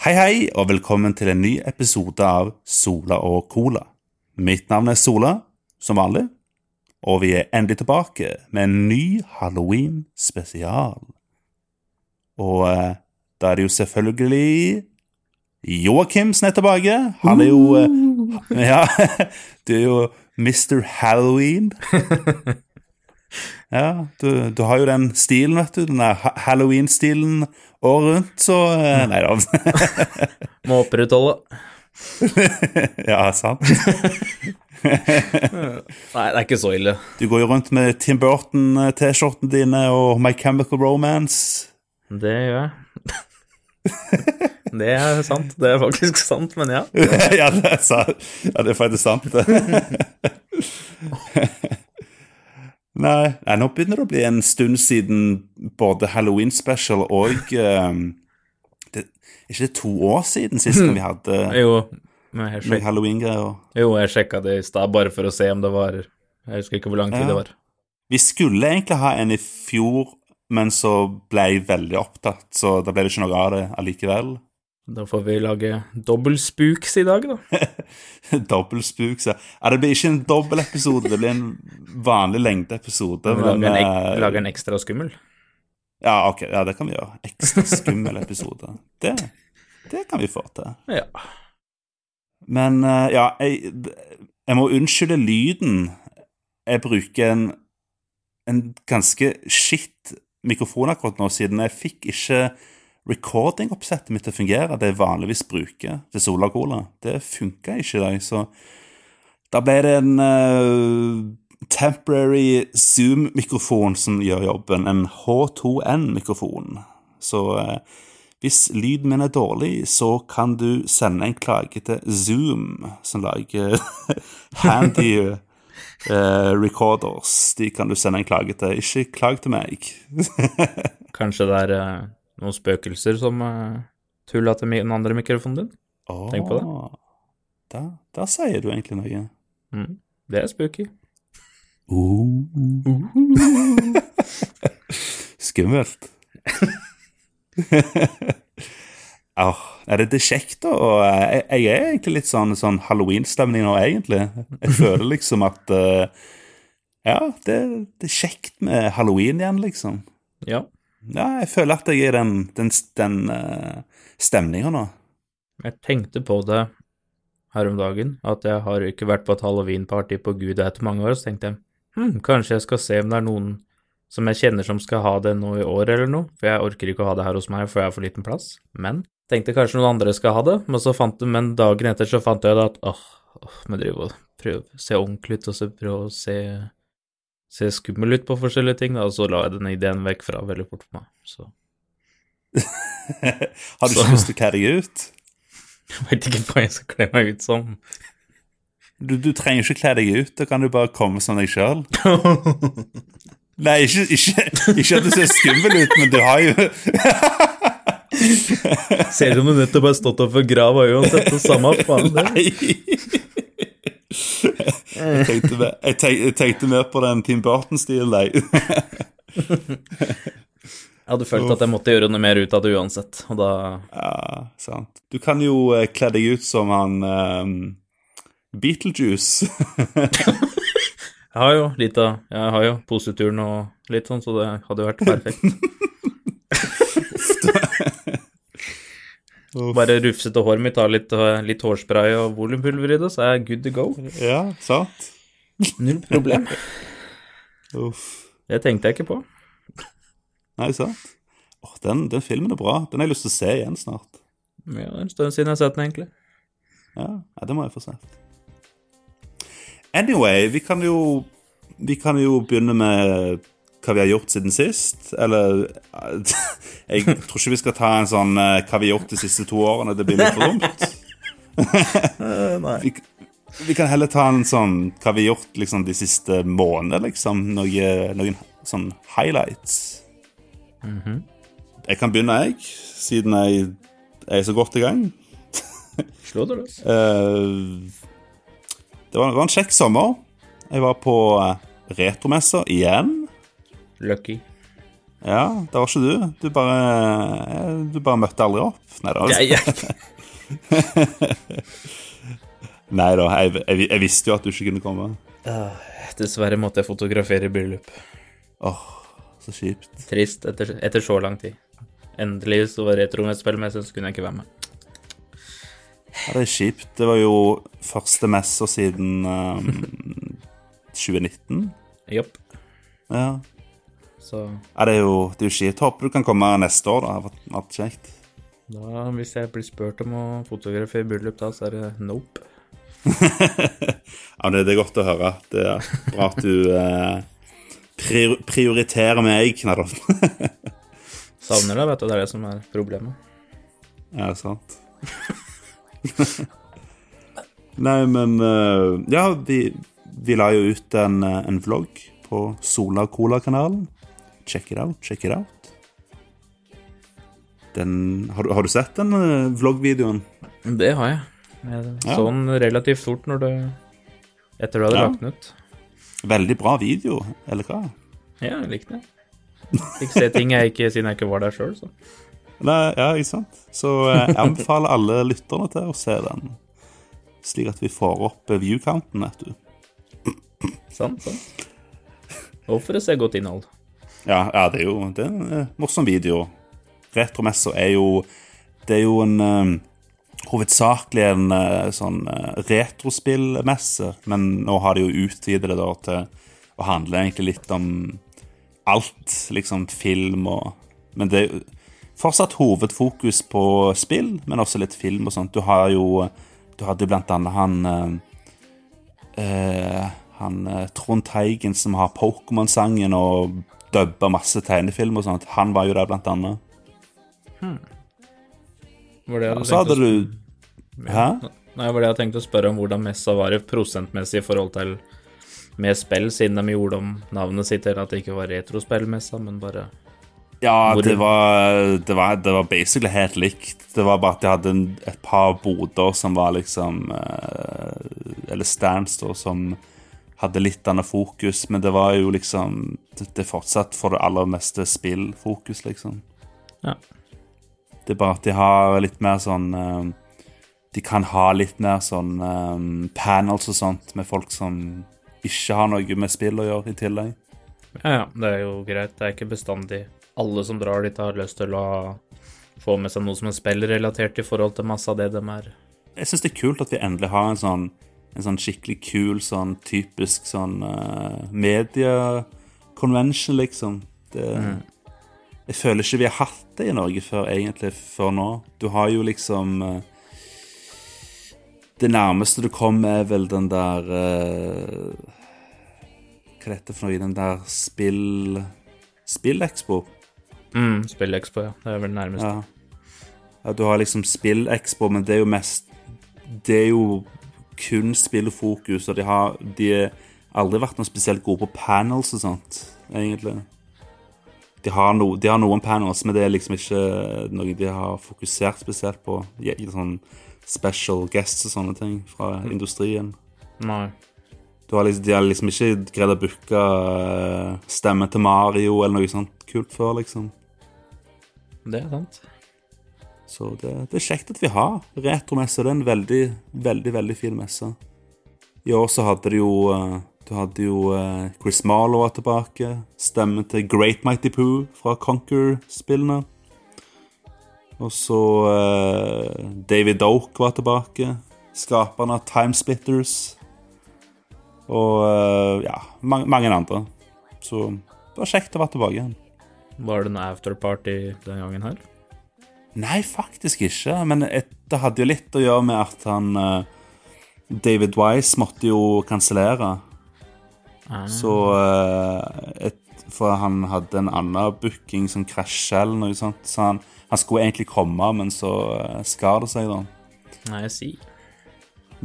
Hei, hei, og velkommen til en ny episode av Sola og Cola. Mitt navn er Sola, som vanlig, og vi er endelig tilbake med en ny Halloween-spesial. Og eh, da er det jo selvfølgelig Joakim som er tilbake. Han er jo eh, Ja, du er jo Mr. Halloween. Ja, du, du har jo den stilen, vet du. Den Halloween-stilen året rundt, så eh, Nei da. Må opprettholde. ja, sant. Nei, det er ikke så ille. Du går jo rundt med Tim Burton-T-skjortene dine og My Chemical Romance. Det gjør jeg. Det er sant. Det er faktisk sant, men ja. ja, det er, sant. ja, det er faktisk sant. Nei, nei, nå begynner det å bli en stund siden både Halloween special og eh, det, Er ikke det to år siden sist vi hadde Jo, sjek Halloween-greier? jo, jeg sjekka det i stad bare for å se om det var Jeg husker ikke hvor lang tid Ja. det var. Vi skulle egentlig ha en i fjor, men så ble jeg veldig opptatt, så da ble det ikke noe av det allikevel. Da får vi lage dobbeltspooks i dag, da. Dobbeltspuk, så Ja, det blir ikke en dobbeltepisode, det blir en vanlig lengdeepisode. Vi lager en, ek eh, lager en ekstra skummel. Ja, ok, ja, det kan vi gjøre. Ekstra skummel episode. Det, det kan vi få til. Ja. Men eh, ja, jeg, jeg må unnskylde lyden. Jeg bruker en, en ganske skitt mikrofon akkurat nå, siden jeg fikk ikke recording-oppsettet mitt til å fungere. Det jeg vanligvis bruker til Sola Cola. Det funka ikke i dag, så da ble det en uh, temporary Zoom-mikrofon som gjør jobben. En H2N-mikrofon. Så uh, hvis lyden min er dårlig, så kan du sende en klage til Zoom, som lager handy Uh, recorders. De kan du sende en klage til. Ikke klag til meg. Kanskje det er noen spøkelser som uh, tulla til den andre mikrofonen din? Tenk på det. Da, da sier du egentlig noe. Mm. Det er spooky. Skummelt. oh, er det, er kjekt, da. Og jeg, jeg er egentlig litt sånn, sånn halloween-stemning nå, egentlig. Jeg føler liksom at uh, Ja, det, det er kjekt med halloween igjen, liksom. Ja. Ja, jeg føler at jeg er i den, den, den uh, stemninga nå. Jeg tenkte på det her om dagen, at jeg har ikke vært på et halloween-party på gud etter mange år, så tenkte jeg hm, kanskje jeg skal se om det er noen som jeg kjenner som skal ha det nå i år eller noe, for jeg orker ikke å ha det her hos meg, for jeg har for liten plass. Men tenkte kanskje noen andre skal ha det, men, så fant, men dagen etter så fant jeg det at åh, åh, vi driver og prøve å se ordentlig ut, og så prøve å se, se skummel ut på forskjellige ting, da, og så la jeg den ideen vekk fra veldig fort for meg, så Har du Så- ikke lyst til å kle deg ut? jeg vet ikke hva jeg skal kle meg ut som. Du, du trenger ikke kle deg ut, da kan du bare komme som deg sjøl. Nei, ikke, ikke, ikke at du ser skummel ut, men du har jo Ser ut som du nettopp har stått opp for grava uansett, det samme faen det. Nei. Jeg tenkte, mer- jeg tenkte, jeg tenkte mer på den Tim Burton-stilen, nei. Jeg hadde følt at jeg måtte gjøre noe mer ut av det uansett, og da Ja, sant. Du kan jo eh, kle deg ut som han um, Beetlejuice. Jeg har jo litt av Jeg har jo poseturen og litt sånn, så det hadde jo vært perfekt. Bare rufsete håret mitt, ha litt, litt hårspray og volumpulver i det, så er jeg good to go. ja, sant. Null problem. Uff. Det tenkte jeg ikke på. Nei, sant. Åh, den, den filmen er bra. Den har jeg lyst til å se igjen snart. Ja, det er en stund siden jeg har sett den, egentlig. Ja, ja, det må jeg få sett. Anyway, vi kan jo Vi kan jo begynne med hva vi har gjort siden sist. Eller Jeg tror ikke vi skal ta en sånn eh, hva vi har gjort de siste to årene. Det blir litt for dumt. Nei. Vi, vi kan heller ta en sånn hva vi har gjort liksom de siste månedene, liksom. Noen, noen sånn highlights. Jeg kan begynne, jeg, siden jeg, jeg er så godt i gang. Slå deg løs. Eh, det, var, en kjekk sommer. Jeg var på eh, retromesser igjen. Lucky. Ja, det var ikke du. Du bare, du bare møtte aldri opp. Nei da. Nei da, jeg, jeg, jeg visste jo at du ikke kunne komme. dessverre måtte jeg fotografere bryllup. Åh, så kjipt. Trist etter, etter så lang tid. Endelig så var retromessspillmesse, så kunne jeg ikke være med. Ja, det er kjipt. Det var jo første messa siden um, 2019. Jopp. Ja. Så ja, det er jo det er jo skitt. Håper du kan komme neste år, da. Det har vært- kjekt. da, hvis jeg blir spurt om å fotografere bryllup da, så er det nope. Ja, det, det er godt å høre. Det er bra at du eh, prior prioriterer meg, da. Savner deg, vet du. Det er det som er problemet. Ja, sant. Nei, men eh, Ja, vi, vi la jo ut en, eh, en vlogg på Sola Cola-kanalen. Check it out, check it out. Den, har, du, har du sett den uh, vloggvideoen? Det har jeg. Jeg Ja. så den relativt fort når det Etter du hadde Ja. lagt den ut. Veldig bra video, eller hva? Ja, jeg likte det. Fikk se ting jeg ikke siden jeg ikke var der sjøl, så. Nei, ja, ikke sant? Så eh, jeg anbefaler alle lytterne til å se den, slik at vi får opp viewcounten view-counten, vet du. Sant, sant. Og for å se godt innhold. Ja, ja, det er jo det er en eh, morsom video. Retromesser er jo Det er jo en eh, Hovedsakelig en uh, sånn uh, retrospillmesse, men nå har de jo utvidet det da til å handle egentlig litt om alt, liksom film og Men det er fortsatt hovedfokus på spill, men også litt film og sånt. Du har jo Du hadde jo blant annet han uh, Han Trond Teigen som har Pokémon-sangen og dubba masse tegnefilm og sånt. Han var jo der, blant annet. Var det jeg hadde så hadde du Hæ? Nei, var det jeg tenkte å spørre om hvordan messa var i prosentmessig i forhold til med spill, siden de gjorde om navnet sitt til at det ikke var retrospillmessa, men bare Ja, det var, det, var, det var basically helt likt. Det var bare at de hadde en, et par boder som var liksom eh, Eller stands, da, som hadde litt annet fokus, men det var jo liksom Det, er fortsatt for det aller meste spillfokus, liksom. Ja. Det er bare at de har litt mer sånn eh, De kan ha litt mer sånn eh, panels og sånt med folk som ikke har noe med spill å gjøre, i tillegg. Ja, ja, det er jo greit. Det er ikke bestandig alle som drar dit, har lyst til å få med seg noe som er spillrelatert i forhold til masse av det de er. Jeg syns det er kult at vi endelig har en sånn, en sånn skikkelig kul, sånn typisk sånn uh, media-convention, liksom. Det, Jeg føler ikke vi har hatt det i Norge før, egentlig, før nå. Du har jo liksom uh, Det nærmeste du kommer, er vel den der uh, Hva er dette for noe? Den der spill... Spillekspo. Mm, Spillekspo, ja. Det er vel nærmest. Ja. ja, du har liksom Spillekspo, men det er jo mest Det er jo kun spillfokus, og de har De aldri vært noe spesielt gode på panels og sånt, egentlig. De har, no, de har noen panels, men det er liksom ikke noe de har fokusert spesielt på. Sånn special guests og sånne ting fra industrien. Nei. Du har liksom, de har liksom ikke greid å booke eh, stemmen til Mario eller noe sånt kult før, liksom. Det er sant. Så det, det er kjekt at vi har retromesse. Det er en veldig, veldig veldig fin messe. I år så hadde du jo eh, Du hadde jo eh, Chris Marlow tilbake. Stemmen til Great Mighty Poo fra Conquer-spillene. Og så eh, David Doke var tilbake. Skaperen av Timesplitters. Og eh, ja, mange, mange andre. Så det var kjekt å være tilbake igjen. Var det en afterparty den gangen her? Nei, faktisk ikke. Men det hadde jo litt å gjøre med at han eh, David Wise måtte jo kansellere. Ah. Så eh, et, For han hadde en annen booking som krasja eller noe sånt. Så han, han skulle egentlig komme, men så uh, skar det seg, da. Nei, jeg sier.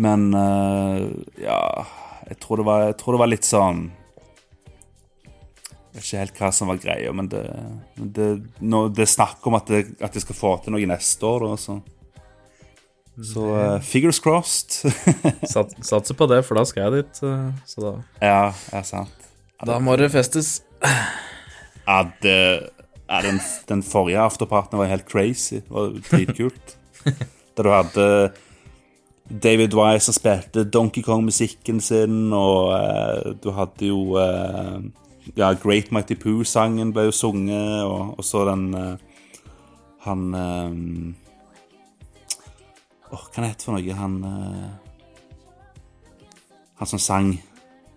Men eh, ja jeg tror, det var, jeg tror det var litt sånn vet ikke helt hva som var greia, men det, det, no, det er snakk om at, det, at de skal få til noe neste år. Da, så så uh, figures crossed. Sat, satser på det, for da skal jeg dit. eh, Så da ja, ja, sant. Da må det festes. Ja, det Ja, den, den forrige afterparten var helt crazy. Det var dritkult. da du hadde David Wise som spilte Donkey Kong-musikken sin, og uh, du hadde jo eh, Ja, Great Mighty Poo-sangen ble jo sunget, og, og så den eh, Han eh, Åh, hva heter det for noe? Han eh, Han som sang.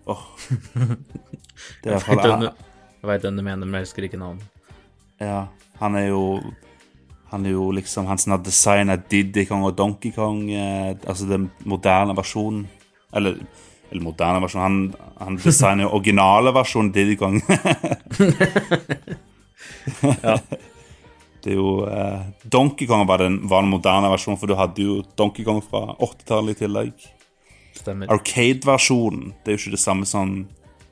Åh. Det er i hvert fall Jeg veit hvem du mener, men jeg husker ikke navnet. Ja, han er jo Han er jo liksom Han som har designa Diddy Kong og Donkey Kong, eh, altså den moderne versjonen. Eller, eller moderne versjon Han, han designer jo originale versjonen Diddy Kong. Ja. Det er jo eh, Donkey Kong var den, var den moderne versjonen, for du hadde jo Donkey Kong fra 80-tallet i tillegg. Stemmer. Arcade-versjonen det er jo ikke det samme som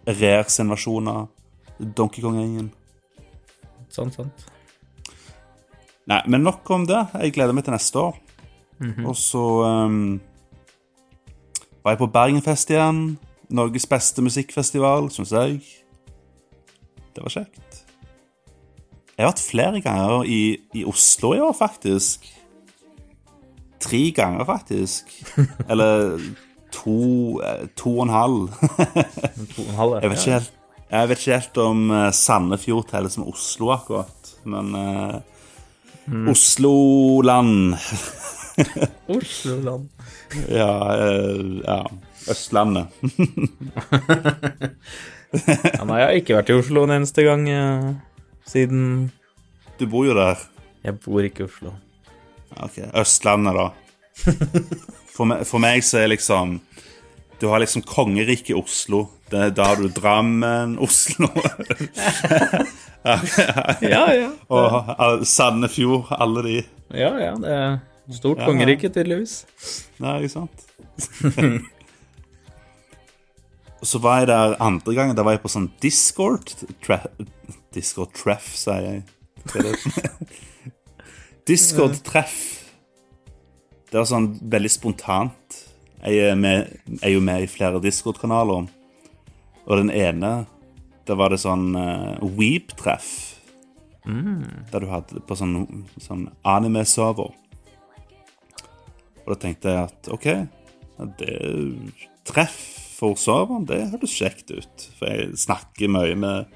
Rare sin versjon av Donkey Kong-gjengen. Sant, sant. Nei, men nok om det. Jeg gleder meg til neste år. Og så ehm, var jeg på Bergenfest igjen. Norges beste musikkfestival, syns jeg. Det var kjekt. Jeg har vært flere ganger i, i Oslo i år, faktisk. Tre ganger, faktisk. Eller to, eh, to og en halv. To og en halv, Jeg vet ikke helt, jeg vet ikke helt om eh, Sandefjord teller som Oslo, akkurat. Men eh, Oslo-land Oslo-land. ja, eh, ja. Østlandet. Ja, nei, jeg har ikke vært i Oslo en eneste gang eh, siden Du bor jo der. Jeg bor ikke i Oslo. Ok, Østlandet, da. For meg, for meg så er liksom Du har liksom kongeriket Oslo. Det, da har du Drammen, Oslo Ja, ja. og Sandefjord. Alle de. Ja, ja, det er stort Ja. kongerike, tydeligvis. Nei, ikke sant? Så var jeg der andre gangen. Da var jeg på sånn Discord tre Discord treff, sier jeg. Discord-treff. Det var sånn veldig spontant. Jeg er, med, jeg er jo med i flere Discord-kanaler. Og den ene, da var det sånn uh, Weeb-treff. Der du hadde på sånn, sånn anime-server. Og da tenkte jeg at OK, det treff for serveren, det høres kjekt ut. For jeg snakker mye med,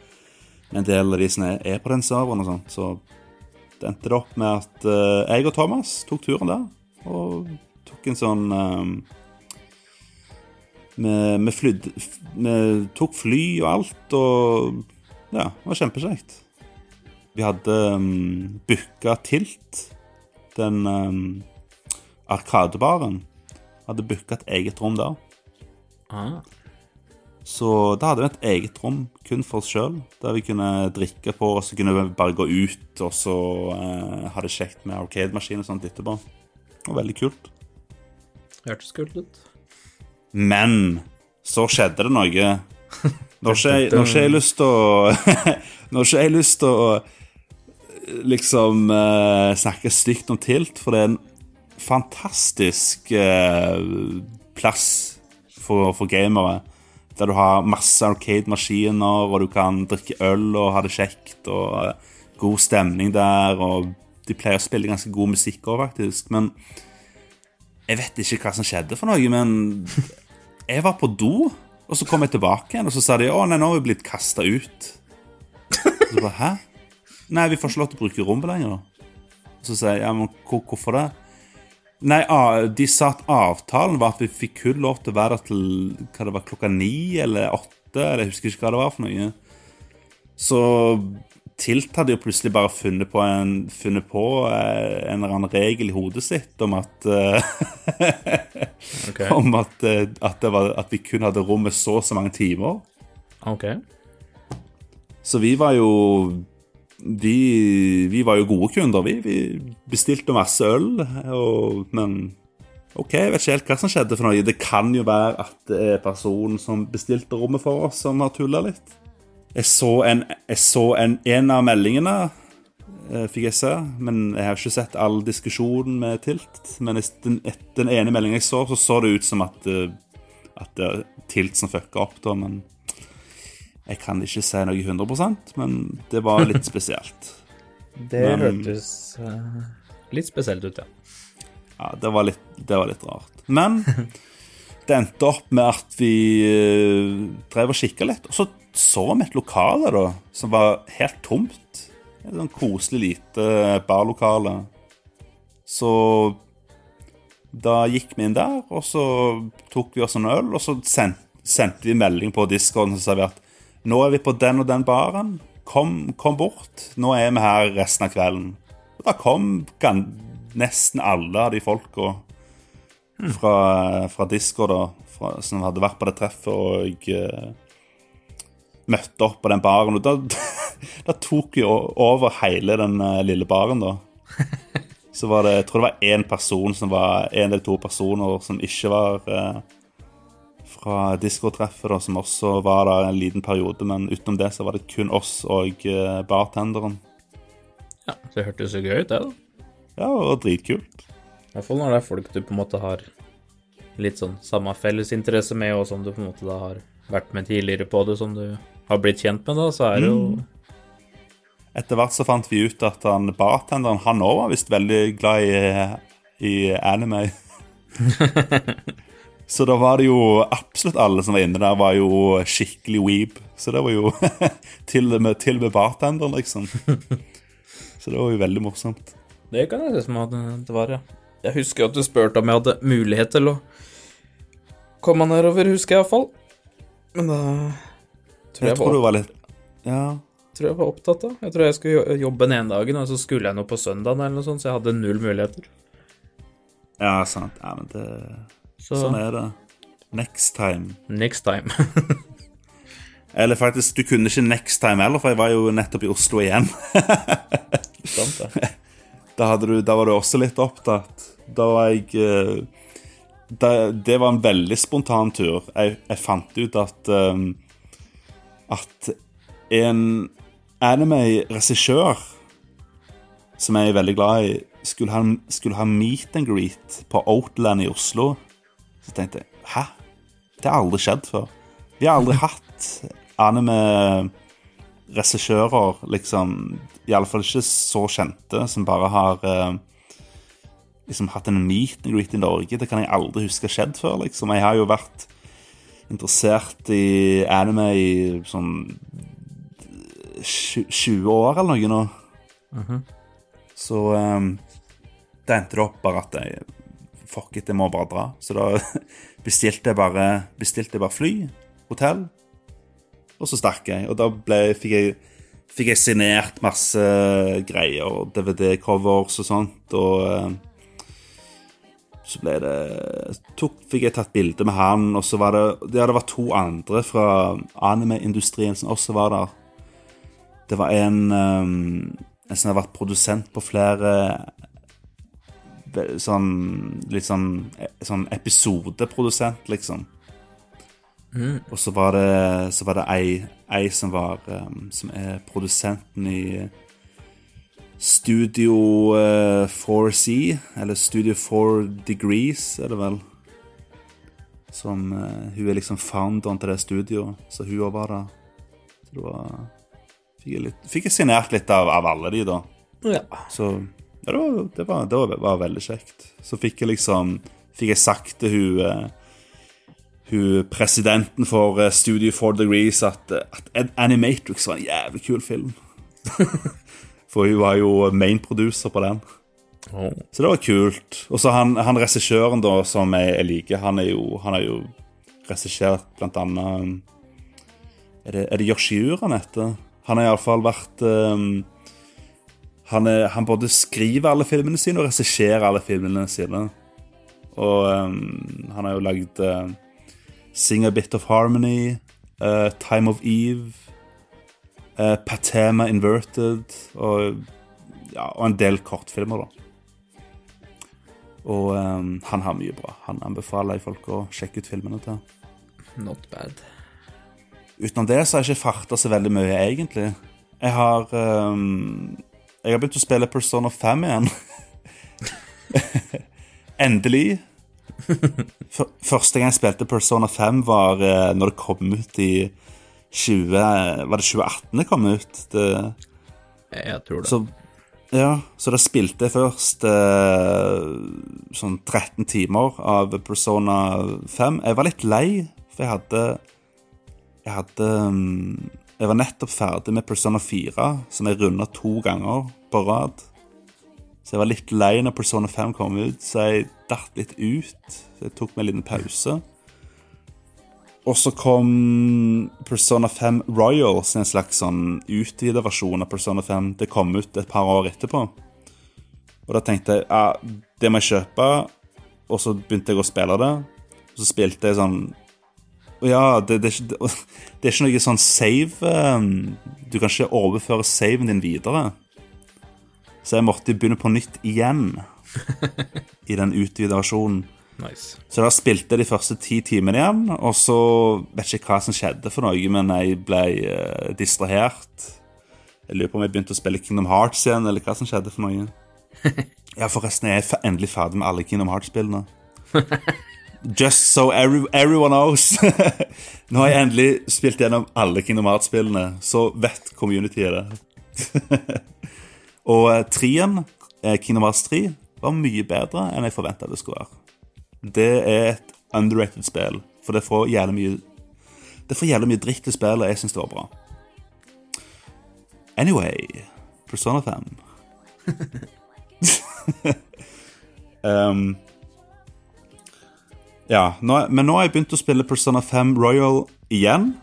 en del av de som er, på den serveren og sånt. Så det endte det opp med at eh, jeg og Thomas tok turen der. Og tok en sånn um, vi, vi, flydde, vi tok fly og alt, og ja, det var kjempekjekt. Vi hadde um, booka Tilt, den um, arkadebaren. Hadde booka et eget rom der. Ah. Så da hadde vi et eget rom kun for oss sjøl, der vi kunne drikke på, og så kunne vi bare gå ut og så eh, ha det kjekt med arcade-maskin og sånt etterpå. Var veldig kult. Hørtes kult ut. Men så skjedde det noe. Nå har ikke jeg, nå har ikke jeg lyst til å Nå har ikke jeg lyst til å liksom eh, snakke stygt om Tilt, for det er en fantastisk eh, plass for, for gamere. Der du har masse arcade-maskiner, og du kan drikke øl og ha det kjekt, og eh, god stemning der, og de pleier å spille ganske god musikk òg, faktisk. Men jeg vet ikke hva som skjedde for noe, men jeg var på do, og så kom jeg tilbake igjen, og så sa de å nei, nå har vi blitt kasta ut. Og så bare, hæ? Nei, vi får ikke lov til å bruke rommet lenger. Og så sier jeg, ja, men hvorfor det? Nei, de sa at avtalen var at vi fikk kun lov til å være der til hva det var, klokka ni eller åtte, eller jeg husker ikke hva det var for noe. Så Tilt hadde jo plutselig bare funnet på en, funnet på eh, en eller annen regel i hodet sitt om at okay. Om at, eh, at, det var, at vi kun hadde rommet så og så mange timer. Ok. Så vi var jo Vi, vi var jo gode kunder, vi. Vi bestilte masse øl, og, men OK, jeg vet ikke helt hva som skjedde for noe. Det kan jo være at det er personen som bestilte rommet for oss, som har tulla litt. Jeg så en, jeg så en, en av meldingene, eh, fikk jeg se, men jeg har ikke sett all diskusjonen med Tilt. Men den, den ene meldingen jeg så, så så det ut som at, eh, at det er Tilt som fucka opp, da, men jeg kan ikke si noe 100% men det var litt spesielt. Det Men- hørtes uh, litt spesielt ut, ja. Ja, det var litt, det var litt rart. Men det endte opp med at vi uh, drev og kikka litt, og så så vi et lokale da, som var helt tomt. Et sånn koselig lite barlokale. Så da gikk vi inn der, og så tok vi oss en øl, og så sendte sendte vi melding på discoen og sa vi at nå er vi på den og den baren. Kom, kom bort. Nå er vi her resten av kvelden. Og da kom nesten alle av de folka fra, fra Discord da, fra, som hadde vært på det treffet og uh, møtte opp på den baren. Og da, da tok vi over hele den eh, lille baren, da. Så var det, jeg tror det var én person som var En eller to personer som ikke var eh, fra Discord-treffet, som også var der en liten periode. Men utenom det så var det kun oss og eh, bartenderen. ja. Det hørtes jo gøy ut, det, da. Ja, og dritkult. I hvert fall når det er folk du på en måte har litt sånn samme fellesinteresse med, og som du på en måte da har vært med tidligere på det, som du har blitt kjent med, da, så er det jo Etter hvert så fant vi ut at han bartenderen, han òg var visst veldig glad i, i anime. så da var det jo absolutt alle som var inne der, var jo skikkelig weeb. Så det var jo til og med, til med bartenderen, liksom. Så det var jo veldig morsomt. Det kan jeg si som at det var, ja. Jeg husker at du spurte om jeg hadde mulighet til å komme nedover, husker jeg iallfall. Men da tror Jeg jeg, tror du var, var litt Ja. tror jeg var opptatt av. Jeg tror jeg skulle jobbe den ene dagen, og så skulle jeg noe på søndagen eller noe sånt, så jeg hadde null muligheter. Ja, sant. Ja, men det Så Sånn er det. Next time. next time. Eller faktisk, du kunne ikke next time heller, for jeg var jo nettopp i Oslo igjen. Sant det. Da, du, da var du også litt opptatt. Da var jeg eh, da, Det var en veldig spontan tur. Jeg, jeg fant ut at um, At en anime-regissør som jeg er veldig glad i, skulle ha, skulle ha meet and greet på Outland i Oslo. Så tenkte jeg Hæ? Det har aldri skjedd før. Vi har aldri hatt anime-regissører, liksom Iallfall ikke så kjente, som bare har eh, liksom hatt en meet and greet i Norge. Det kan jeg aldri huske skjedd før, liksom. Jeg har jo vært interessert i anime i sånn 20 år eller noe nå. Så um, det endte det opp bare at jeg Fuck it, jeg må bare dra. Så da bestilte jeg bare, bestilte bare fly, hotell, og så stakk jeg. Og da ble, fikk jeg fikk jeg signert masse greier, DVD-covers og sånt, og eh, så ble det tok, Fikk jeg tatt bilde med han, og så var det Ja, det var to andre fra anime-industrien som også var der. Det var en, um, en som har vært produsent på flere Sånn litt sånn, sånn episodeprodusent, liksom. Og så var det, så var det ei, ei som var um, Som er produsenten i Studio uh, 4C, eller Studio 4 Degrees, er det vel. Som uh, Hun er liksom founderen til det studioet, så hun òg var der. Så det var Fikk jeg, litt, fikk jeg signert litt av, av alle de, da. Ja. Så ja, det, var, det, var, det var, var veldig kjekt. Så fikk jeg liksom Fikk jeg sagt til hun eh, Hun presidenten for eh, Studio Four Degrees at, eh, at Animatrix var en jævlig kul film. for hun var jo main producer på den. Oh. Så det var kult. Og så han, han regissøren da, som jeg, jeg liker, han er jo, han er jo regissert blant annet um, Er det, er det Yoshiur han heter? Han har iallfall vært um, han, er, han både skriver alle filmene sine og regisserer alle filmene sine. Og um, han har jo lagd uh, Sing a Bit of Harmony, uh, Time of Eve, uh, Patema Inverted og, ja, og en del kortfilmer, da. Og um, han har mye bra. Han anbefaler folk å sjekke ut filmene til. Not bad. Utenom det så har jeg ikke farta så veldig mye, egentlig. Jeg har um, Jeg har begynt å spille Persona 5 igjen. Endelig. Første gang jeg spilte Persona 5, var uh, når det kom ut i 20 Var det 2018 det kom ut? Det, Jeg, tror det. så Ja, så da spilte jeg først eh, sånn 13 timer av Persona 5. Jeg var litt lei, for jeg hadde Jeg hadde mm, Jeg var nettopp ferdig med Persona 4, som jeg runda to ganger på rad. Så jeg var litt lei når Persona 5 kom ut, så jeg datt litt ut. Så jeg tok meg en liten pause. Og så kom Persona 5 Royal, som en slags sånn utvida versjon av Persona 5. Det kom ut et par år etterpå. Og da tenkte jeg ja, det må jeg kjøpe. Og så begynte jeg å spille det. Og så spilte jeg sånn ja, det, det, er ikke- det er ikke noe sånn save um, Du kan ikke overføre saven din videre. Så jeg måtte begynne på nytt igjen i den utvidede versjonen. Nice. Så da spilte jeg de første ti timene igjen, og så vet ikke hva som skjedde for noe, men jeg ble eh, distrahert. Jeg lurer på om jeg begynte å spille Kingdom Hearts igjen, eller hva som skjedde for noe. Ja, forresten, jeg er endelig ferdig med alle Kingdom Hearts-spillene. Just so every, everyone knows. Nå har jeg endelig spilt gjennom alle Kingdom Hearts-spillene, så vet communityet det. og eh, trien, eh, Kingdom Hearts 3, var mye bedre enn jeg forventa det skulle være det er et underrated spill. For det får jævlig mye Det får jævlig mye dritt i spillet, og jeg syns det var bra. Anyway Persona 5. um, ja, nå, men nå har jeg begynt å spille Persona 5 Royal igjen.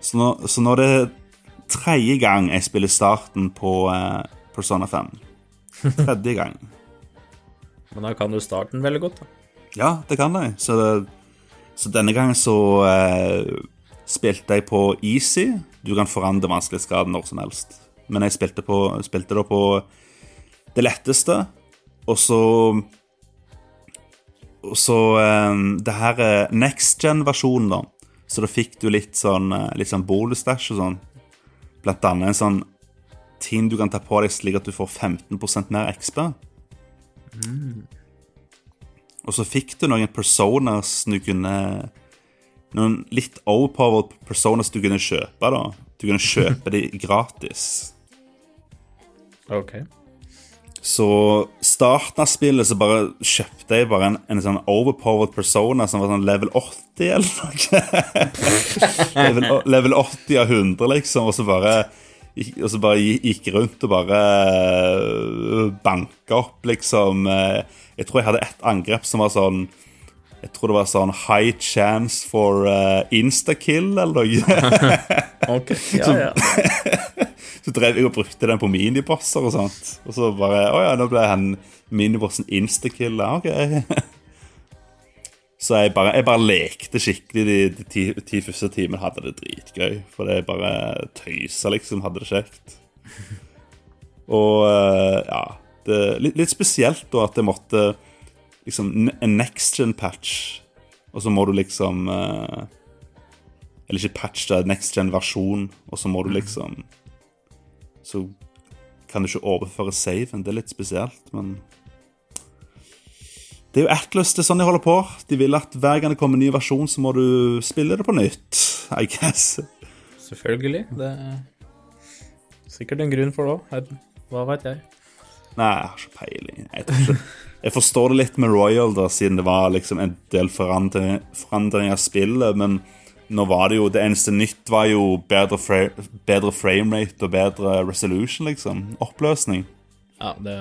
Så nå, så nå er det tredje gang jeg spiller starten på eh, Persona 5. Tredje gang. Men da kan du starten veldig godt, da. Ja, det kan jeg. Så, så denne gangen så eh, spilte jeg på easy. Du kan forandre vanskelighetsgraden når som helst. Men jeg spilte, på, spilte da på det letteste, og så så um, Det her er next gen-versjonen, da. Så da fikk du litt sånn, eh, litt sånn bonusdash og sånn. Blant annet en sånn ting du kan ta på deg slik at du får 15% mer Mm. Og så fikk du noen personas du kunne Noen litt overpowered personas du kunne kjøpe, da. Du kunne kjøpe de gratis. Ok. Så starten av spillet så bare kjøpte jeg bare en, en sånn overpowered persona som var sånn level 80 eller noe. level, level 80 av 100, liksom, og så bare og så bare gikk rundt og bare øh, banka opp, liksom. øh, Jeg tror jeg hadde ett angrep som var sånn Jeg tror det var sånn high chance for uh, instakill eller noe. Ok, ja, ja. Så drev jeg og brukte den på minibosser og sånt. Og så bare Å ja, nå ble han minibossen instakilla. Ok. Så jeg bare, jeg bare lekte skikkelig de, de ti, ti første timene. Hadde det dritgøy. For det bare tøysa, liksom. Hadde det kjekt. Og eh, ja det, litt, litt spesielt da at jeg måtte liksom En next gen-patch, og så må du liksom eh, Eller ikke patch, det er next gen-versjon, og så må du liksom Så kan du ikke overføre saven. Det er litt spesielt, men Det er jo Atlas, det er sånn de holder på. De vil at hver gang det kommer en ny versjon, så må du spille det på nytt, I guess. Selvfølgelig. Det er sikkert en grunn for det òg. Hva veit jeg. Nei, jeg har ikke peiling. Jeg, tror ikke. jeg forstår det litt med Royal, da, siden det var liksom en del forandring, forandring av spillet, men nå var det jo Det eneste nytt var jo bedre, fra, bedre framerate og bedre resolution, liksom. Oppløsning. Ja, det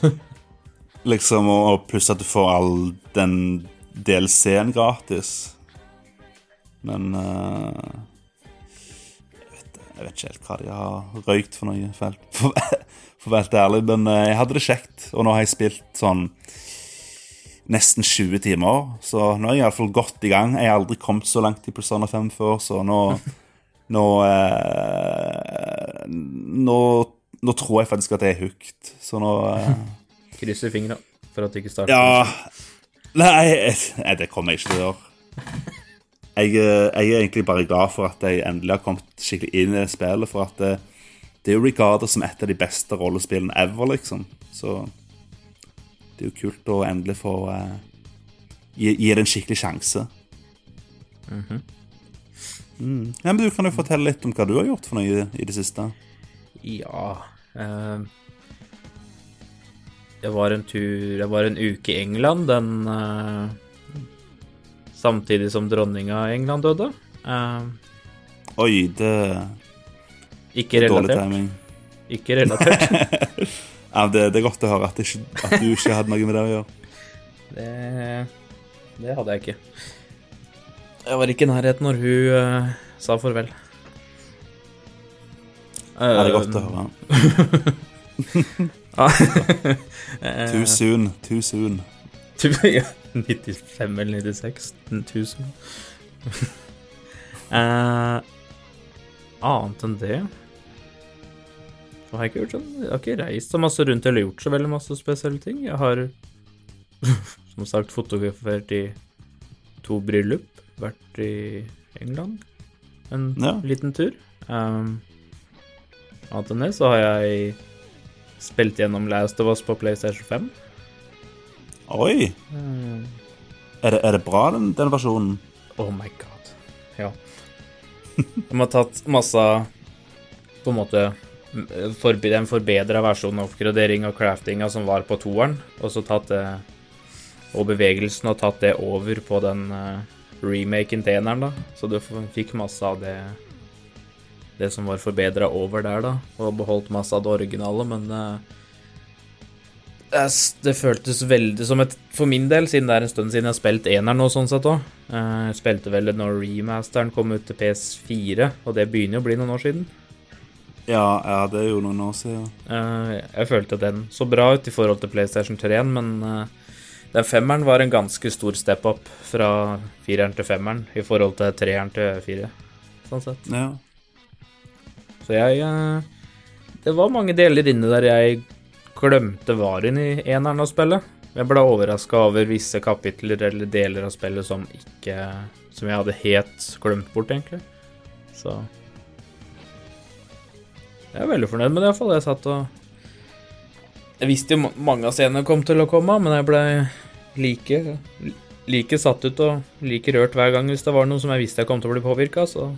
Liksom, og, pluss at du får all den DLC-en gratis. Men uh, jeg, vet, jeg vet ikke helt hva de har røykt for noe, for, for, å være helt ærlig. Men eh, jeg hadde det kjekt, og nå har jeg spilt sånn nesten 20 timer. Så nå er jeg iallfall godt i gang. Jeg har aldri kommet så langt i Persona 5 før, så nå Nå, eh, nå, nå tror jeg faktisk at jeg er hooked. Så nå eh, krysser fingra for at du ikke starter. ja Nei, nei, det kommer jeg ikke til å gjøre. Jeg, eh, jeg er egentlig bare glad for at jeg endelig har kommet skikkelig inn i spillet. For at det, det er jo regada som et av de beste rollespillene ever, liksom. Så det er jo kult å endelig få uh, gi, gi det en skikkelig sjanse. mm. Ja, men Du kan jo fortelle litt om hva du har gjort for noe i, i det siste. Ja, uh, jeg var en tur Jeg var en uke i England den uh, Samtidig som dronninga i England døde. Oi, det ikke er relatert. Ikke relatert. Ja, det, det er godt å høre at, ikke, at du ikke hadde noe med det å gjøre. Det, det hadde jeg ikke. Jeg var ikke i nærheten når hun uh, sa farvel. Ja, det er godt å høre. Eh, Too soon, too soon. 95 eller 96 000. uh, annet enn det Hva har jeg ikke gjort sånn? Jeg har ikke reist så masse rundt eller gjort så veldig masse spesielle ting. Jeg har som sagt fotografert i to bryllup, vært i England en Ja. liten tur. Um, annet enn det så har jeg spilt gjennom Last of Us på PlayStation 5. Oi! Um, Er det, er det bra, den, den versjonen? Oh my god. Ja. De har tatt masse På en måte forbi- En forbedra versjon av oppgradering og craftinga som var på toeren, og så tatt det Og bevegelsen og tatt det over på den eh, remaken til eneren, da. Så du fikk masse av det Det som var forbedra over der, da, og beholdt masse av det originale, men uh, det føltes veldig som et For min del, siden det er en stund siden jeg har spilt eneren nå, sånn sett òg. Jeg spilte vel når remasteren kom ut til PS4, og det begynner jo å bli noen år siden. Ja, ja, det er jo noen år siden. Uh, Jeg følte den så bra ut i forhold til PlayStation 3, men uh, den femmeren var en ganske stor step up fra fireren til femmeren i forhold til treeren til fire, sånn sett. Ja. Så jeg uh, Det var mange deler inne der jeg glemte var inne i eneren å spille. Jeg ble overraska over visse kapitler eller deler av spillet som ikke Som jeg hadde helt glemt bort, egentlig. Så Jeg er veldig fornøyd med det, iallfall. Jeg satt og Jeg visste jo mange av scenene kom til å komme, men jeg ble like Like satt ut og like rørt hver gang hvis det var noe som jeg visste jeg kom til å bli påvirka, så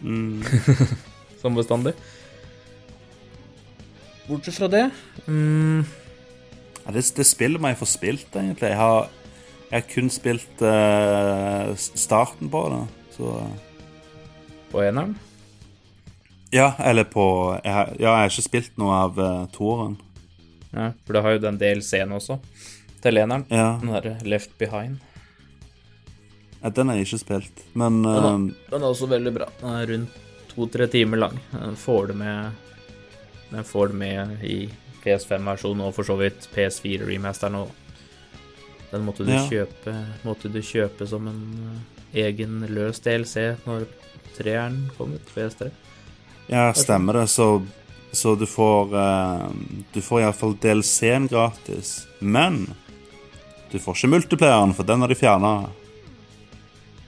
Mm. som bestandig. Bortsett fra det mm, ja det, det spillet må jeg få spilt, egentlig. Jeg har, jeg har kun spilt uh, starten på det, så På eneren? Ja, eller på jeg, har- Ja, jeg har ikke spilt noe av uh, toeren. Ja, for det har jo den DLC-en også, til eneren. Ja. Den derre Left Behind. ja, den har jeg ikke spilt, men Den, eh, er- den er også veldig bra. Den er rundt to-tre timer lang. Den får det med Den får det med i PS5-versjonen og for så vidt PS4-remasteren òg. Den måtte du Ja. kjøpe Måtte du kjøpe som en eh, egen løs DLC når treeren kom ut, PS3. Ja, stemmer det. Så, så du får uh, Du får iallfall DLC-en gratis. Men du får ikke multiplayeren, for den har de fjerna.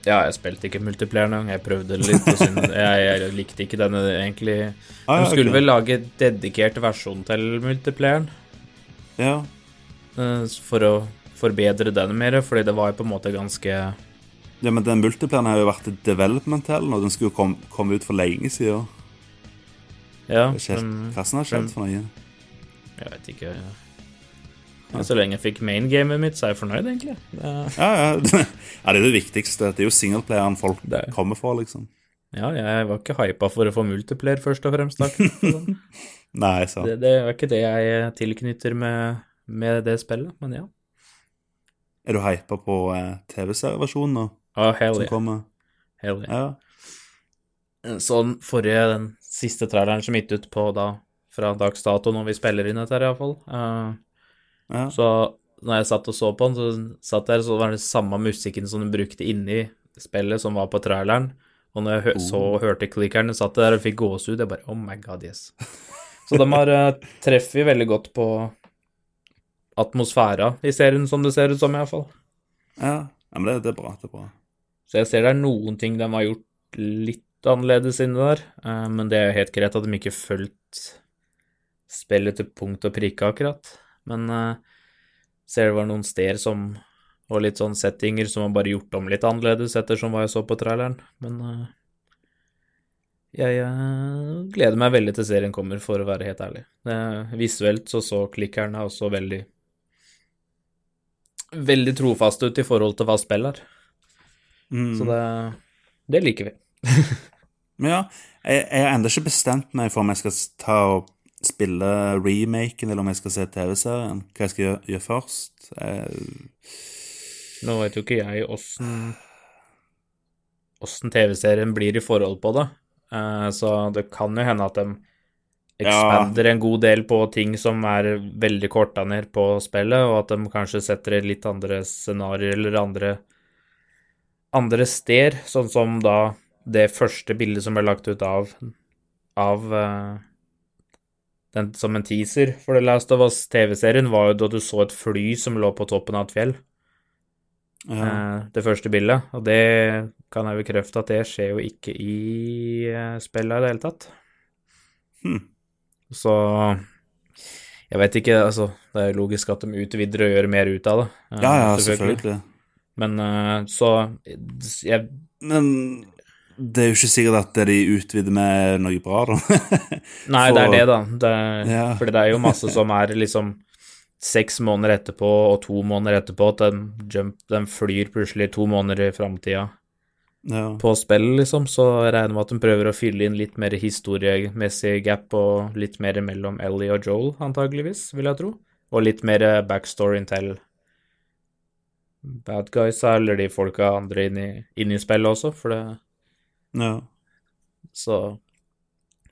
Ja, jeg spilte ikke multiplayer engang. Jeg prøvde det litt. Jeg, jeg likte ikke denne egentlig. Ah, De skulle okay. vel lage dedikert versjon til multiplayeren Ja. eh, for å forbedre den mer, fordi det var jo på en måte ganske ja, men den multiplayeren har jo vært i development eller og Den skulle jo komme kom ut for lenge siden. Ja, er som har skjedd for noe? jeg vet ikke. Men så lenge jeg fikk main gamet mitt, så er jeg fornøyd, egentlig. Det, Ja, ja. ja, det er det viktigste. Det er jo singleplayeren folk Det er- kommer for, liksom. ja, jeg var ikke hypa for å få multiplayer, først og fremst. Nei, sant. Det, det var ikke det jeg tilknytter med, med det spillet, men ja. Er du hypa på eh, TV-serieversjonen nå, Oh, hell som yeah. kommer? Hell yeah. Ja. Sånn forrige, den siste traileren som gitt ut på da, fra dags dato når vi spiller inn dette her, iallfall. Uh, ja. så når jeg satt og så på den, så satt der, så var det samme musikken som de brukte inni spillet som var på traileren. Og når jeg hø så og hørte klikkeren, satt der og fikk gåsehud. Jeg bare Oh my god, yes. Så de har uh, treffet veldig godt på atmosfæra i serien, som det ser ut som, iallfall. ja. ja men det, det er bra. Det er bra. Så jeg ser det er noen ting de har gjort litt annerledes inni der, eh, men det er jo helt greit at de ikke fulgte spillet til punkt og prikke, akkurat. Men eh, ser det var noen steder som og litt sånn settinger som var bare gjort om litt annerledes ettersom hva jeg så på traileren. Men eh, Jeg gleder meg veldig til serien kommer, for å være helt ærlig. Visuelt så så klikkerne også veldig Veldig trofaste ut i forhold til hva spill er. Mm. Så det, det liker vi. Men ja, jeg, jeg har ennå ikke bestemt meg for om jeg skal ta og spille remaken, eller om jeg skal se TV-serien. Hva jeg skal gjøre, gjøre først. Jeg, Nå vet jo ikke jeg åssen åssen TV-serien blir i forhold på det, Eh, så det kan jo hende at de expander en god del på ting som er veldig korta ned på spillet, og at de kanskje setter litt andre scenarioer eller andre andre steder, sånn som da det første bildet som ble lagt ut av av uh, den som en teaser for The Last of Us TV-serien, var jo da du så et fly som lå på toppen av et fjell. ja. Uh, det første bildet, og det kan jeg bekrefte at det skjer jo ikke i uh, spillet i det hele tatt. Hmm. Så jeg vet ikke, altså Det er jo logisk at de utvider og gjør mer ut av det. ja, ja, selvfølgelig. Men eh, så jeg Men det er jo ikke sikkert at de utvider med noe bra, da. Nei, det er det, da. Det, Ja. For det er jo masse som er liksom seks måneder etterpå og to måneder etterpå at den, jump, den flyr plutselig to måneder i framtida. ja. på spillet, liksom, så jeg regner med at de prøver å fylle inn litt mer historiemessig gap og litt mer mellom Ellie og Joel, antageligvis, vil jeg tro. Og litt mer backstory til bad guys, eller de folka andre inn i spillet også, for det ja. Så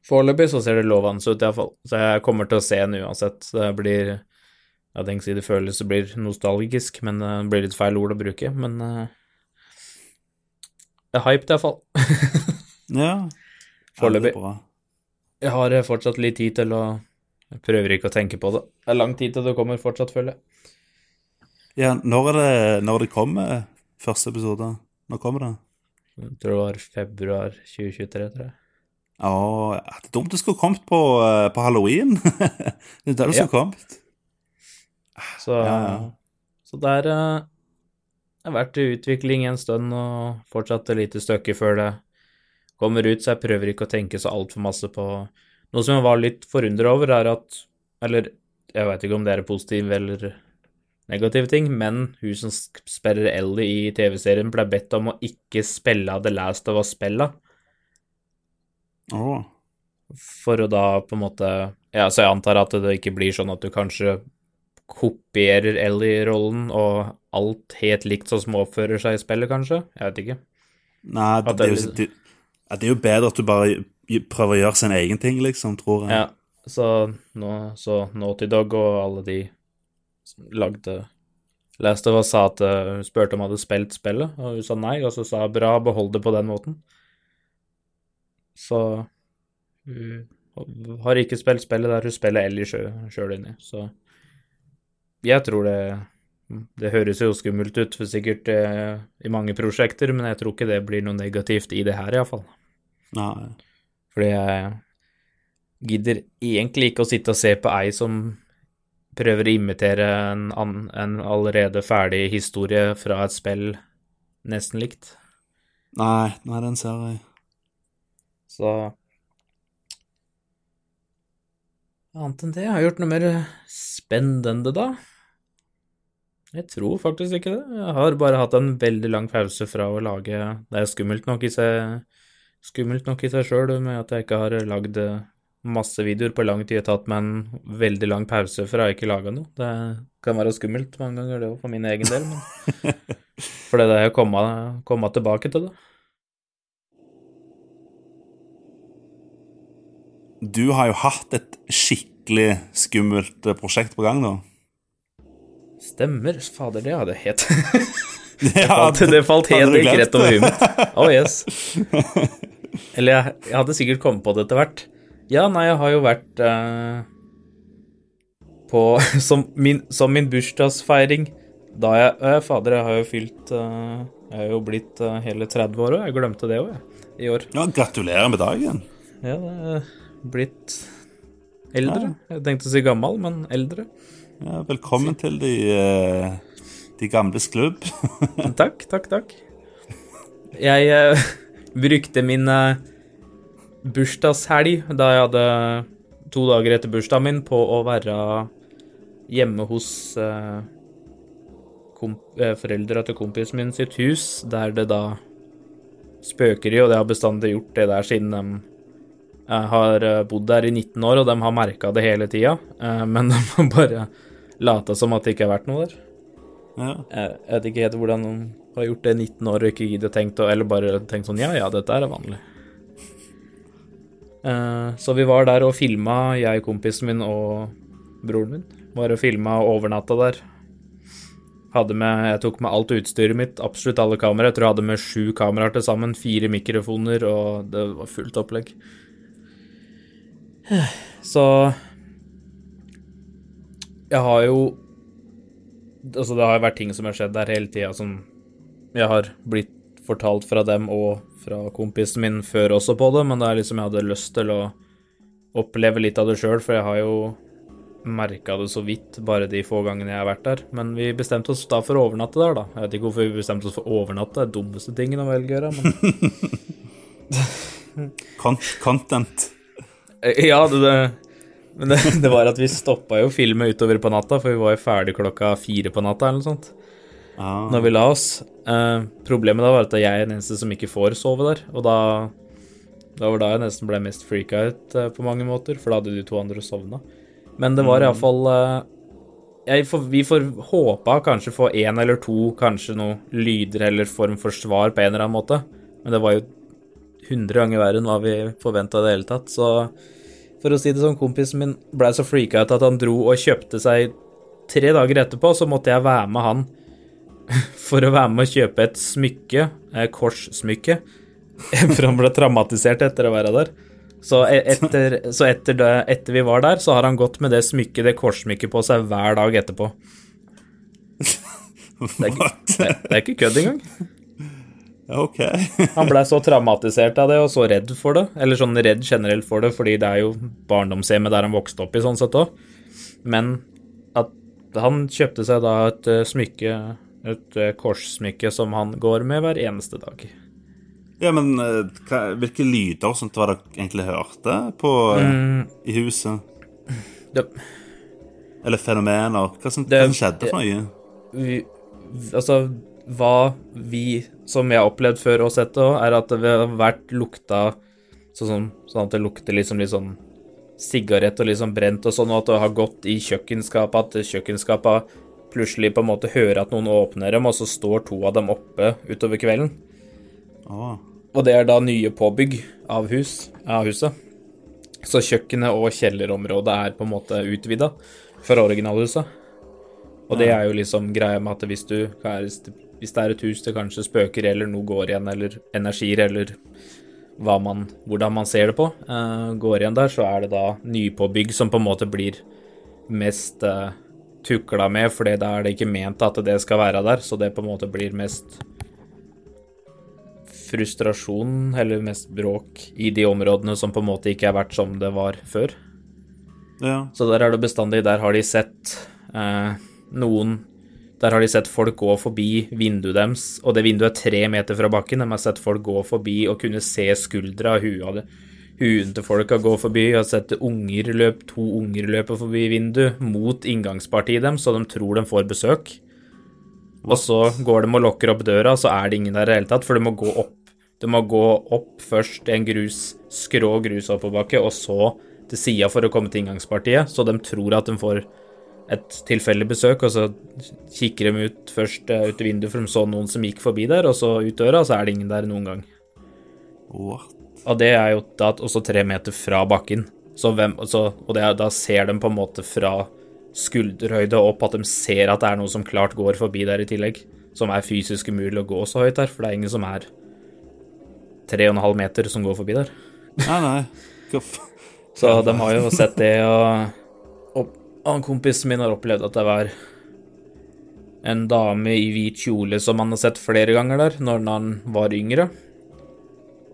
foreløpig så ser det lovende ut, iallfall. Så jeg kommer til å se den uansett. Det blir Jeg tenker å si det føles det blir nostalgisk, men det blir litt feil ord å bruke. Men uh, det er hyped, iallfall. ja. Foreløpig. Jeg har eh, fortsatt litt tid til å Jeg prøver ikke å tenke på det. Det er lang tid til det kommer fortsatt, føler jeg. Ja, når det når det kommer første episode? Når kommer det? Jeg tror det var februar 2023, tror jeg. Ja, det er dumt du skulle kommet på, eh, på halloween. det er der du Ja. skulle kommet. Så, Ja, ja. så det er eh, har vært i utvikling en stund, og fortsatt et lite stykke før det kommer ut, så jeg prøver ikke å tenke så altfor masse på Noe som jeg var litt forundra over, er at Eller jeg veit ikke om det er positivt eller negativ ting, men hun som spiller Ellie i TV-serien, ble bedt om å ikke spille The Last of Us-spilla. Oh. For å da på en måte Ja, så jeg antar at det ikke blir sånn at du kanskje kopierer Ellie-rollen og alt helt likt sånn som oppfører seg i spillet, kanskje? Jeg vet ikke. Nei, det, det, er jo, det, det er jo bedre at du bare prøver å gjøre sin egen ting, liksom, tror jeg. Ja, så, nå, så Naughty Dog og alle de lagde Last of Us sa at eh, hun spurte om hun hadde spilt spillet, og hun sa nei, og så sa hun bra, behold det på den måten. Så hun har ikke spilt spillet der hun spiller Ellie sjøl inni, så jeg tror det Det høres jo skummelt ut for sikkert eh, i mange prosjekter, men jeg tror ikke det blir noe negativt i det her, iallfall. Fordi jeg gidder egentlig ikke å sitte og se på ei som prøver å imitere en, en allerede ferdig historie fra et spill nesten likt. Nei, nei, den ser jeg. Så Annet enn det, jeg har gjort noe mer spennende, da? Jeg tror faktisk ikke det. Jeg har bare hatt en veldig lang pause fra å lage Det er skummelt nok i seg Skummelt nok i seg sjøl med at jeg ikke har lagd masse videoer på lang tid. Tatt meg en veldig lang pause fra jeg ikke laga noe. Det kan være skummelt mange ganger, det òg, for min egen del, men For det er det jeg komme, tilbake til da. Du har jo hatt et skikkelig skummelt eh, prosjekt på gang, da. Stemmer. Fader, det hadde jeg helt Ja, falt, det falt helt ikke rett over det? huet mitt. Oh yes. Eller jeg, jeg hadde sikkert kommet på det etter hvert. Ja, nei, jeg har jo vært eh, på som min, som min bursdagsfeiring da jeg eh, Fader, jeg har jo fylt eh, Jeg er jo blitt eh, hele 30 år og Jeg glemte det òg, jeg. I år. Ja, gratulerer med dagen. Ja, det er blitt eldre. Jeg tenkte å si gammel, men eldre. Ja, velkommen til de, eh, de gamles klubb. Takk, takk, takk. Jeg eh, brukte min bursdagshelg da jeg hadde to dager etter bursdagen min på å være hjemme hos eh, eh, foreldra til kompisen min sitt hus, der det da spøker i, og det har bestandig gjort det der siden de eh, har bodd der i 19 år, og de har merka det hele tida, eh, men de har bare lata som at det ikke har vært noe der. Ja. Jeg vet ikke helt hvordan de har gjort det i 19 år og ikke giddet tenkt, å- eller bare tenkt sånn ja, ja, dette er vanlig. Eh, Så vi var der og filma, jeg, kompisen min og broren min. Var og filma overnatta der. Hadde med, jeg tok med alt utstyret mitt, absolutt alle kameraer. Jeg tror jeg hadde med sju kameraer til sammen, fire mikrofoner, og det var fullt opplegg. Så Jeg har jo Altså, det har jo vært ting som har skjedd der hele tida som jeg har blitt fortalt fra dem og fra kompisen min før også på det, men det er liksom jeg hadde lyst til å oppleve litt av det sjøl, for jeg har jo merka det så vidt bare de få gangene jeg har vært der. Men vi bestemte oss da for å overnatte der, da. Jeg vet ikke hvorfor vi bestemte oss for å overnatte, det er dummeste tingen å velge å gjøre, men content. Ja, det, det Men det, det var at vi stoppa jo filmet utover på natta, for vi var jo ferdig klokka fire på natta eller noe sånt. Ah. når vi la oss. Eh, problemet da var at jeg er den eneste som ikke får sove der, og da Det var da jeg nesten ble mest freaka ut eh, på mange måter, for da hadde de to andre sovna. Men det var iallfall eh, får, Vi får håpa kanskje få én eller to, kanskje noe lyder eller form for svar på en eller annen måte, men det var jo 100 ganger verre enn hva vi forventa i det hele tatt, så for å si det sånn, kompisen min blei så freaka ut at han dro og kjøpte seg Tre dager etterpå så måtte jeg være med han for å være med å kjøpe et smykke, et korssmykke, for han ble traumatisert etter å være der. Så e- etter, så etter, det, etter vi var der, så har han gått med det smykket, det korssmykket på seg hver dag etterpå. What? Det, det er ikke kødd engang. OK. Han blei så traumatisert av det, og så redd for det. Eller sånn redd generelt for det, fordi det er jo barndomshjemmet der han vokste opp i, sånn sett òg. Men at han kjøpte seg da et eh, smykke, et eh, korssmykke, som han går med hver eneste dag. Ja, men eh, hva, hvilke lyder og sånt var det egentlig hørte på eh, Mm, i huset? det, Eller fenomener? Hva som, Det- hva som skjedde for noe? vi, altså, hva vi, som jeg har opplevd før og sett òg, er at det har vært lukta sånn, sånn at det lukter liksom litt sånn sigarett og liksom brent og sånn, og at det har gått i kjøkkenskapet, at kjøkkenskapet plutselig på en måte hører at noen åpner dem, og så står to av dem oppe utover kvelden. Ah. Og det er da nye påbygg av, hus, av huset. Så kjøkkenet og kjellerområdet er på en måte utvida fra originalhuset. Og det er jo liksom greia med at hvis du Hvis det er et hus det kanskje spøker eller noe går igjen, eller energier, eller man, hvordan man ser det på, eh, går igjen der, så er det da nypåbygg som på en måte blir mest eh, tukla med, for da er det ikke ment at det skal være der, så det på en måte blir mest frustrasjon, eller mest bråk, i de områdene som på en måte ikke har vært som det var før. ja. Så der er det bestandig Der har de sett eh, noen Der har de sett folk gå forbi vinduet deres, og det vinduet er tre meter fra bakken. De har sett folk gå forbi og kunne se skuldra og huet av det. Huen til folka gå forbi, og har sett unger løp, to unger løpe forbi vinduet mot inngangspartiet dem, så de tror de får besøk. Og så går de og lukker opp døra, så er det ingen der i det hele tatt, for du må gå opp. Du må gå opp først en grus, skrå grusoppoverbakke, og så til sida for å komme til inngangspartiet, så de tror at de får et tilfeldig besøk, og så kikker de ut først eh, ut i vinduet, for de så noen som gikk forbi der, og så ut døra, og så er det ingen der noen gang. What? Og det er jo da også tre meter fra bakken, så hvem, så, og det er, da ser de på en måte fra skulderhøyde opp at de ser at det er noe som klart går forbi der i tillegg, som er fysisk umulig å gå så høyt der, for det er ingen som er tre og en halv meter som går forbi der. Nei, nei. Så de har jo sett det, og, og og kompisen min har opplevd at det var en dame i hvit kjole som han har sett flere ganger der, når han var yngre.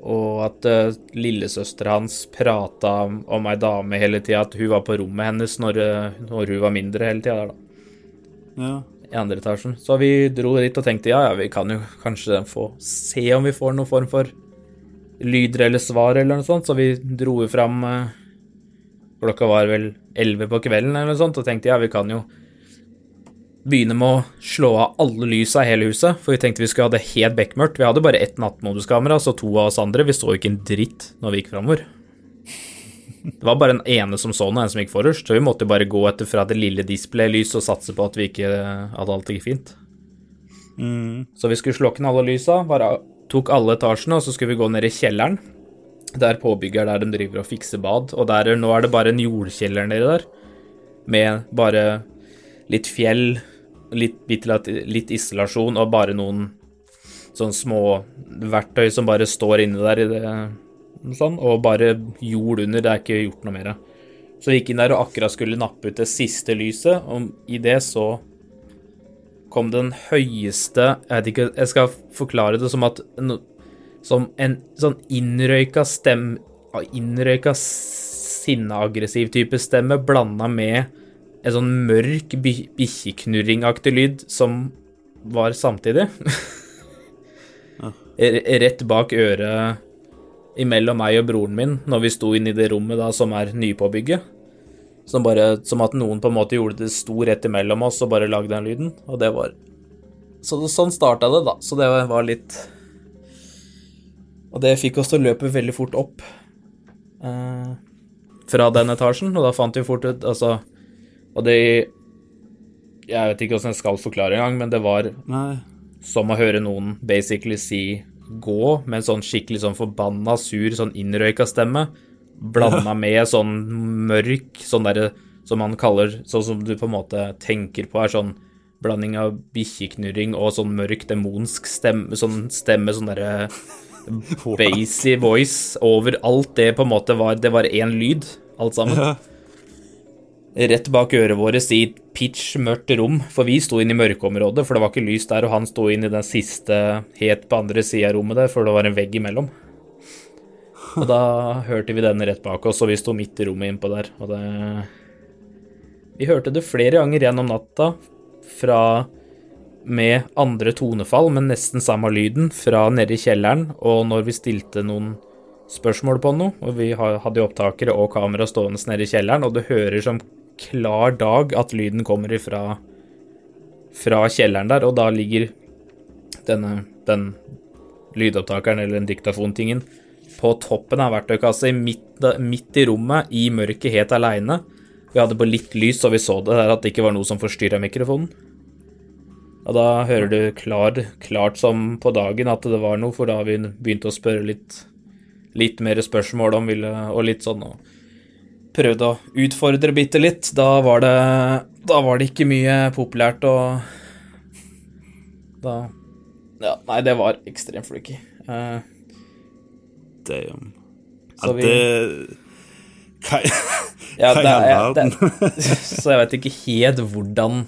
Og at uh, lillesøstera hans prata om, ei dame hele tida, at hun var på rommet hennes når, eh, når hun var mindre hele tida der, da Ja. i andre etasjen. Så vi dro dit og tenkte ja, ja, vi kan jo kanskje få se om vi får noen form for lyder eller svar eller noe sånt, så vi dro jo fram eh, Klokka var vel elleve på kvelden eller noe sånt, og tenkte ja, vi kan jo begynne med å slå av alle lysa i hele huset, for vi tenkte vi skulle ha det helt bekmørkt. Vi hadde bare ett nattmoduskamera, så to av oss andre, vi så ikke en dritt når vi gikk framover. Det var bare den ene som så noe, en som gikk forrest, så vi måtte bare gå etter fra det lille displaylyset og satse på at vi ikke hadde alt gikk fint. Så vi skulle slåkne alle lysa, bare tok alle etasjene, og så skulle vi gå ned i kjelleren. Der påbygger er der de driver og fikser bad, og der, nå er det bare en jordkjeller nedi der. Med bare litt fjell, litt, litt, isolasjon og bare noen sånne små verktøy som bare står inni der i det sånn, og bare jord under, det er ikke gjort noe mer. Så vi gikk inn der og akkurat skulle nappe ut det siste lyset, og i det så kom den høyeste Jeg vet ikke, jeg skal forklare det som at Som en sånn innrøyka stem Innrøyka sinneaggressiv type stemme blanda med en sånn mørk bi- bikkjeknurringaktig lyd som var samtidig. ja. Rett bak øret imellom meg og broren min når vi sto inne i det rommet da som er nypåbygget. Som bare Som at noen på en måte gjorde det sto rett imellom oss og bare lagde den lyden. Og det var Så det, sånn starta det, da. Så det var litt Og det fikk oss til å løpe veldig fort opp eh, fra den etasjen, og da fant vi fort ut Altså Og det Jeg vet ikke hvordan jeg skal forklare engang, men det var Nei. som å høre noen basically si gå med en sånn skikkelig sånn forbanna sur, sånn innrøyka stemme, blanda med sånn mørk, sånn derre som man kaller Sånn som du på en måte tenker på er sånn blanding av bikkjeknurring og sånn mørk demonsk stemme, sånn stemme, sånn derre Basy voice over alt det på en måte var Det var én lyd, alt sammen Ja. Rett bak øret vårt i et pitch mørkt rom, for vi sto inne i mørkeområdet, for det var ikke lys der, og han sto inne i den siste helt på andre sida av rommet der, for det var en vegg imellom. Og da hørte vi den rett bak oss, og vi sto midt i rommet innpå der, og det Vi hørte det flere ganger gjennom natta, fra med andre tonefall, men nesten samme lyden, fra nede i kjelleren, og når vi stilte noen spørsmål på noe, og vi hadde jo opptakere og kamera stående nede i kjelleren, og du hører som klar dag at lyden kommer ifra fra kjelleren der, og da ligger denne, den lydopptakeren eller den diktafontingen på toppen av verktøykassa midt, midt i rommet, i mørket, helt aleine. Vi hadde på litt lys, så vi så det der at det ikke var noe som forstyrra mikrofonen. Og da hører du klar, klart som på dagen at det var noe, for da har vi begynt å spørre litt, litt mer spørsmål om ville, og litt sånn, og prøvde å utfordre bitte litt. Da var det, da var det ikke mye populært, og da Ja, nei, det var ekstremt freaky. Uh, Damn. Ja, vi- det Hva i all verden? så jeg vet ikke helt hvordan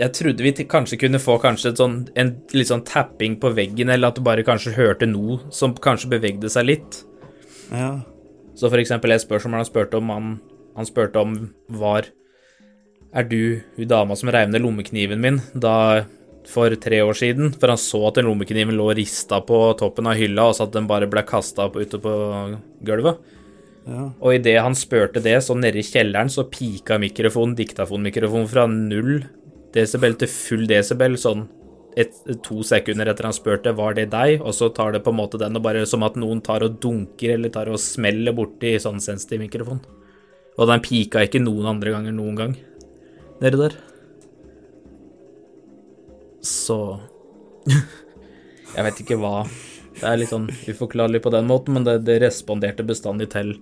Jeg trodde vi kanskje kunne få kanskje sånn, en litt sånn tapping på veggen, eller at du bare kanskje hørte noe som kanskje bevegde seg litt. Ja. Så for eksempel et spørsmål han spurte om, han, han spurte om var Er du hun dama som reiv ned lommekniven min da for tre år siden? For han så at den lommekniven lå rista på toppen av hylla, og så at den bare ble kasta ute på gulvet. ja. Og idet han spurte det, så nede i kjelleren, så pika mikrofonen, diktafonmikrofonen, fra null desibel til full desibel, sånn et, to sekunder etter han spurte var det deg, og så tar det på en måte den og bare som at noen tar og dunker eller tar og smeller borti sånn sensitiv mikrofon. Og den pika ikke noen andre ganger noen gang nedi der. Så Jeg vet ikke hva Det er litt sånn uforklarlig på den måten, men det, det responderte bestandig til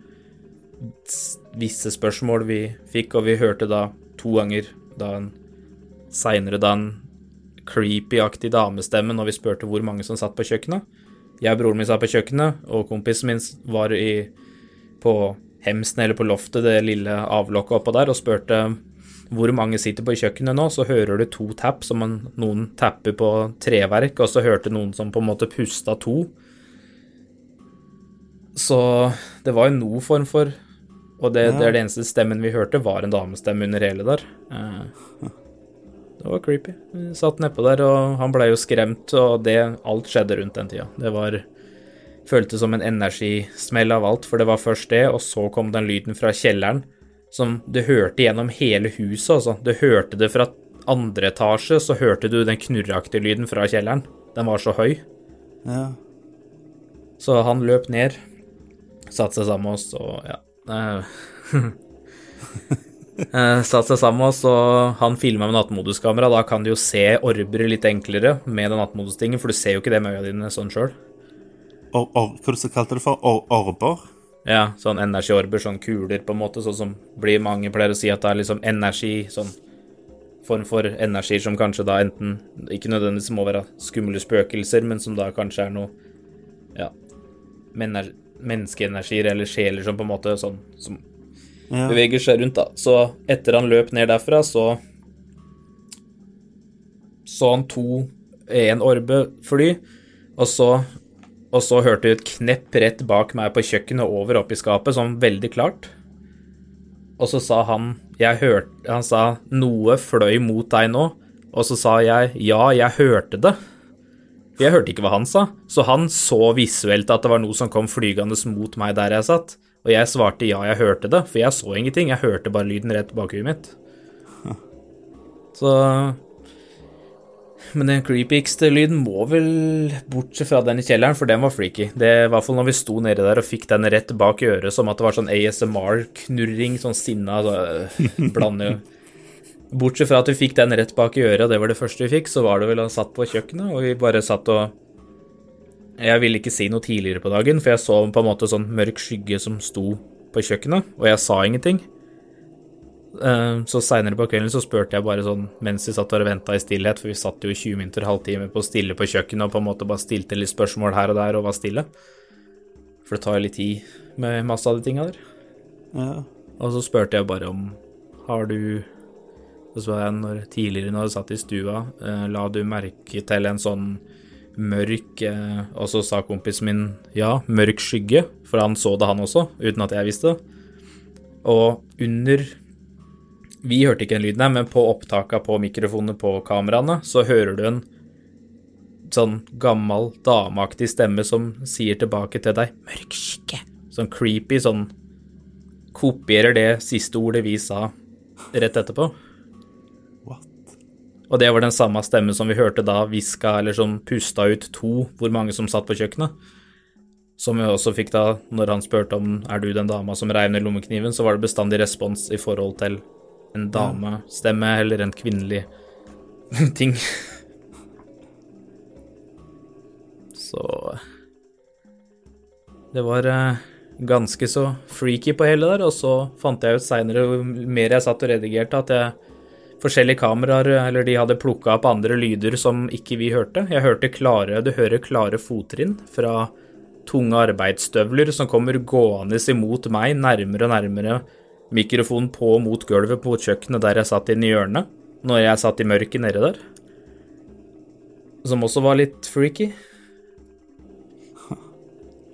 visse spørsmål vi fikk, og vi hørte da to ganger da en seinere da en creepy-aktig damestemme når vi spurte hvor mange som satt på kjøkkenet. Jeg og broren min satt på kjøkkenet, og kompisen min var i, på hemsen eller på loftet, det lille avlokket oppå der, og spurte hvor mange sitter på kjøkkenet nå, så hører du to tapp, som en, noen tapper på treverk, og så hørte noen som på en måte pusta to. Så det var jo noe form for Og det, det er det eneste stemmen vi hørte, var en damestemme under hele der. Eh, det var creepy. Vi satt nedpå der, og han blei jo skremt, og det Alt skjedde rundt den tida. Det var føltes som en energismell av alt, for det var først det, og så kom den lyden fra kjelleren som du hørte gjennom hele huset, altså. Du hørte det fra andre etasje, så hørte du den knurreaktige lyden fra kjelleren. Den var så høy. Ja. Så han løp ned, satte seg sammen med oss, og ja eh, Satte seg sammen med oss, og han filma med nattmoduskamera. Da kan du jo se orbere litt enklere med den nattmodustingen, for du ser jo ikke det med øya dine sånn sjøl. Hva kalte du det for? Or, orber? Ja, sånn energiorber, sånn kuler, på en måte, sånn som blir mange pleier å si at det er liksom energi, sånn form for energier som kanskje da enten ikke nødvendigvis må være skumle spøkelser, men som da kanskje er noe ja, menneskeenergier eller sjeler som på en måte sånn som Ja. beveger seg rundt, da. Så etter han løp ned derfra, så så han to en orbe fly, og så og så hørte jeg et knepp rett bak meg på kjøkkenet over opp i skapet, sånn veldig klart. Og så sa han jeg hørte, Han sa 'noe fløy mot deg nå', og så sa jeg 'ja, jeg hørte det'. Jeg hørte ikke hva han sa, så han så visuelt at det var noe som kom flygende mot meg der jeg satt. Og jeg svarte ja, jeg hørte det, for jeg så ingenting, jeg hørte bare lyden rett bak huet mitt. Så Men den creepyste lyden må vel bortsett fra den i kjelleren, for den var freaky. Det I hvert fall når vi sto nede der og fikk den rett bak øret, som at det var sånn ASMR-knurring, sånn sinna så, blande Bortsett fra at vi fikk den rett bak i øret, og det var det første vi fikk, så var det vel han satt på kjøkkenet, og vi bare satt og Jeg ville ikke si noe tidligere på dagen, for jeg så på en måte sånn mørk skygge som sto på kjøkkenet, og jeg sa ingenting. Eh, Så seinere på kvelden så spurte jeg bare sånn mens vi satt og venta i stillhet, for vi satt jo i 20 minutter, halvtime på stille på kjøkkenet og på en måte bare stilte litt spørsmål her og der og var stille. For det tar jo litt tid med masse av de tinga der. Ja. Og så spurte jeg bare om Har du Så var jeg når tidligere når du satt i stua, eh, la du merke til en sånn mørk eh, Og så sa kompisen min ja, mørk skygge, for han så det han også, uten at jeg visste det. Og under Vi hørte ikke den lyden her, men på opptaka på mikrofonene på kameraene, så hører du en sånn gammel, dameaktig stemme som sier tilbake til deg 'mørk skygge'. Sånn creepy, sånn kopierer det siste ordet vi sa rett etterpå. Og det var den samme stemmen som vi hørte da hviska eller som pusta ut to, hvor mange som satt på kjøkkenet. Som vi også fikk da når han spurte om er du den dama som reiv ned lommekniven, så var det bestandig respons i forhold til en damestemme eller en kvinnelig ting. Så Det var eh, ganske så freaky på hele der, og så fant jeg ut seinere, jo mer jeg satt og redigerte, at jeg forskjellige kameraer, eller de hadde plukka opp andre lyder som ikke vi hørte. Jeg hørte klare, du hører klare fottrinn fra tunge arbeidsstøvler som kommer gående imot meg, nærmere og nærmere mikrofonen på mot gulvet på kjøkkenet der jeg satt inne i hjørnet, når jeg satt i mørket nede der. Som også var litt freaky.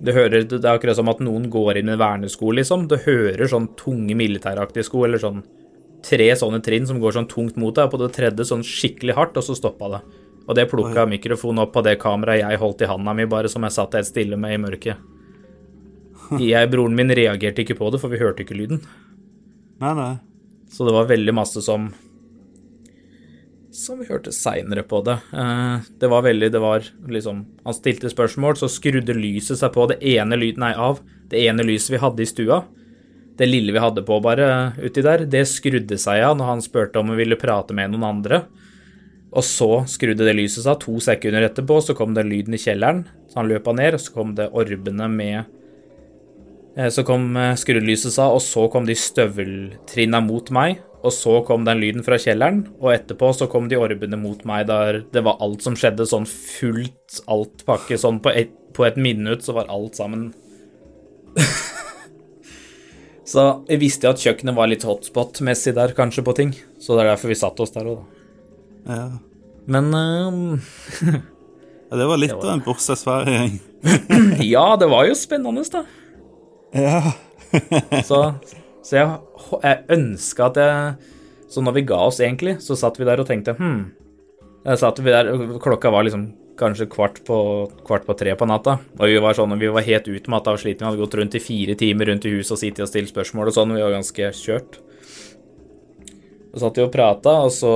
Du hører, det er akkurat som at noen går inn i en liksom. Du hører sånn tunge militæraktige sko, eller sånn tre sånne trinn som går sånn tungt mot deg, og på det tredje sånn skikkelig hardt, og så stoppa det. Og det plukka mikrofonen opp på det kameraet jeg holdt i handa mi, bare som jeg satt helt stille med i mørket. Jeg, broren min reagerte ikke på det, for vi hørte ikke lyden. Nei, nei. Så det var veldig masse som Som vi hørte seinere på det. Eh, Det var veldig Det var liksom Han stilte spørsmål, så skrudde lyset seg på det ene lyden Nei, av det ene lyset vi hadde i stua. Det lille vi hadde på bare uti der, det skrudde seg av når han spurte om vi ville prate med noen andre. Og så skrudde det lyset seg. To sekunder etterpå så kom det lyden i kjelleren. Så han løpa ned, og så kom det orbene med Eh, Så kom eh, skruddelyset seg, og så kom de støveltrinna mot meg. Og så kom den lyden fra kjelleren, og etterpå så kom de orbene mot meg der det var alt som skjedde, sånn fullt alt pakke. Sånn på et, på et minutt så var alt sammen Så jeg visste jo at kjøkkenet var litt hotspot-messig der, kanskje, på ting. Så det er derfor vi satte oss der òg, da. Ja. Men uh, ja. Det var litt Det var- av en bursdagsfeiring. ja, det var jo spennende, da. Ja. Så, så jeg, jeg ønska at jeg Så når vi ga oss, egentlig, så satt vi der og tenkte Hm. Der, Klokka var liksom kanskje kvart på, kvart på tre på natta. Og vi var sånn, vi var helt utmatta og slitne. Vi hadde gått rundt i fire timer rundt i huset og sittet og stilt spørsmål og sånn. Vi var ganske kjørt. Og satt vi og prata, og så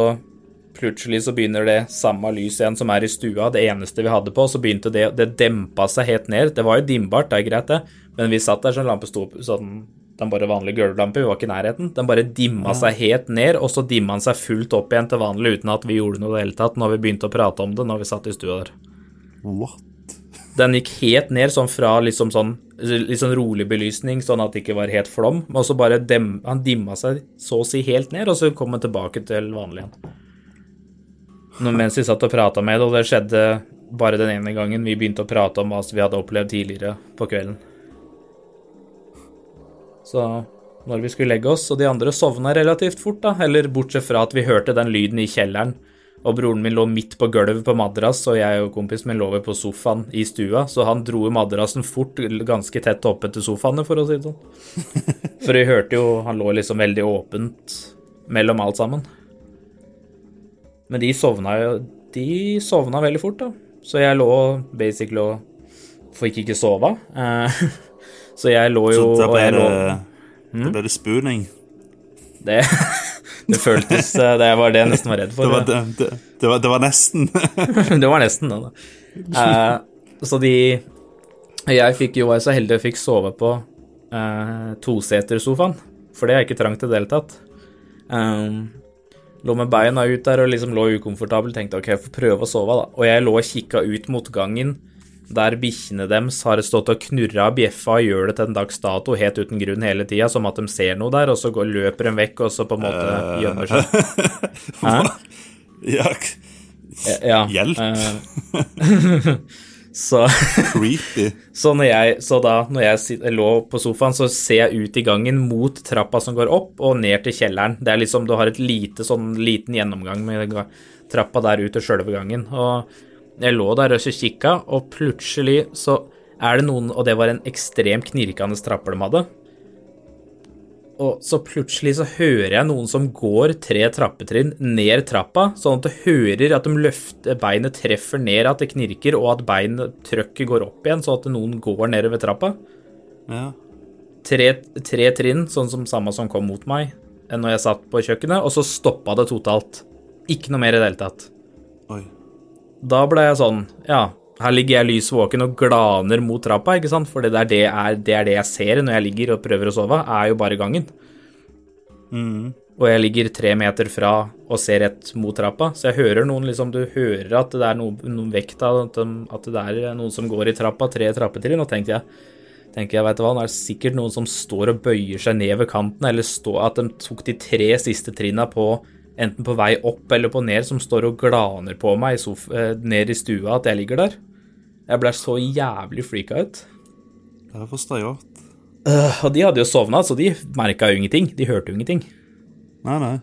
plutselig så begynner det samme lyset igjen som er i stua, det eneste vi hadde på, så begynte det Det dempa seg helt ned. Det var jo dimbart, det er greit, det, men vi satt der sånn lampe sto sånn den bare vanlige gulvlampa, vi var ikke i nærheten. Den bare dimma seg helt ned, og så dimma den seg fullt opp igjen til vanlig uten at vi gjorde noe i det hele tatt når vi begynte å prate om det når vi satt i stua der. What? Den gikk helt ned, sånn fra liksom sånn litt sånn rolig belysning, sånn at det ikke var helt flom, og så bare dem, han dimma seg så å si helt ned, og så kom han tilbake til vanlig igjen. Nå, mens vi satt og prata med det, og det skjedde bare den ene gangen vi begynte å prate om hva vi hadde opplevd tidligere på kvelden. Så når vi skulle legge oss, og de andre sovna relativt fort, da, eller bortsett fra at vi hørte den lyden i kjelleren, og broren min lå midt på gulvet på madrass, og jeg og kompisen min lå på sofaen i stua, så han dro madrassen fort ganske tett oppe til sofaene, for å si det sånn. For vi hørte jo Han lå liksom veldig åpent mellom alt sammen. Men de sovna jo De sovna veldig fort, da. Så jeg lå basically og fikk ikke sove. Så jeg lå jo Så da ble det, lå det spooning. Det, det føltes eh, Det var det jeg nesten var redd for. Det var, det, det, det var, det var nesten. det var nesten da. da. Uh, så de Jeg fikk jo var så heldig og fikk sove på uh, tosetersofaen, for det er ikke trangt i det hele tatt. Um, lå med beina ut der og liksom lå ukomfortabel, tenkte ok, jeg får prøve å sove, da. Og jeg lå og kikka ut mot gangen der bikkjene deres har stått og knurra og bjeffa og gjør det til en dags dato helt uten grunn hele tida, som at de ser noe der, og så går, løper de vekk, og så på en måte gjemmer seg. Hæ? ja, Ja. Hjelp. eh, så creepy. Så, når jeg, så da, når jeg lå på sofaen, så ser jeg ut i gangen mot trappa som går opp, og ned til kjelleren. Det er liksom, du har et lite, sånn liten gjennomgang med trappa der ut til sjølve gangen. Og jeg lå der og kikka, og plutselig så er det noen Og det var en ekstremt knirkende trappe de hadde. Og så plutselig så hører jeg noen som går tre trappetrinn ned trappa, sånn at du hører at de løfter beinet treffer ned, at det knirker, og at beinet trøkket går opp igjen, sånn at noen går nedover trappa. Ja. Tre, tre trinn, sånn som samme som kom mot meg enn når jeg satt på kjøkkenet, og så stoppa det totalt. Ikke noe mer i det hele tatt. Oi. Da ble jeg sånn, ja, her ligger jeg lys våken og glaner mot trappa, ikke sant, for det, er det, er, det er det jeg ser når jeg ligger og prøver å sove, er jo bare gangen. Mm. Og jeg ligger tre meter fra og ser rett mot trappa, så jeg hører noen liksom, du hører at det er noen, noen vekt av at, at det er noen som går i trappa, tre trappetrinn, og tenkte jeg, tenker jeg, vet du hva, det er sikkert noen som står og bøyer seg ned ved kanten, eller stå, at de tok de tre siste trinna på enten på vei opp eller på ned, som står og glaner på meg eh, ned i stua at jeg ligger der. Jeg ble så jævlig freaka ut. Det forstår jeg godt. Uh, og de hadde jo sovna, så de merka jo ingenting. De hørte jo ingenting. Nei, nei.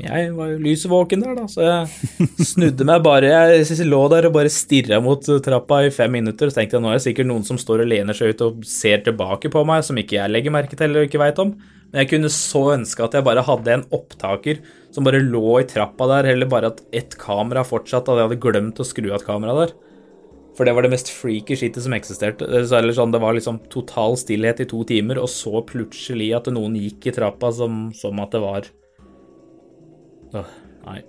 Jeg var jo lys våken der, da, så jeg snudde meg bare. Jeg lå der og bare stirra mot trappa i fem minutter. Så tenkte jeg nå er det sikkert noen som står og lener seg ut og ser tilbake på meg, som ikke jeg legger merke til eller ikke veit om. Men jeg kunne så ønske at jeg bare hadde en opptaker som bare lå i trappa der, eller bare at ett kamera fortsatt, at jeg hadde glemt å skru av et kamera der. For det var det mest freaky skittet som eksisterte. Eller sånn, det var liksom total stillhet i to timer, og så plutselig at noen gikk i trappa som, som at det var Åh, nei.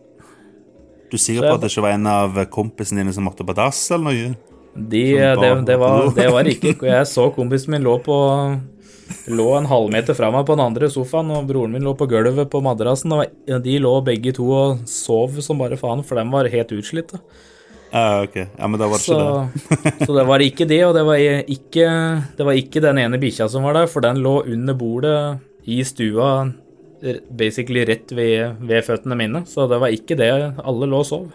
Du er jeg på at det ikke var en av kompisene dine som måtte på dass, eller noe? De, det, det, var, det var ikke Jeg så kompisen min lå på Lå en halvmeter fra meg på den andre sofaen, og broren min lå på gulvet på madrassen. Og de lå begge to og sov som bare faen, for de var helt utslitte. Ja, ok. Ja, men da var det Så, ikke det. så det var ikke det, og det var ikke, det var ikke den ene bikkja som var der, for den lå under bordet i stua, basically rett ved, ved føttene mine. Så det var ikke det. Alle lå og sov.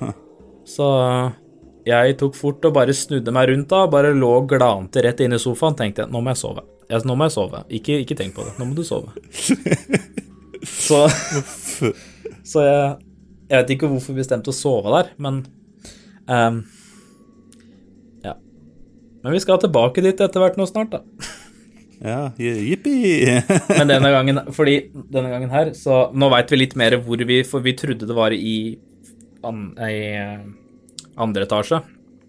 Så jeg tok fort og bare snudde meg rundt da, bare lå og glante rett inn i sofaen. Tenkte jeg, nå må jeg sove. Jeg, nå må jeg sove. Ikke, ikke tenk på det. Nå må du sove. Så, så jeg, jeg vet ikke hvorfor vi bestemte å sove der, men um, Ja. Men vi skal tilbake dit etter hvert nå snart, da. Ja, jippi! Men denne gangen, fordi denne gangen her, så nå veit vi litt mer hvor vi For vi trodde det var i, an, i andre etasje.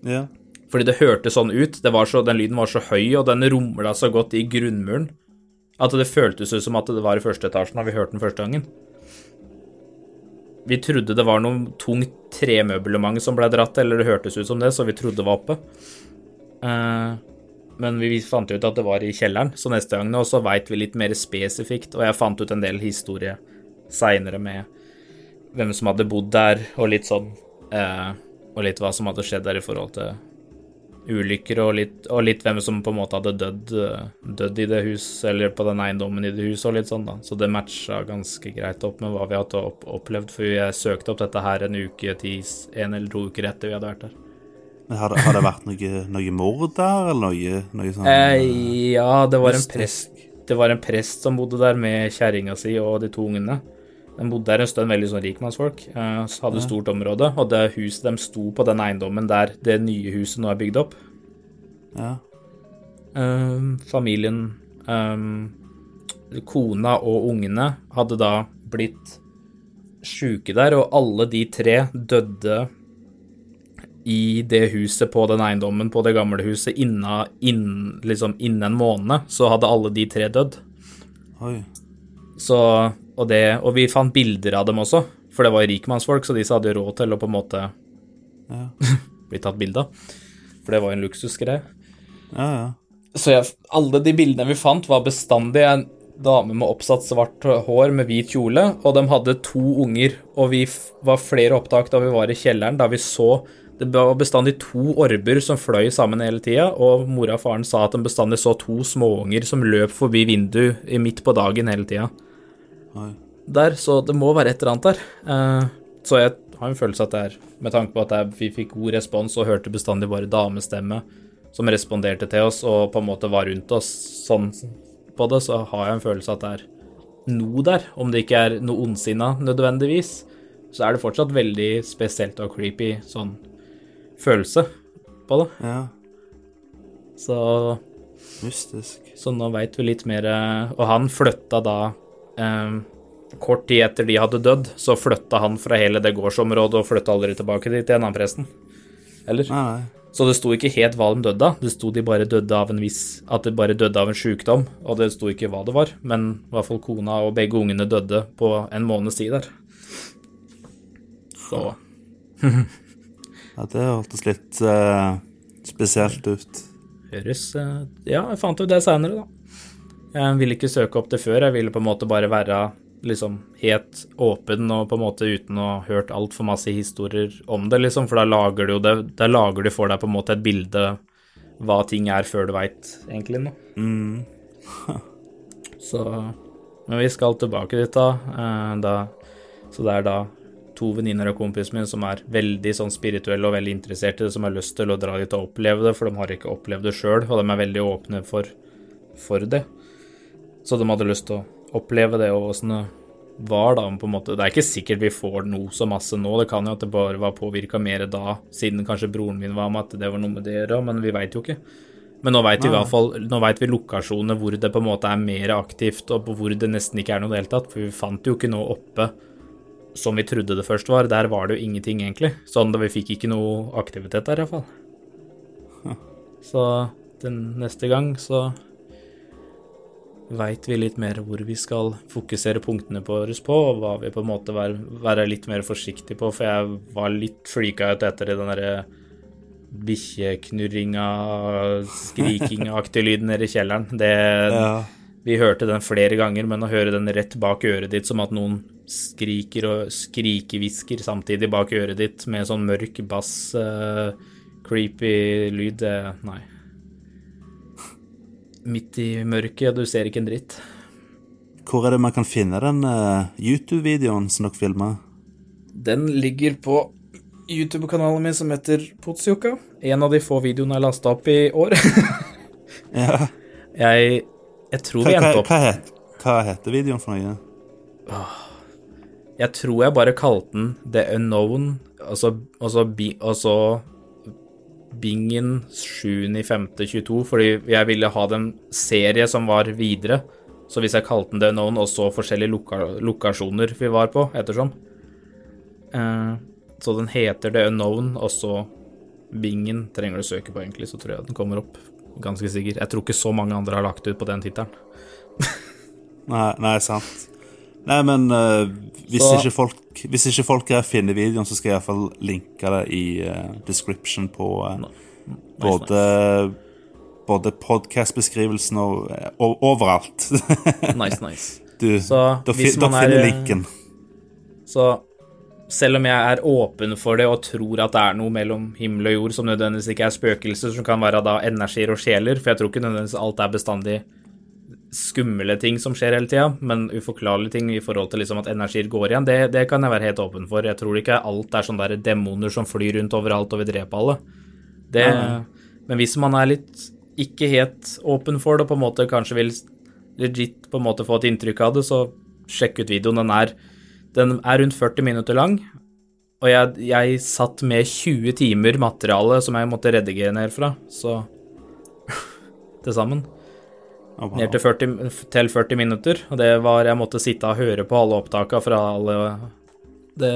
Ja. Fordi det hørtes sånn ut. Så, den lyden var så høy, og den rumla så godt i grunnmuren at det føltes ut som at det var i første etasjen da vi hørte den første gangen. Vi trodde det var noe tungt tremøblement som ble dratt, eller det hørtes ut som det, så vi trodde det var oppe. Eh, men vi fant ut at det var i kjelleren, så neste gang nå så veit vi litt mer spesifikt, og jeg fant ut en del historie seinere med hvem som hadde bodd der, og litt sånn eh, Og litt hva som hadde skjedd der i forhold til ulykker, og litt, og litt hvem som på en måte hadde dødd, eh, dødd i det huset, eller på den eiendommen i det huset, og litt sånn, da. Så det matcha ganske greit opp med hva vi hadde opp, opplevd, for jeg søkte opp dette her en uke, tis, en eller to uker etter vi hadde vært der. Men Har har det vært noe, noe mord der, eller noe, noe sånt? Eh, ja, det var en prest Det var en prest som bodde der med kjerringa si og de to ungene. De bodde der en stund, veldig sånn rikmannsfolk. Så hadde stort område, og det huset de sto på den eiendommen der det nye huset nå er bygd opp. Ja. Eh, familien eh, Kona og ungene hadde da blitt sjuke der, og alle de tre døde i det huset på den eiendommen på det gamle huset inna, inn, liksom innen en måned, så hadde alle de tre dødd. Oi. Så, og, det, og vi fant bilder av dem også, for det var rikmannsfolk, så disse hadde jo råd til å på en måte Ja. bli tatt bilde av. For det var jo en luksusgreie. Ja, ja. Så jeg, alle de bildene vi fant, var bestandig en dame med oppsatt svart hår med hvit kjole, og de hadde to unger, og vi f var flere opptak da vi var i kjelleren, da vi så Det var bestandig to orber som fløy sammen hele tida, og mora og faren sa at de bestandig så to småunger som løp forbi vinduet midt på dagen hele tida. Oi. Der, så det må være et eller annet der. Uh, så jeg har en følelse at det er Med tanke på at vi fikk god respons og hørte bestandig bare damestemme som responderte til oss og på en måte var rundt oss sånn på det, så har jeg en følelse at det er noe der. Om det ikke er noe ondsinna nødvendigvis, så er det fortsatt veldig spesielt og creepy sånn følelse på det. Ja. Så Mystisk. Så nå veit vi litt mer eh, Og han flytta da eh, Kort tid etter de hadde dødd, så flytta han fra hele det gårdsområdet og flytta aldri tilbake dit igjen, han presten. Eller? Nei, nei. Så det sto ikke helt hva de døde av. Det sto de bare døde av en viss At de bare døde av en sjukdom, og det sto ikke hva det var. Men i hvert fall kona og begge ungene døde på en måneds tid der. Så Ja, det hørtes litt uh, spesielt ut. høres uh, Ja, jeg fant jo det seinere, da. Jeg ville ikke søke opp det før. Jeg ville på en måte bare være liksom helt åpen og på en måte uten å ha hørt altfor masse historier om det, liksom, for da lager du jo det Da lager du for deg på en måte et bilde hva ting er, før du veit egentlig noe. Mm. Så Men vi skal tilbake dit, da. Eh, da så det er da to venninner og kompisen min som er veldig sånn spirituelle og veldig interessert i det, som har lyst til å dra dit og oppleve det, for de har ikke opplevd det sjøl, og de er veldig åpne for, for det. Så de hadde lyst til å oppleve det og åssen det var, da, på en måte. Det er ikke sikkert vi får noe så masse nå, det kan jo at det bare var påvirka mer da, siden kanskje broren min var med, at det var noe med det å gjøre, men vi veit jo ikke. Men nå veit vi i hvert fall Nå vet vi lokasjoner hvor det på en måte er mer aktivt, og hvor det nesten ikke er noe i det hele tatt, for vi fant jo ikke noe oppe som vi trodde det først var. Der var det jo ingenting, egentlig. Sånn at vi fikk ikke noe aktivitet der, iallfall. Så den neste gang så veit vi litt mer hvor vi skal fokusere punktene våre på, og hva vi på en måte være, være litt mer forsiktige på, for jeg var litt flika ut etter den derre bikkjeknurringa, skrikingaktige lyden nede i kjelleren. Det Ja. vi hørte den flere ganger, men å høre den rett bak øret ditt som at noen skriker og skrikehvisker samtidig bak øret ditt med sånn mørk bass, uh, creepy lyd, det Nei. Midt i mørket, og du ser ikke en dritt. Hvor er det man kan finne den uh, YouTube-videoen som dere filma? Den ligger på YouTube-kanalen min som heter Potsjoka. En av de få videoene jeg lasta opp i år. Ja. Jeg, jeg tror Hva, vi endte opp hva, het, hva heter videoen for noe? Jeg tror jeg bare kalte den The Unknown, altså, altså, bi, altså Bingen 7.5.22, fordi jeg ville ha den serie som var videre. Så hvis jeg kalte den The Unknown, og så forskjellige loka, lokasjoner vi var på, ettersom. Eh, så den heter The Unknown, og så Bingen trenger du søke på, egentlig, så tror jeg den kommer opp. Ganske sikker. Jeg tror ikke så mange andre har lagt ut på den tittelen. Nei, nei, sant. Nei, men uh, hvis, Så- ikke folk, hvis ikke folk her finner videoen, så skal jeg iallfall linke det i uh, description på eh, både, både podcast-beskrivelsen og, og overalt. Nice, nice. du, Så da, fi, da er finner eh, linken. Så selv om jeg er åpen for det og tror at det er noe mellom himmel og jord som nødvendigvis ikke er spøkelser, som kan være da energier og sjeler, for jeg tror ikke nødvendigvis alt er bestandig skumle ting som skjer hele tida, men uforklarlige ting i forhold til liksom at energier går igjen, det, det kan jeg være helt åpen for. Jeg tror ikke alt er sånne demoner som flyr rundt overalt og vil drepe alle. Det, men hvis man er litt ikke helt åpen for det, og på en måte kanskje vil legit på en måte få et inntrykk av det, så sjekk ut videoen. Den er, den er rundt 40 minutter lang, og jeg, jeg satt med 20 timer materiale som jeg måtte redigere ned fra, så til sammen. Wow. Ned til 40, til 40 minutter, og det var Jeg måtte sitte og høre på alle opptaka fra alle Det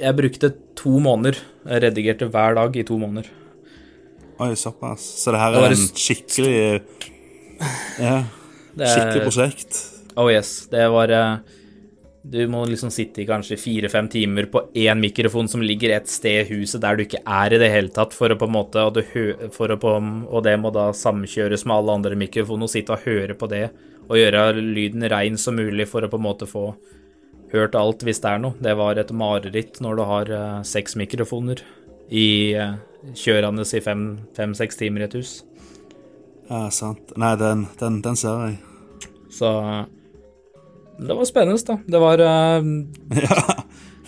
Jeg brukte to måneder. Jeg redigerte hver dag i to måneder. Oi, såpass. Så det her er en skikkelig Ja, skikkelig prosjekt. Oh yes, det var eh, Du må liksom sitte i kanskje fire-fem timer på én mikrofon som ligger et sted i huset der du ikke er i det hele tatt, for å på en måte Og, på, og det må da samkjøres med alle andre mikrofoner, og sitte og høre på det og gjøre lyden rein som mulig for å på en måte få hørt alt hvis det er noe. Det var et mareritt når du har eh, seks mikrofoner i eh, kjørende i fem-seks timer i et hus. Ja, sant. Nei, den, den, den ser jeg. Så det var spennende, da. Det var eh,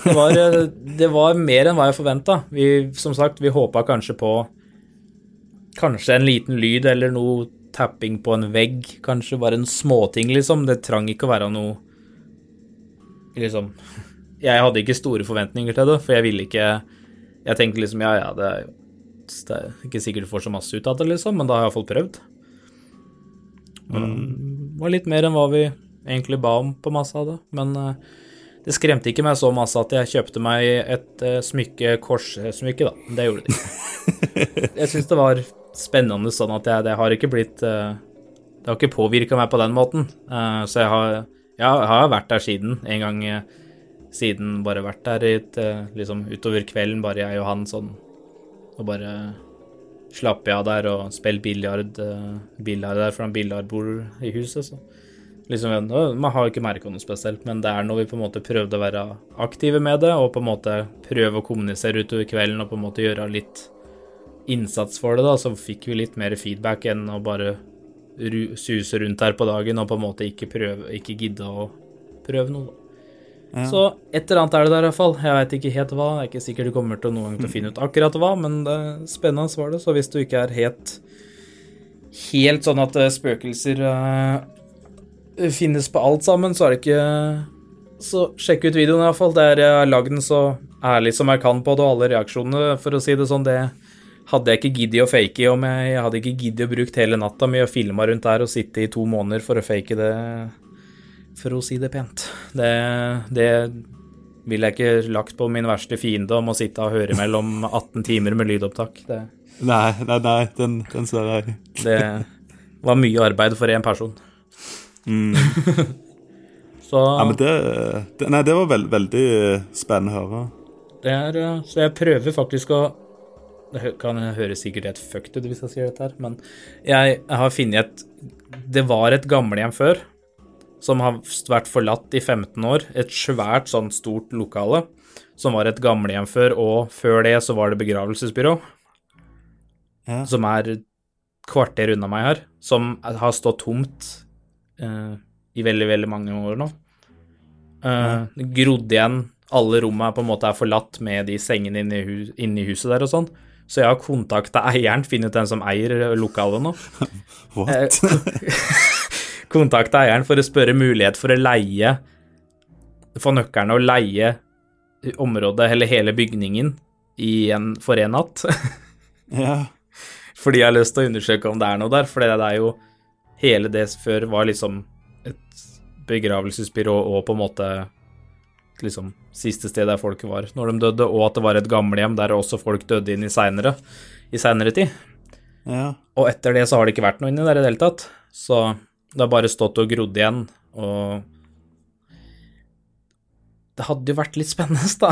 det, var, eh, det var mer enn hva jeg forventa. Vi, som sagt, vi håpa kanskje på Kanskje en liten lyd eller noe tapping på en vegg. Kanskje bare en småting, liksom. Det trang ikke å være noe Liksom Jeg hadde ikke store forventninger til det, for jeg ville ikke Jeg tenkte liksom ja, ja, det er det er ikke sikkert du får så masse ut av det, liksom, men da har jeg iallfall prøvd. Men det var litt mer enn hva vi egentlig ba om på masse av det. Men eh, det skremte ikke meg så masse at jeg kjøpte meg et uh, smykke, korssmykke, da. Det gjorde det ikke. jeg syns det var spennende sånn at jeg, det har ikke blitt eh, Det har ikke påvirka meg på den måten. Eh, så jeg har, jeg har vært der siden. En gang eh, siden bare vært der et, eh, liksom utover kvelden, bare jeg og han sånn, og bare slappe av der og spiller biljard eh, biljard der fra en biljardbord i huset, så liksom, Man har jo ikke merka noe spesielt, men det er når vi på en måte prøvde å være aktive med det, og på en måte prøve å kommunisere utover kvelden og på en måte gjøre litt innsats for det, da, så fikk vi litt mer feedback enn å bare suse rundt her på dagen og på en måte ikke prøve, ikke gidde å prøve noe. Ja. Så et eller annet er det der i hvert fall. Jeg veit ikke helt hva. Jeg er ikke sikker du kommer til noen gang til å finne ut akkurat hva, men det er spennende var det. Så hvis du ikke er helt helt sånn at eh, spøkelser eh, finnes på alt sammen, så er det ikke Så sjekk ut videoen i hvert fall. Der jeg har lagd den så ærlig som jeg kan på det, og alle reaksjonene, for å si det sånn. Det hadde jeg ikke giddet å fake om jeg, jeg hadde ikke giddet å bruke hele natta mi å filme rundt der og sitte i to måneder for å fake det for å si det pent. Det, det ville jeg ikke lagt på min verste fiende om å sitte og høre mellom 18 timer med lydopptak. Det, Nei, nei, nei, den, den ser jeg. det var mye arbeid for én person. Mm. Så Ja, men det, det Nei, det var veld, veldig spennende å høre. det er eh, Så jeg prøver faktisk å Det kan høres sikkert helt fucked ut hvis jeg sier dette her, men jeg, jeg har funnet et Det var et gamlehjem før som har vært forlatt i 15 år. Et svært, sånn stort lokale som var et gamlehjem før, og før det så var det begravelsesbyrå. Ja. som er kvarter unna meg her, som har stått tomt eh, i veldig, veldig mange år nå. Eh, Grodd igjen, alle rommene på en måte er forlatt med de sengene inne i, hu inne i huset der og sånn. Så jeg har kontakta eieren, funnet den som eier lokalet nå. What? Kontakta eieren for å spørre mulighet for å leie Få nøklene og leie området, eller hele bygningen, i en, for en natt. ja. Fordi jeg har lyst til å undersøke om det er noe der. For det er jo Hele det før var liksom et begravelsesbyrå og på en måte liksom siste sted der folk var når de døde, og at det var et gamlehjem der også folk døde inn i seinere i seinere tid. Ja. Og etter det så har det ikke vært noe inni der i det hele tatt. Så det har bare stått og grodd igjen, og Det hadde jo vært litt spennende, da.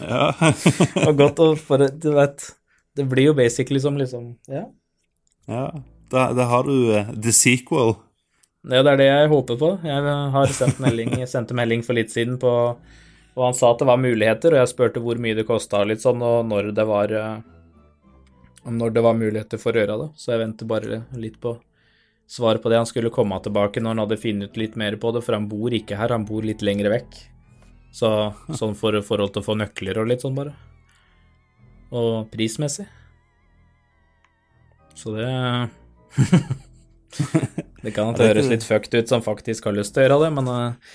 ja. og godt å for Du vet, det blir jo basically som liksom Ja. ja. Da, da har du uh, the sequel. Det er det jeg håper på. Jeg har sendt melding, sendte melding for litt siden på Og han sa at det var muligheter, og jeg spurte hvor mye det kosta litt sånn, og når det var eh, Når det var muligheter for å gjøre det. Så jeg venter bare litt på svar på det. Han skulle komme tilbake når han hadde funnet ut litt mer på det, for han bor ikke her, han bor litt lenger vekk. Så sånn for forhold til å få nøkler og litt sånn, bare. Og prismessig. Så det Det kan det høres litt fucked ut som faktisk har lyst til å gjøre det, men eh,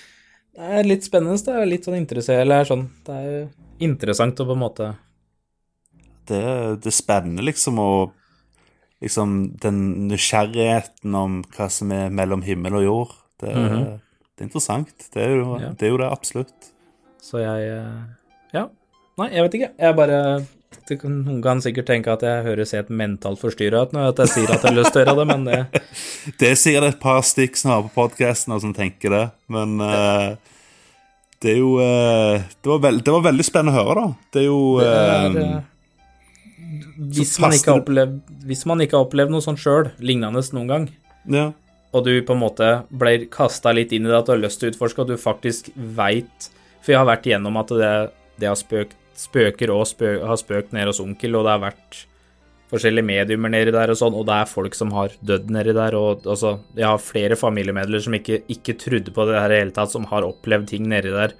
det er litt spennende. Det er litt sånn interessert, eller sånn Det er jo interessant å på en måte Det, det er spennende, liksom, og liksom den nysgjerrigheten om hva som er mellom himmel og jord. Det, er- -hmm. det er interessant. Det er, jo, Ja. det er jo det, absolutt. Så jeg eh, Ja. Nei, jeg vet ikke. Jeg bare Noen kan sikkert tenke at jeg høres helt mentalt forstyrra ut når at jeg sier at jeg har lyst til å gjøre det, men det Det er sikkert et par stykk som har på podkasten som tenker det, men uh, det er jo uh, det, var veld, det var veldig spennende å høre, da. Det er jo Det er, eh, hvis, man ikke har opplevd, hvis man ikke har opplevd noe sånt sjøl, lignende noen gang, Ja. og du på en måte ble kasta litt inn i det, at du har lyst til å utforske, og du faktisk veit For jeg har vært igjennom at det, det har spøkt, spøker og spø, har spøkt nede hos onkel, og det har vært forskjellige mediumer nedi der og sånn, og det er folk som har dødd nedi der, og altså Jeg har flere familiemedlemmer som ikke, ikke trodde på det her i det hele tatt, som har opplevd ting nedi der,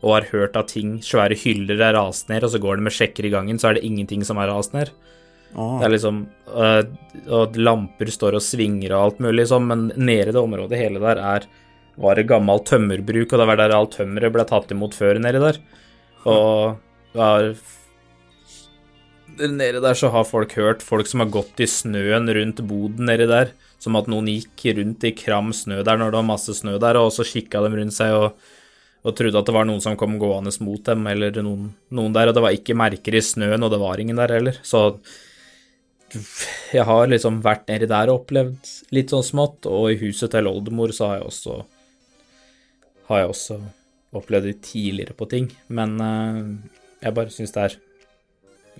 og har hørt at ting, svære hyller er rast ned, og så går de med sjekker i gangen, så er det ingenting som er rast ned. Å, Det er liksom øh, Og lamper står og svinger og alt mulig sånn, men nede i det området hele der er var det gammelt tømmerbruk, og det var der alt tømmeret ble tatt imot før nedi der. Og ja, Nede der så har folk hørt folk som har gått i snøen rundt boden nedi der, som at noen gikk rundt i kram snø der når det var masse snø der, og så kikka de rundt seg og, og trodde at det var noen som kom gående mot dem, eller noen, noen der, og det var ikke merker i snøen, og det var ingen der heller. Så jeg har liksom vært nedi der og opplevd litt sånn smått, og i huset til oldemor så har jeg også har jeg også opplevd litt tidligere på ting, men eh, jeg bare syns det er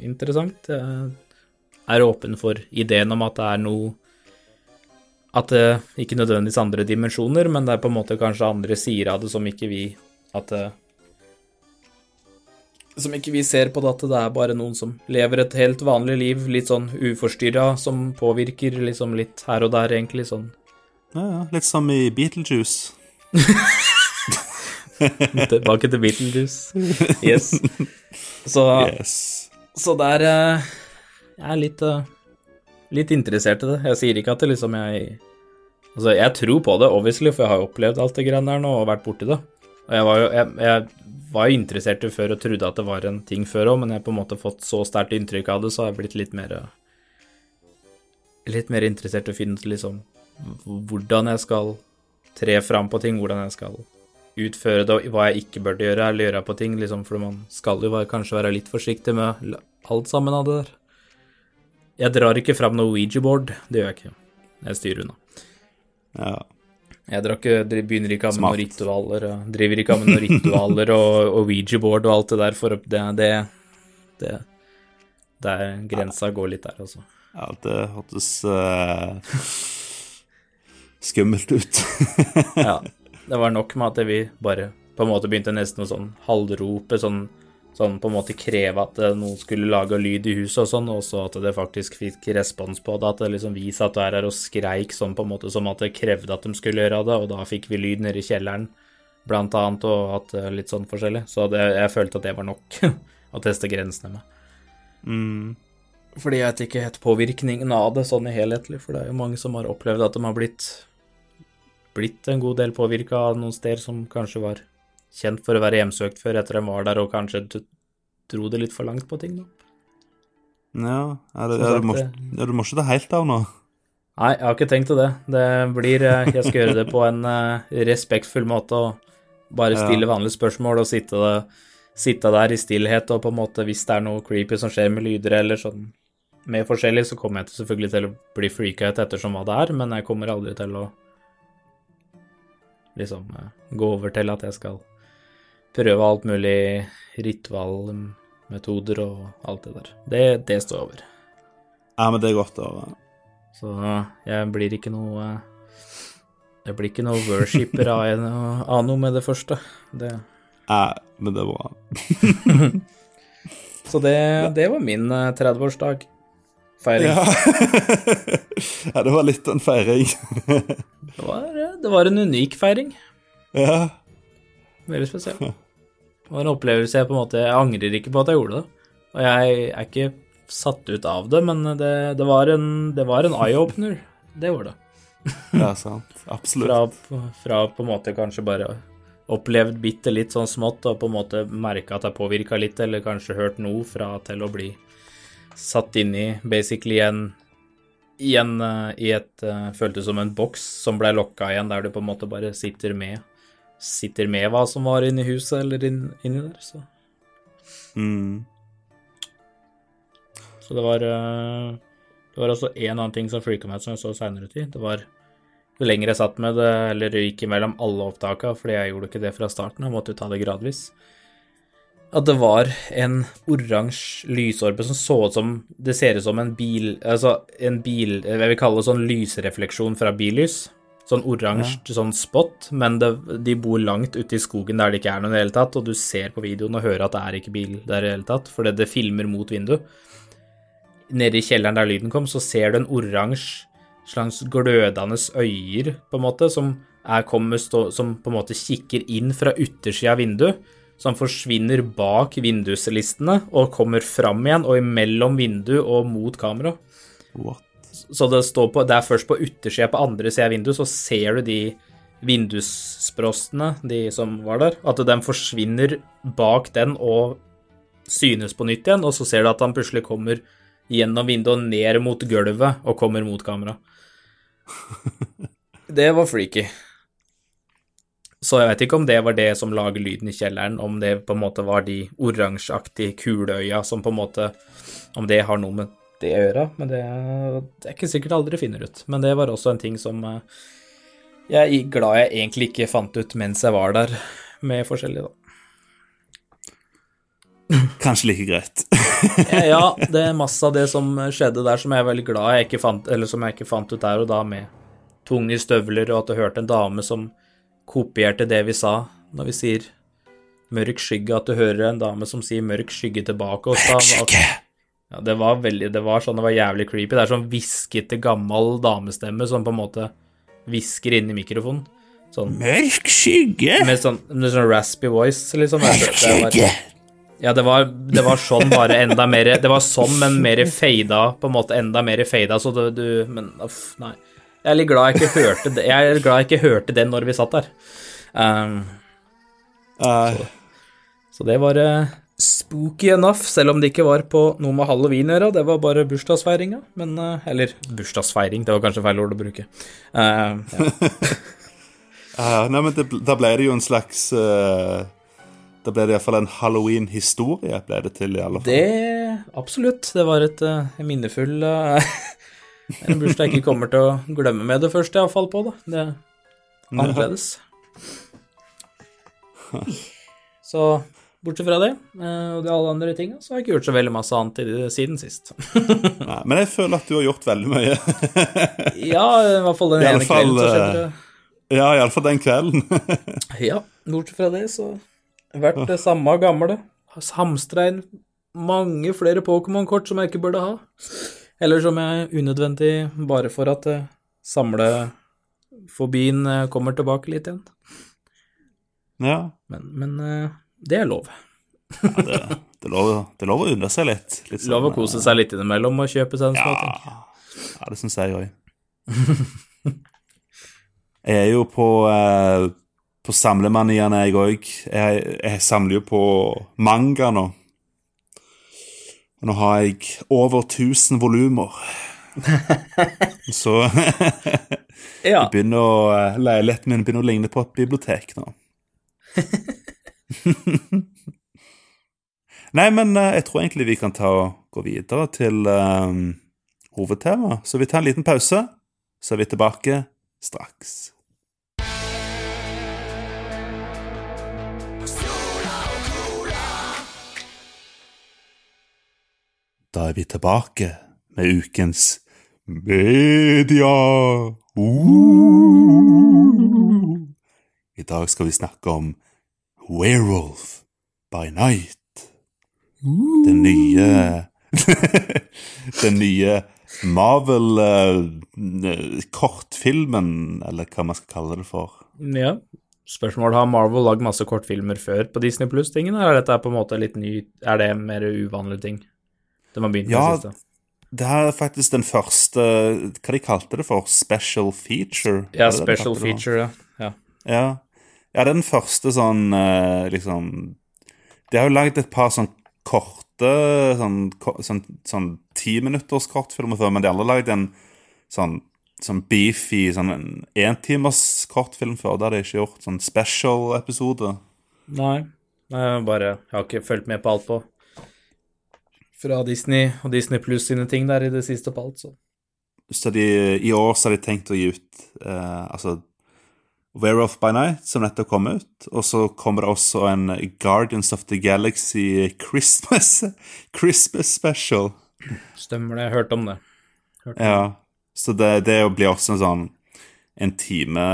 interessant. Jeg er åpen for ideen om at det er noe At det ikke nødvendigvis andre dimensjoner, men det er på en måte kanskje andre sider av det som ikke vi At det som ikke vi ser på det, at det er bare noen som lever et helt vanlig liv, litt sånn uforstyrra, som påvirker liksom litt her og der, egentlig sånn. ja, ja. Litt som i Beetlejuice. Tilbake til Beetlejuice. Yes. Så, Yes. så der eh, Jeg er litt, eh, litt interessert i det. Jeg sier ikke at det liksom jeg Altså, jeg tror på det, obviously, for jeg har jo opplevd alt det greiene der nå og vært borti det. Og jeg var jo jeg, jeg var interessert i det før og trodde at det var en ting før òg, men jeg har på en måte fått så sterkt inntrykk av det, så har jeg blitt litt mer eh, Litt mer interessert i å finne ut liksom hvordan jeg skal tre fram på ting, hvordan jeg skal utføre det, og hva jeg ikke burde gjøre eller gjøre på ting, liksom, for man skal jo kanskje være litt forsiktig med alt sammen av det der. Jeg drar ikke fram noe Ouija-board, det gjør jeg ikke. Jeg styrer unna. Ja. Jeg drar ikke, begynner ikke med noen ritualer, driver ikke med noen ritualer og, og Ouija-board og alt det der, for det, det, det, der er grensa går litt der, altså. ja, det hørtes uh, skummelt ut. Ja, det var nok med at vi bare på en måte begynte nesten å sånn halvrope, sånn, sånn på en måte kreve at eh, noen skulle lage lyd i huset og sånn, og så at det faktisk fikk respons på det, at det liksom vi satt der og skreik sånn på en måte som at det krevde at de skulle gjøre det, og da fikk vi lyd nede i kjelleren, blant annet, og at eh, litt sånn forskjellig. Så det, jeg følte at det var nok å teste grensene med. mm. Fordi jeg vet ikke helt påvirkningen av det sånn i helhetlig, for det er jo mange som har opplevd at de har blitt blitt en god del påvirka av noen steder som kanskje var kjent for å være hjemsøkt før etter de var der, og kanskje dro det litt for langt på ting, da. Ja, er, det, er, du, må, er du må ikke det helt av nå. Nei, jeg har ikke tenkt til det. Det blir eh, Jeg skal gjøre det på en eh, respektfull måte, og Bare stille vanlige spørsmål og sitte, sitte der i stillhet, og på en måte, hvis det er noe creepy som skjer med lyder eller sånn mer forskjellig, så kommer jeg til selvfølgelig til å bli freaka ut ettersom hva det er, men jeg kommer aldri til å liksom eh, gå over til at jeg skal prøve alt mulig ritualmetoder og alt det der. Det, det står over. Ja, men det er godt å høre. Så jeg blir ikke noe eh, Jeg blir ikke noe worshipper av, noe med det første. Det, Ja, men det er bra. så det, det var min eh, 30-årsdag. Feiring. Ja. ja, det var litt en feiring. Det, var, eh, det var en unik feiring. ja. Veldig spesiell. Det var en opplevelse jeg på en måte Jeg angrer ikke på at jeg gjorde det. Og jeg er ikke satt ut av det, men det, det var en, en eye-opener. Det var det. ja, sant. Absolutt. Fra, fra på en måte kanskje bare opplevd bitte litt sånn smått og på en måte merka at jeg påvirka litt, eller kanskje hørt noe, fra til å bli satt inn i basically en i, en, eh, i et uh, Føltes som en boks som ble lokka igjen, der du på en måte bare sitter med Sitter med hva som var inni huset eller inn, inni der, så Mm. Så det var eh, Det var også en annen ting som freaka meg ut, som jeg så seinere tid. Det var jo lenger jeg satt med det, eller gikk imellom alle opptaka, fordi jeg gjorde ikke det fra starten, jeg måtte jo ta det gradvis, at det var en oransje lysorbe som så ut som Det ser ut som en bil Altså en bil Jeg vil kalle det sånn lysrefleksjon fra billys. Sånn oransje sånn spot, men det, de bor langt ute i skogen der det ikke er noen i det hele tatt, og du ser på videoen og hører at det er ikke bil der i det hele tatt, fordi det filmer mot vinduet. Nede i kjelleren der lyden kom, så ser du en oransje slags glødende øyer, på en måte, som, er, som på en måte kikker inn fra yttersida av vinduet, som forsvinner bak vinduslistene og kommer fram igjen, og imellom vindu og mot kamera. What? Så det står på, det er først på yttersida på andre sida av vinduet, så ser du de vindussprostene, de som var der, at de forsvinner bak den og synes på nytt igjen, og så ser du at han plutselig kommer gjennom vinduet ned mot gulvet og kommer mot kamera. Det var freaky. Så jeg vet ikke om det var det som lager lyden i kjelleren, om det på en måte var de oransjeaktige kuleøya som på en måte Om det har noe med det å gjøre, men det, det er ikke sikkert aldri finner ut. Men det var også en ting som eh, jeg er glad jeg egentlig ikke fant ut mens jeg var der med forskjellige, da. Kanskje like greit. Ja, det er masse av det som skjedde der som jeg er veldig glad jeg ikke fant, eller som jeg ikke fant ut der og da, med tunge støvler, og at du hørte en dame som kopierte det vi sa når vi sier mørk skygge, at du hører en dame som sier mørk skygge tilbake. Og skygge! ja, det var veldig, det var sånn, det var jævlig creepy. Det er sånn hviskete, gammel damestemme som på en måte hvisker inn i mikrofonen. Sånn, Mørk skygge! med sånn, med sånn raspy voice, liksom. skygge det var, ja, det var, det var sånn, bare enda mer Det var sånn, men mer fada, på en måte enda mer fada, så du, du Men uff, nei. Jeg er litt glad jeg ikke hørte det Jeg er glad jeg ikke hørte det når vi satt der. Um, uh. så det var uh, spooky enough, selv om det ikke var på noe med halloween å gjøre. Det var bare bursdagsfeiringa, men uh, Eller bursdagsfeiring, det var kanskje feil ord å bruke. Uh, ja. nei, men det, da ble det jo en slags eh, Da ble det iallfall en halloween-historie, ble det til, i alle fall. Det Absolutt. Det var et uh, minnefull eh, En bursdag jeg ikke kommer til å glemme med det første, fall på, da. Det er annerledes. Så bortsett fra det, eh, og de alle andre tinga, så har jeg ikke gjort så veldig masse annet siden sist. Nei, men jeg føler at du har gjort veldig mye. ja, i hvert fall den ene fall, kvelden så skjedde det. ja, iallfall den kvelden. Ja, bortsett fra det, så jeg vært det samme gamle. Hamstra inn mange flere Pokémon-kort som jeg ikke burde ha. Eller som jeg unødvendig bare for at eh, samlefobien eh, kommer tilbake litt igjen. ja. Men, men eh, det er lov. ja det, det, er lov, det er lov å undre seg litt. litt sånn, Lov å kose seg litt innimellom og kjøpe seg en Ja, småting. ja det syns jeg òg. Jeg er jo på, eh, på samlemaniene, jeg òg. Jeg, jeg samler jo på manga nå. Nå har jeg over 1000 volumer. Så Ja. begynner å, eh, leiligheten min begynner å ligne på et bibliotek nå. Nei, men eh, jeg tror egentlig vi kan ta og gå videre til um, hovedtemaet. Så vi tar en liten pause, så er vi tilbake straks. Da er vi tilbake med ukens media. Uh. I dag skal vi snakke om Werewolf by Night. Den nye Den nye Marvel-kortfilmen, eller hva man skal kalle det for. Ja. Spørsmålet har Marvel lagd masse kortfilmer før på Disney Pluss-tingene, eller er dette på en måte litt ny Er det mer uvanlige ting? De var begynt Ja, det siste. Det her er faktisk den første Hva de kalte det for? Special feature? Ja, de special for? feature, ja. ja. Ja. det er den første sånn eh, liksom De har jo lagd et par sånn korte sånn, sånn, sånn, sånn timinutters kortfilmer før, men de har aldri lagd en sånn, sånn beefy sånn en entimers kortfilm før. Det har de ikke gjort. Sånn special-episode. Nei, jeg bare Jeg har ikke fulgt med på alt på fra Disney og Disney Pluss sine ting der i det siste på alt, så Så de, i år så har de tenkt å gi ut eh, altså Werewolf by Night, som nettopp kom ut. Og så kommer det også en Guardians of the Galaxy Christmas, Christmas special. stemmer det. Jeg hørte om det. Hørte Ja. Så det, det blir også en sånn en time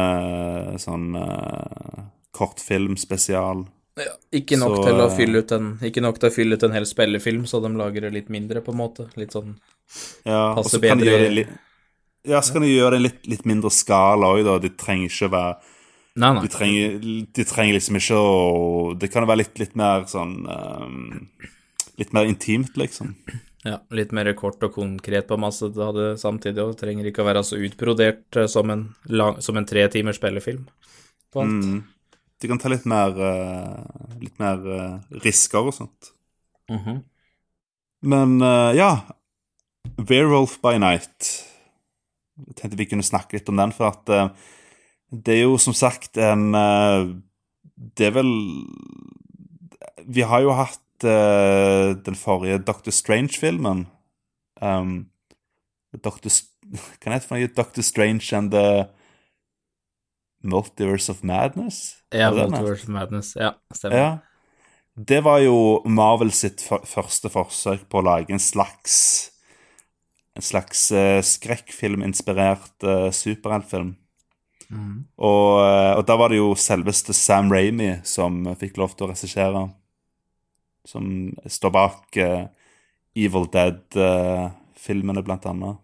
sånn uh, kortfilmspesial. Ja, ikke nok Så, en Ikke nok til å fylle ut en hel spillefilm, så de lager det litt mindre, på en måte. Litt sånn Ja, passe kan de bedre gjøre det litt Ja, så kan de gjøre det i litt, litt mindre skala òg, da. De trenger ikke å være Nei, nei. De trenger, de trenger liksom ikke å Det kan være litt, litt mer sånn um, Litt mer intimt, liksom. Ja, litt mer kort og konkret på masse det hadde samtidig, og trenger ikke å være så utbrodert eh, som en, lang, som en tre timers spillefilm. På alt. Mm. De kan ta litt mer eh, Litt mer eh, risker og sånt. Mhm. Men eh, ja Werewolf by Night. Jeg tenkte vi kunne snakke litt om den, for at det er jo som sagt en Det er vel Vi har jo hatt den forrige Doctor Strange-filmen. Um, Doctor Hva heter for noe? Doctor Strange and the Multiverse of Madness? Ja, Er? Multiverse of Madness. Ja, stemmer. Ja. Det var jo Marvel sitt første forsøk på å lage en slags En slags uh, skrekkfilminspirert uh, superheltfilm. Mm. Og, eh, og da var det jo selveste Sam Ramy som fikk lov til å regissere. Som står bak uh, Evil Dead-filmene, blant annet.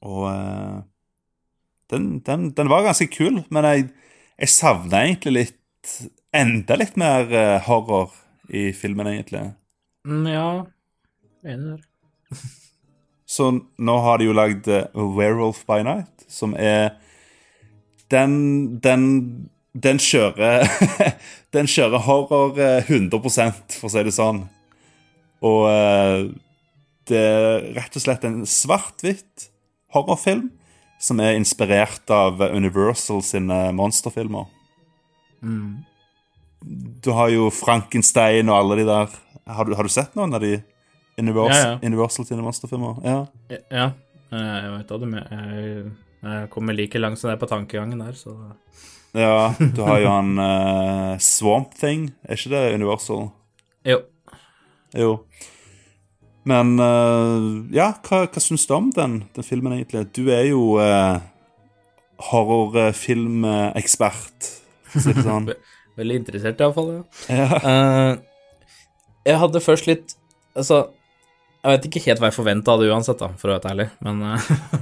Og den, den, den var ganske kul, men jeg, jeg savna egentlig litt Enda litt mer eh, horror i filmen, egentlig. Mm, ja, enig der. Så nå har de jo lagd eh, Werewolf by Night, som er Den Den, den kjører Den kjører horror eh, 100 for å si det sånn. Og eh, det er rett og slett en svart-hvitt horrorfilm som er inspirert av Universal sine monsterfilmer. Mm. Du har jo Frankenstein og alle de der. Har du, har du sett noen av de Universal, Ja, ja. Universal sine monsterfilmer? Ja. Ja, eh, jeg vet hva du mener. Jeg, jeg kommer like langt som er på tankegangen der, så Ja, du har jo han uh, Swamp Thing, er ikke det Universal? Jo. Jo. Men eh, ja, hva, hva syns du om den, den filmen, egentlig? Du er jo uh, horrorfilmekspert, for å si det sånn. Veldig interessert, iallfall. Ja. ja. Uh, jeg hadde først litt Altså, jeg vet ikke helt hva jeg forventa av det uansett, da, for å være ærlig, men uh,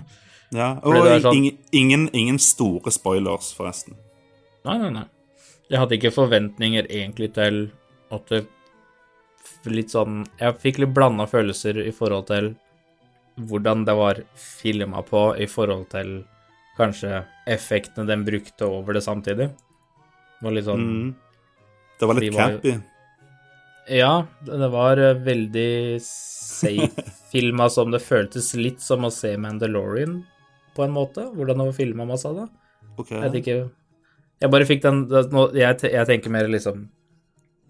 ja. Og sånn- ingen, ingen, ingen store spoilers, forresten. Nei, nei, nei. Jeg hadde ikke forventninger egentlig til at det Litt sånn Jeg fikk litt blanda følelser i forhold til hvordan det var filma på i forhold til kanskje effektene den brukte over det samtidig. Det var litt sånn Mm. Det var litt campy. Ja, det var eh, veldig safe filma som det føltes litt som å se Mandalorian på en måte. Hvordan det var filma masse av det. Ok. Jeg vet ikke Jeg bare fikk den jeg, jeg tenker mer liksom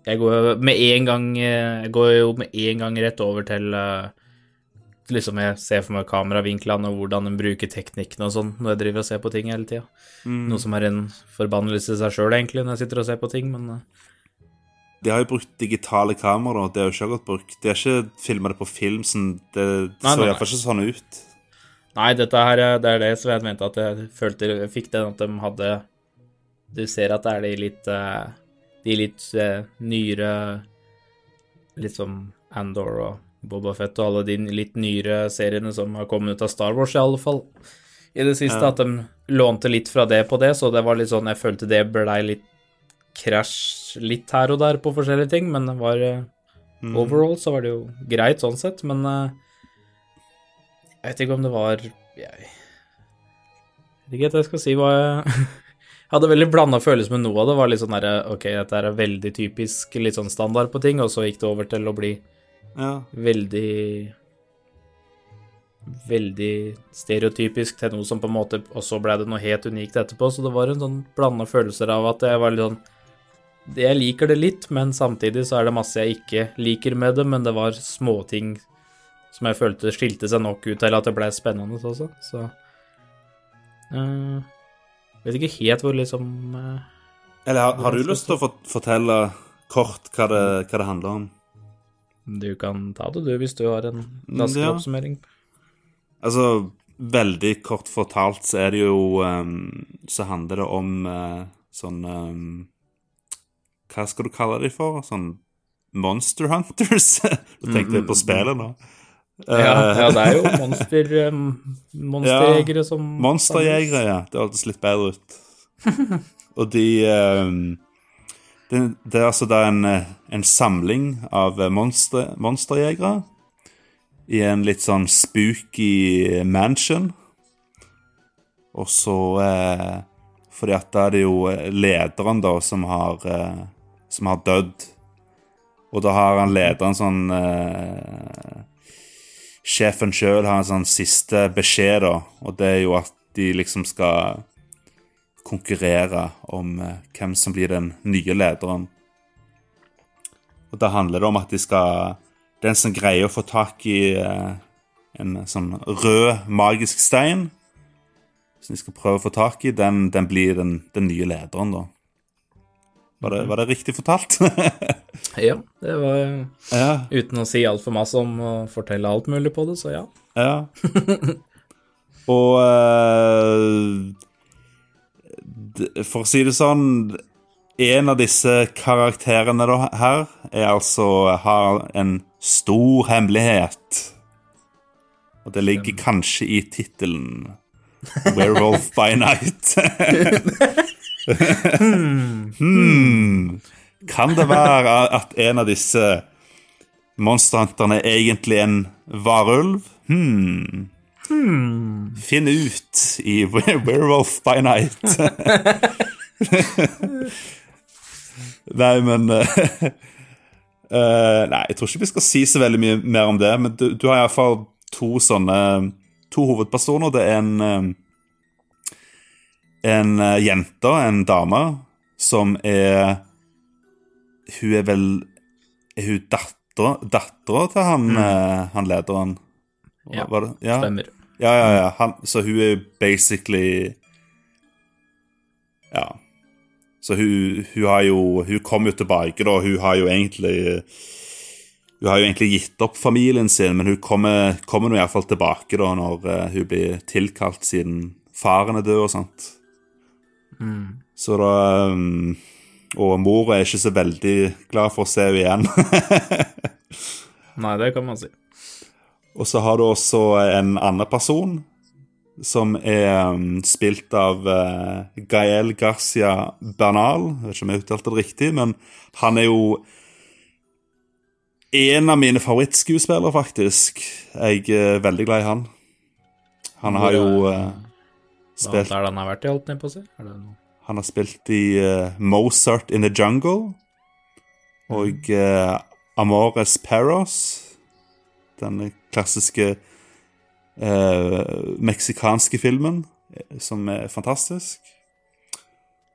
Jeg går med en gang eh, Jeg går jo med en gang rett over til eh, Liksom jeg ser for meg kameravinklene og hvordan en bruker teknikken og sånn når jeg driver og ser på ting hele tida. Noe som er en forbannelse i seg sjøl, egentlig, når jeg sitter og ser på ting, men eh, De har jo brukt digitale kameraer, og Det er jo ikke godt brukt. De har ikke filma det på film, sånn Det Nei, så iallfall ikke sånn ut. Nei, dette her, det er det som jeg mente at jeg følte Jeg fikk den at de hadde Du ser at det er de litt eh, De litt eh, nyere Litt som Andor og Boba Fett og alle de litt nyere seriene som har kommet ut av Star Wars, i alle fall. I det siste, Ja. at de lånte litt fra det på det, så det var litt sånn Jeg følte det blei litt krasj litt her og der på forskjellige ting, men det var eh, Mm. Overall så var det jo greit sånn sett, men eh, jeg vet ikke om det var Jeg vet ikke hva jeg skal si. Hva jeg jeg hadde veldig blanda følelser med noe av det. var litt sånn der, Ok, dette er veldig typisk, litt sånn standard på ting, og så gikk det over til å bli Ja. veldig Veldig stereotypisk til noe som på en måte Og så ble det noe helt unikt etterpå, så det var en sånn blanda følelser av at jeg var litt sånn Jeg liker det litt, men samtidig så er det masse jeg ikke liker med det, men det var småting som jeg følte skilte seg nok ut til at det ble spennende også, så eh, Vet ikke helt hvor liksom eh, Eller har, har du lyst til å fortelle kort hva det, hva det handler om? Du kan ta det, du, hvis du har en raskere Ja. oppsummering. Altså, veldig kort fortalt så er det jo um, Så handler det om uh, sånn um, Hva skal du kalle de for? Sånn Monster Hunters? Du tenkte jeg på spillet nå. Ja, Eh, ja, det er jo monster, monsterjegere monsterjegere som Monsterjegere, ja. Det hørtes litt bedre ut. Og de ehm, det, det er altså da en, eh, en samling av eh, monster, monsterjegere i en litt sånn spooky mansion. Og så eh, Fordi at da er det jo eh, lederen, da, som har eh, Som har dødd. Og da har han lederen sånn eh, Sjefen sjøl har en sånn siste beskjed, da, og det er jo at de liksom skal konkurrere om eh, hvem som blir den nye lederen. Og da handler det om at de skal Den som greier å få tak i eh, en sånn rød, magisk stein, som de skal prøve å få tak i, den, den blir den, den nye lederen, da. Var det, var det riktig fortalt? Ja, det var ja. uten å si altfor masse om å fortelle alt mulig på det, så ja. Ja. Og uh, For å si det sånn En av disse karakterene da, her er altså har en stor hemmelighet. Og det ligger kanskje i tittelen Werewolf by Night. hmm. Kan det være at en av disse monsterhunterne er egentlig en varulv? Hmm. Finn ut i Werewolf by Night. nei, men eh, Nei, jeg tror ikke vi skal si så veldig mye mer om det. Men du, du har iallfall to sånne To hovedpersoner. Det er en eh, En eh, jente, en dame, som er Hun er vel Er hun datter, dattera til han, eh, han lederen? Ja, ja. Stemmer. Ja, ja, ja. Han, så hun er basically Ja. Så hun, hun har jo Hun kom jo tilbake, da. Hun har jo egentlig Hun har jo egentlig gitt opp familien sin, men hun kommer, kommer nå iallfall tilbake da når eh, hun blir tilkalt siden faren er død og sånt. Så da um, Og mora er ikke så veldig glad for å se henne igjen. Nei, det kan man si. Og så har du også en annen person som er um, spilt av uh, Gael Garcia Bernal. Jeg vet ikke om jeg uttalte det riktig, men han er jo en av mine favorittskuespillere, faktisk. Jeg er veldig glad i han. Han har jo uh, spilt er det han har vært i, holdt jeg på å si? Han har spilt i uh, Mozart in the Jungle og uh, Amores Perros. Den klassiske uh, meksikanske filmen som er fantastisk.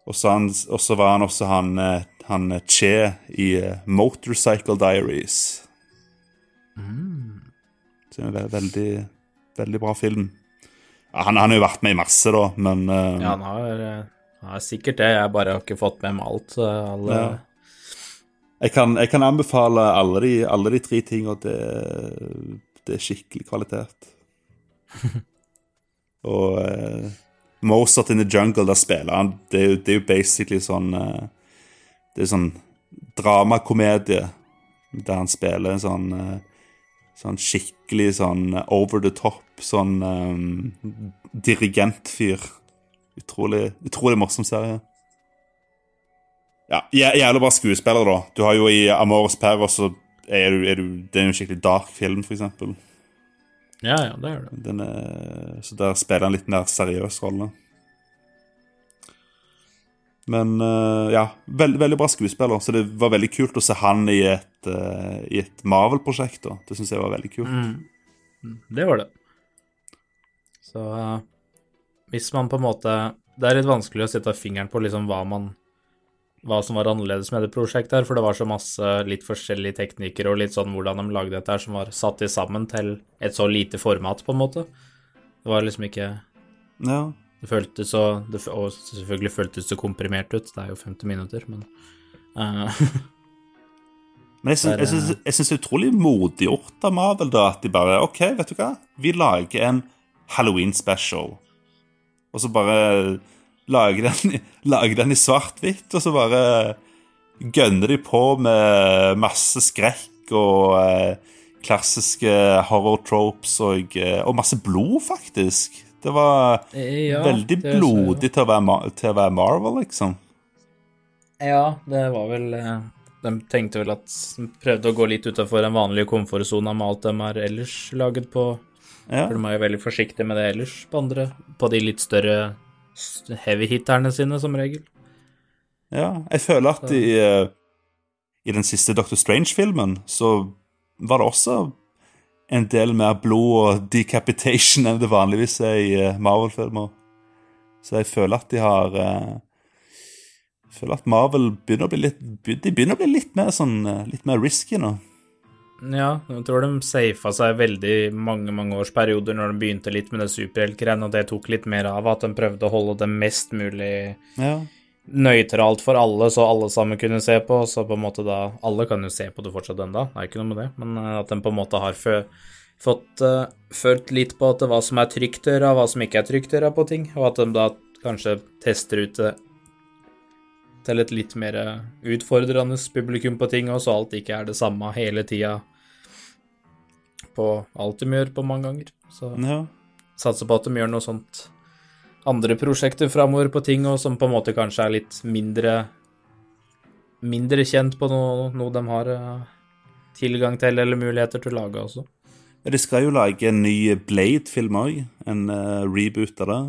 Og så så var han også han, han Che i Motorcycle Diaries. Så det er en veldig, veldig bra film. Han, han har jo vært med i masse, da, men uh, Ja, han har, eh, han har sikkert det, jeg bare har ikke fått med meg alt. Alle, Ja. jeg, kan, jeg kan anbefale alle de, alle de tre tingene. Det, det er skikkelig kvalitet. Og uh, Mozart in the Jungle, der spiller han Det er jo, det er jo basically sånn uh, Det er sånn dramakomedie der han spiller en sånn uh, Sånn skikkelig sånn over the top, sånn um, dirigentfyr. Utrolig, utrolig morsom serie. Ja, Jævlig bra skuespiller, da. Du har jo i Amores Per også er du, er du, Det er jo en skikkelig dark film, for eksempel. Ja, ja, det er det. Den er, så der spiller han litt mer seriøs rolle. Men uh, ja, veld, veldig bra skuespiller, så det var veldig kult å se han i et, uh, et Marvel-prosjekt. Det syns jeg var veldig kult. Mm. Det var det. Så eh, hvis man på en måte Det er litt vanskelig å sette fingeren på liksom hva man hva som var annerledes med det prosjektet her, for det var så masse litt forskjellige teknikker og litt sånn hvordan de lagde dette her, som var satt i sammen til et så lite format, på en måte. Det var liksom ikke Ja. Det føltes så det, Og selvfølgelig føltes det komprimert ut, det er jo 50 minutter, men uh, Men jeg syns, jeg det er utrolig modig gjort av Marvel da, at de bare OK, vet du hva? Vi lager en Halloween-special. Og så bare lager den, lager den i svart-hvitt, og så bare gønner de på med masse skrekk og eh, klassiske horror tropes og, eh, og masse blod, faktisk. Det var ja, veldig det blodig til å, være, til å være Marvel, liksom. Ja, det var vel eh, De tenkte vel at de prøvde å gå litt utafor den vanlige komfortsona med alt de er ellers laget på. Ja. For de er jo veldig forsiktige med det ellers på andre På de litt større heavy-hitterne sine, som regel. Ja, jeg føler at i, eh, i den siste Doctor Strange-filmen så var det også en del mer blod og decapitation enn det vanligvis er i eh, Marvel-filmer. Så jeg føler at de har eh, Jeg føler at Marvel begynner å bli litt De begynner å bli litt mer sånn eh, Litt mer risky nå. Ja, jeg tror de safa seg veldig mange mange årsperioder når de begynte litt med det superheltgreiene, og det tok litt mer av at de prøvde å holde det mest mulig Ja. nøytralt for alle, så alle sammen kunne se på. Så på en måte da Alle kan jo se på det fortsatt ennå, det er ikke noe med det, men eh, at de på en måte har fø, fått uh, følt litt på at det, hva som er trygt å gjøre, hva som ikke er trygt å gjøre på ting, og at de da kanskje tester ut det til et litt mer eh, utfordrende publikum på ting, og så alt ikke er det samme hele tida på alt de gjør på mange ganger. Så ja. satser på at de gjør noe sånt andre prosjekter framover på ting, og som på en måte kanskje er litt mindre mindre kjent på noe, noe de har eh, tilgang til eller muligheter til å lage også. De skal jo lage en ny Blade-film òg. En uh, reboot av det.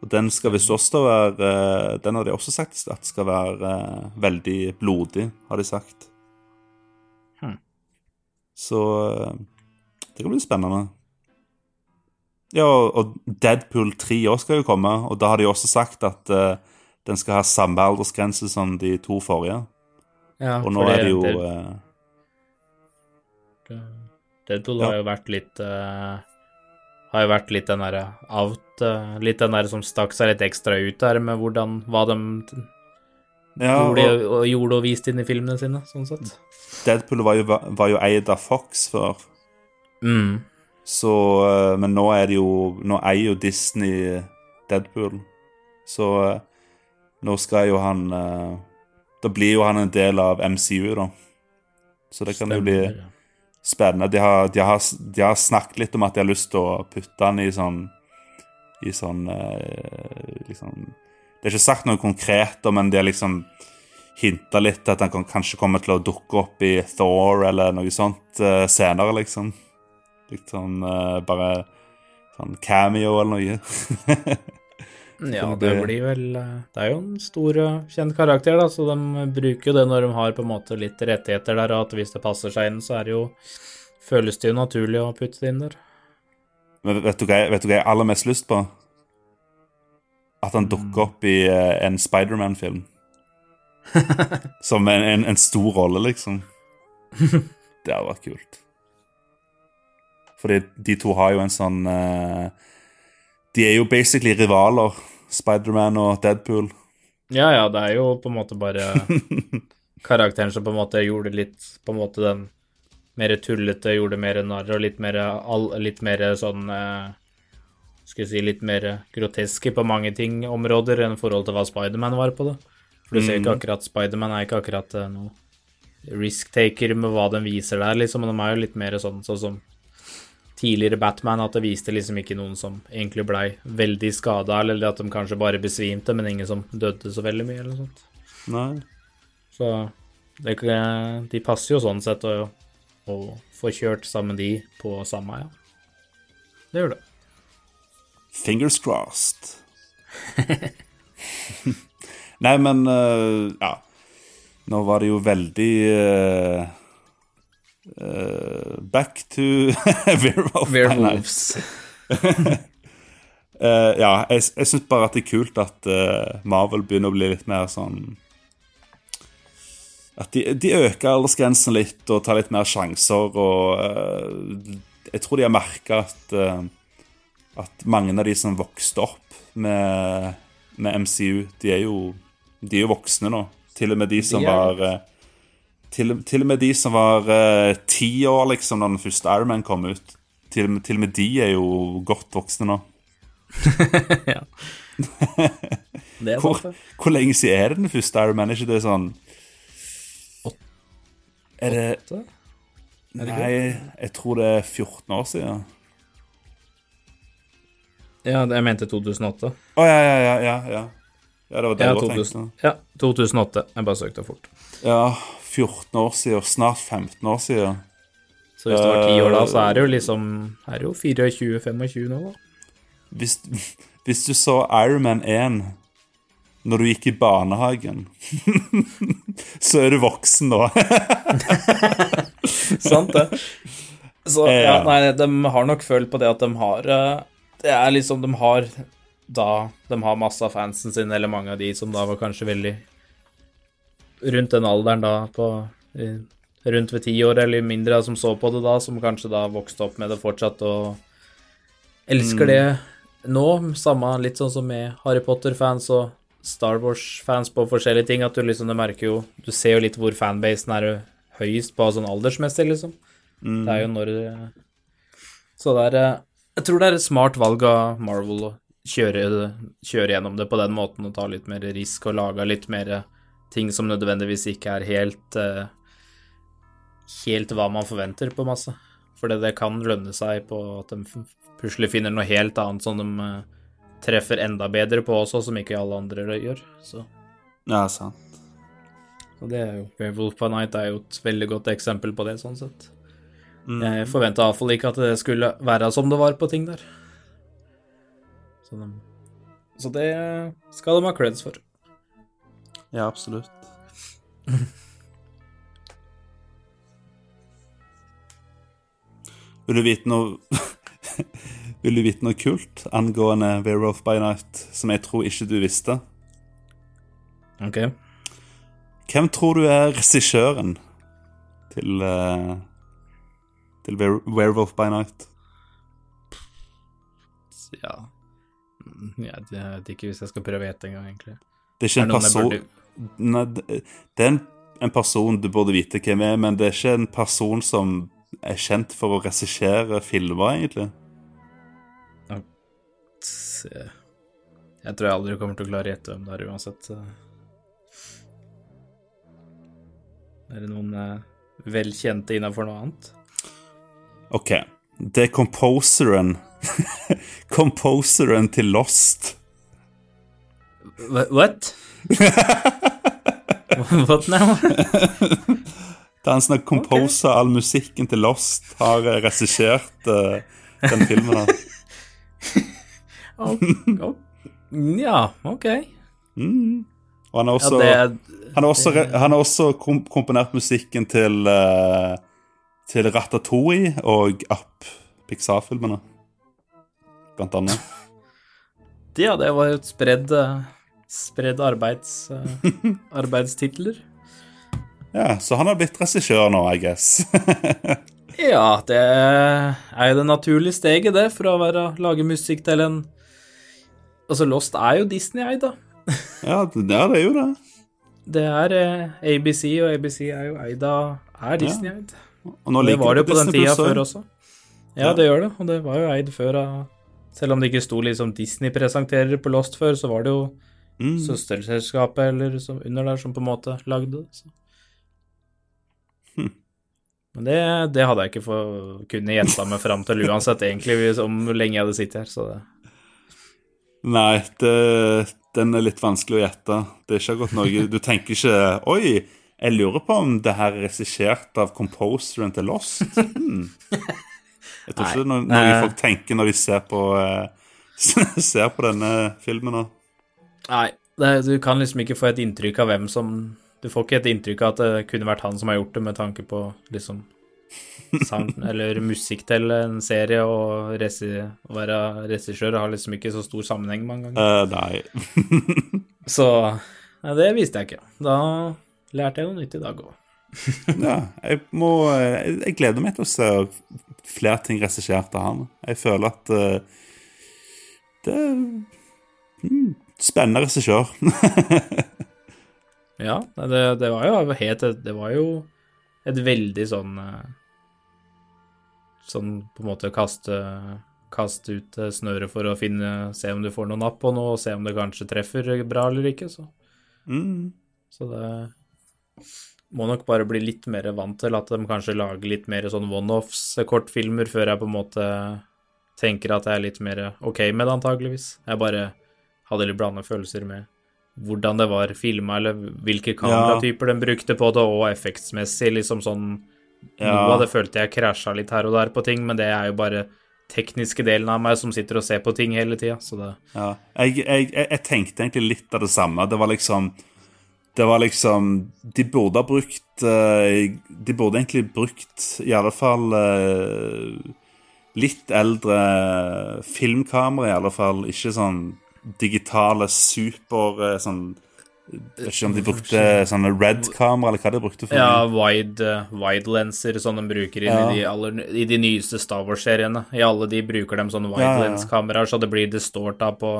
Og Den skal visst også være eh, Den har de også sagt at skal være veldig blodig, har de sagt. Så eh, det kan bli spennende. Ja, og Deadpool 3 også skal jo komme, og da har de også sagt at uh, den skal ha samme aldersgrense som de to forrige. Ja, Og nå er det jo eh, Deadpool Ja. har jo vært litt uh, Har jo vært litt den derre out Litt den der som stakk seg litt ekstra ut der med hvordan Hva de ja, gjorde, og og, gjorde og viste inn i filmene sine, sånn sett. Deadpool var jo, var jo eid av Fox før. Mm. Så, eh, men nå er det jo Nå eier jo Disney Deadpool. Så eh, nå skal jo han eh, Da blir jo han en del av MCU, da. Så det kan jo bli spennende. De har, de, har, de har snakket litt om at de har lyst til å putte han i sånn I sånn liksom Det er ikke sagt noe konkret, men de har liksom hinta litt at han kan kanskje komme til å dukke opp i Thor eller noe sånt uh, senere, liksom. Litt sånn uh, bare sånn cameo eller noe. Ja, det blir vel eh, Det er jo en stor, kjent karakter, da, så de bruker jo det når de har på en måte litt rettigheter der, og at hvis det passer seg inn, så er det jo Føles det jo naturlig å putte det inn der. Men vet du, hva jeg, vet du hva jeg har aller mest lyst på? At han dukker opp i uh, en Spiderman-film. Som en, en, en stor rolle, liksom. Det hadde vært kult. Fordi de to har jo en sånn uh, De er jo basically rivaler, Spiderman og Deadpool. Ja, ja, det er jo på en måte bare karakteren som på en måte gjorde litt På en måte den mer tullete, gjorde mer narr og litt mer, all, litt mer sånn eh, Skal jeg si litt mer groteske på mange ting, områder, enn forhold til hva Spiderman var på det. For du ser ikke akkurat Spiderman er ikke akkurat eh, noe risk-taker med hva de viser der, liksom. Men de er jo litt mer sånn, sånn som tidligere Batman, at det viste liksom ikke noen som egentlig blei veldig skada, eller at de kanskje bare besvimte, men ingen som døde så veldig mye, eller noe sånt. Nei. Så det, de passer jo sånn sett å, å få kjørt sammen de på samme, ja. Det gjør det. Fingers crossed. Nei, men uh, ja. Nå var det jo veldig uh, uh, Back to Werewolf Werewolves. Ja, jeg, jeg syns bare at det er kult at Marvel begynner å bli litt mer sånn At de, de øker aldersgrensen litt og tar litt mer sjanser, og jeg tror de har merka at at mange av de som vokste opp med, med MCU, de er jo de er jo voksne nå. Til og med de som De var eh, til, til og med de som var eh, ti år, liksom, da den første Iron Man kom ut. Til, til og med de er jo godt voksne nå. ja. Hvor, hvor lenge siden er det den første Iron Man? Er ikke det sånn Er det Nei, jeg tror det er 14 år siden. Ja, jeg mente 2008. Å, ja, ja, ja, ja, ja. Ja, det var det Ja, jeg 2000, tenkte. ja, 2008. Jeg bare søkte fort. Ja, 14 år siden, snart 15 år siden. Så hvis det var 10 år da, så er det jo liksom Er det jo 24-25 nå, da. Hvis, hvis du så Iron Man 1 når du gikk i barnehagen, så er du voksen da. Sant, det. Så Eh, ja, ja. nei, de har nok følt på det at de har eh, Det er liksom De har da De har masse av fansen sin, eller mange av de som da var kanskje veldig rundt den alderen da, på rundt ved ti år eller mindre, som så på det da, som kanskje da vokste opp med det fortsatt og elsker det nå. Samme litt sånn som med Harry Potter-fans og Star Wars-fans på forskjellige ting, at du liksom du merker jo Du ser jo litt hvor fanbasen er høyest på sånn aldersmessig, liksom. Det er jo når Så det er eh, Jeg tror det er et smart valg av Marvel å kjøre, kjøre gjennom det på den måten og ta litt mer risk og lage litt mer ting som nødvendigvis ikke er helt eh, Helt hva man forventer på masse. For det, det kan lønne seg på at de plutselig finner noe helt annet som de eh, treffer enda bedre på også, som ikke alle andre gjør. Så, Ja, sant. Og det er jo Werewolf by Night er jo et veldig godt eksempel på det, sånn sett. Jeg forventa iallfall ikke at det skulle være som det var på ting der. Så, de, så det skal de ha creds for. Ja, absolutt. Vil du vite noe Vil du vite noe kult angående Werewolf by Night som jeg tror ikke du visste? Ok. Hvem tror du er regissøren til eh, Til Were Werewolf by Night? Ja Mm, Jeg vet ikke hvis jeg skal prøve å gjette engang, egentlig. Det er ikke Er en person Nei, det er en, en person du burde vite hvem er, men det er ikke en person som er kjent for å regissere filmer, egentlig. Jeg tror jeg aldri kommer til å klare å gjette hvem det er uansett. Er det noen eh, velkjente innafor noe annet? OK. Det er composeren Composeren til Lost. Wha- What? What now? Det er han som har composa all musikken til Lost, har eh, regissert uh, den filmen. her. Oh, oh. Ja, ok. Mm. Og han har Ja, også, det er han har også, det... han har også kom komponert musikken til eh, Til Ratatouille og Up, Pixar-filmene. Blant annet. Ja, det var jo et spredd, eh, spredd arbeids, eh, arbeidstitler. Ja, Så han har blitt regissør nå, I guess. Ja, det er jo det naturlige steget, det, for å være, lage musikk til en Altså, Lost er jo Disney-eid, da. ja, det, er det jo det. Det er eh, ABC, og ABC er jo eid av Er Disney-eid. Nå Det ligger var det jo på den tida før også. Ja, det gjør det, og det var jo eid før av Selv om det ikke sto liksom Disney presenterer på Lost før, så var det jo Mm. søsterselskapet eller som under der som på en måte lagde det. Så. Hm. Men det, det hadde jeg ikke for, kunne gjetta meg fram til uansett, egentlig, om hvor lenge jeg hadde sittet her. Så det. Nei, det, den er litt vanskelig å gjette. Det er ikke akkurat noe Du tenker ikke Oi, jeg lurer på om det her er regissert av composeren til Lost. Hmm. Jeg tror ikke det er noe, noe folk tenker når de ser på, eh, ser på denne filmen. nå. Nei, det, du kan liksom ikke få et inntrykk av hvem som Du får ikke et inntrykk av at det kunne vært han som har gjort det, med tanke på liksom sang eller musikk til en serie, og resi, å være regissør har liksom ikke så stor sammenheng mange ganger. Uh, nei. Så nei, det visste jeg ikke. Da lærte jeg noe nytt i dag òg. ja, jeg må Jeg, jeg gleder meg til å se flere ting regissert av han. Jeg føler at uh, det er mm, Spennende regissør. Ja, det, det var jo helt Det var jo et veldig sånn eh, Sånn på en måte kaste Kaste ut eh, snøret for å finne Se om du får noe napp på noe, og se om det kanskje treffer bra eller ikke. Så, mm. så det må nok bare bli litt mer vant til at de kanskje lager litt mer sånn one-offs kortfilmer før jeg på en måte tenker at jeg er litt mer ok med det, antageligvis. Jeg bare hadde litt blanda følelser med hvordan det var filma, eller hvilke kameratyper de brukte på det, og effektsmessig, liksom sånn Ja. Noe av det følte jeg krasja litt her og der på ting, men det er jo bare tekniske delen av meg som sitter og ser på ting hele tida, så det Ja. Jeg, jeg, jeg tenkte egentlig litt av det samme. Det var liksom Det var liksom De burde ha brukt eh, De burde egentlig brukt i alle fall eh, litt eldre filmkamera, i alle fall. Ikke sånn digitale super eh, sånn Jeg vet ikke om de brukte sånne red-kamera, eller hva de brukte for Ja, wide-lenser, wide lenser som de bruker Ja. i, de aller, i de nyeste Star Wars-seriene. I alle de bruker de sånne wide Ja, ja, ja. lens-kameraer, så det blir distorta på,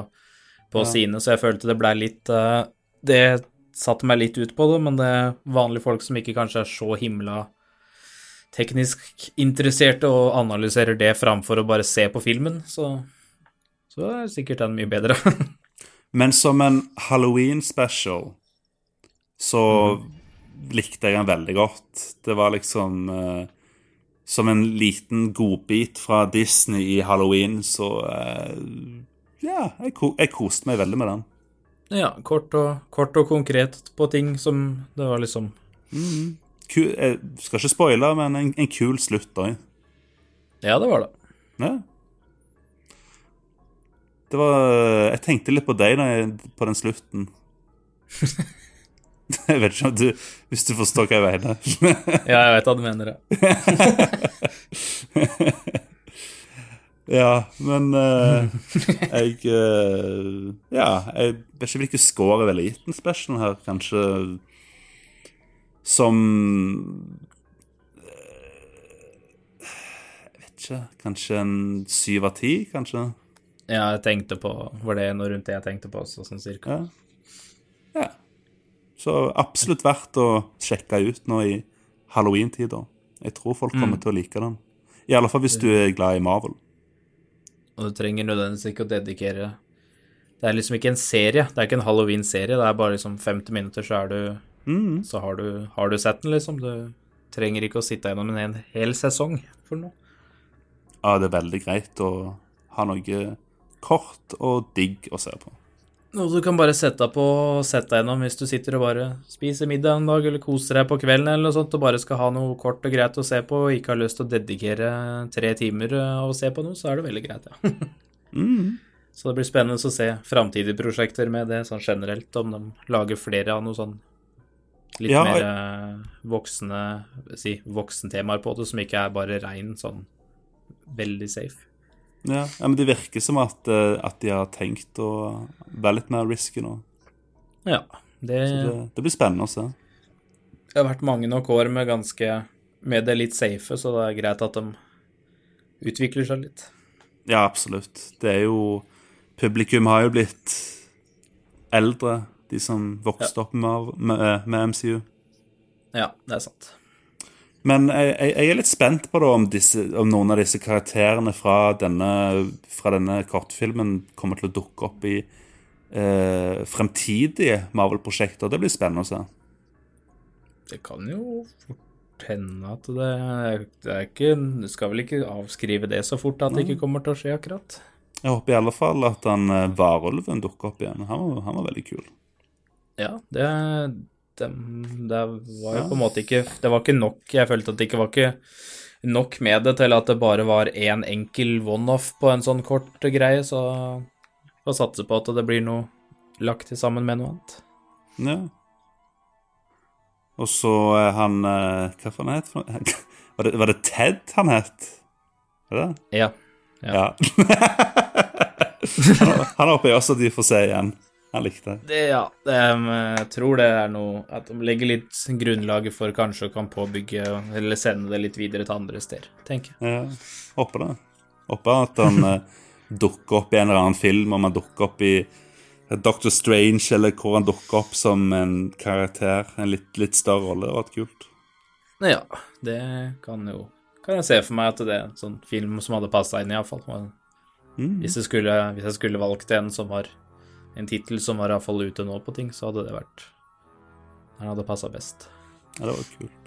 på Ja. sine, så jeg følte det blei litt uh, Det satte meg litt ut på det, men det er vanlige folk som ikke kanskje er så himla teknisk interesserte og analyserer det framfor å bare se på filmen, så, så er sikkert den mye bedre. Men som en Halloween-special så likte jeg den veldig godt. Det var liksom eh, Som en liten godbit fra Disney i Halloween, så eh, Ja, jeg, jeg koste meg veldig med den. Ja, kort og, kort og konkret på ting som det var liksom Ku jeg skal ikke spoile, men en, en kul slutt òg. Ja, det var det. Ja. Det var Jeg tenkte litt på deg da på den slutten. jeg vet ikke om du Hvis du forstår hva jeg mener. Ja, jeg vet hva du mener, ja. Ja, men uh, jeg uh, Ja, jeg vet ikke hvilken score jeg ville gitt en special her. Kanskje som uh, Jeg vet ikke. Kanskje en syv av ti, kanskje? Ja, jeg tenkte på Var det noe rundt det jeg tenkte på også, sånn cirka? Ja. ja. Så absolutt verdt å sjekke ut nå i halloween-tider. Jeg tror folk kommer til å like den. I alle fall hvis du er glad i Marvel. Og du trenger nødvendigvis ikke å dedikere Det er liksom ikke en serie, det er ikke en halloween-serie, det er bare liksom 50 minutter, så er du Mm. Så har du, har du sett den, liksom. Du trenger ikke å sitte gjennom en hel- hel sesong for noe. Ja, det er veldig greit å ha noe kort og digg å se på. Noe du kan bare sette deg på og sette deg gjennom hvis du sitter og bare spiser middag en dag, eller koser deg på kvelden eller noe sånt, og bare skal ha noe kort og greit å se på, og ikke har lyst til å dedikere tre timer og å se på noe, så er det veldig greit, ja. Mm. Så det blir spennende å se framtidige prosjekter med det, sånn generelt, om de lager flere av noe sånn litt Ja, mer eh, voksne si, voksentemaer på det, som ikke er bare rein sånn veldig safe. Ja, ja men det virker som at, eh, at de har tenkt å være litt mer risky nå. Ja. Det, det, det blir spennende å se. det har vært mange nok år med ganske Med det litt safe, så det er greit at de utvikler seg litt. Ja, absolutt. Det er jo Publikum har jo blitt eldre, de som vokste opp med, med, med MCU. Ja, det er sant. Men jeg, jeg, jeg er litt spent på da om, disse, om noen av disse karakterene fra denne, fra denne kortfilmen kommer til å dukke opp i eh, fremtidige Marvel-prosjekter. Det blir spennende å se. Det kan jo fort hende at det, det er ikke Du skal vel ikke avskrive det så fort at det ikke kommer til å skje, akkurat. Jeg håper i alle fall at han eh, varulven dukker opp igjen. Han var, han var veldig kul. Ja, det, det, det var jo Ja. på en måte ikke Det var ikke nok. Jeg følte at det ikke var ikke nok med det til at det bare var én enkel one-off på en sånn kort greie, så får satse på at det blir noe lagt til sammen med noe annet. Ja. Og så han eh, Hva faen het noe? Var det, var det Ted han het? Er det det? Ja. Ja. han, han håper jeg også at de får se igjen. Han likte det. Ja, um, jeg tror det er noe At de legger litt grunnlaget for kanskje å kan påbygge eller sende det litt videre til andre steder, tenker jeg. Ja, håper det. Håper at han eh, dukker opp i en eller annen film, om han dukker opp i Doctor Strange, eller hvor han dukker opp som en karakter. En litt, litt større rolle. Det hadde vært kult. Ja, det kan jo Kan jeg se for meg at det er en sånn film som hadde passa inn, iallfall. Mm. Hvis, jeg skulle, hvis jeg skulle valgt en som var en tittel som var iallfall ute nå på ting, så hadde det vært Den hadde passa best. Ja, det var kult.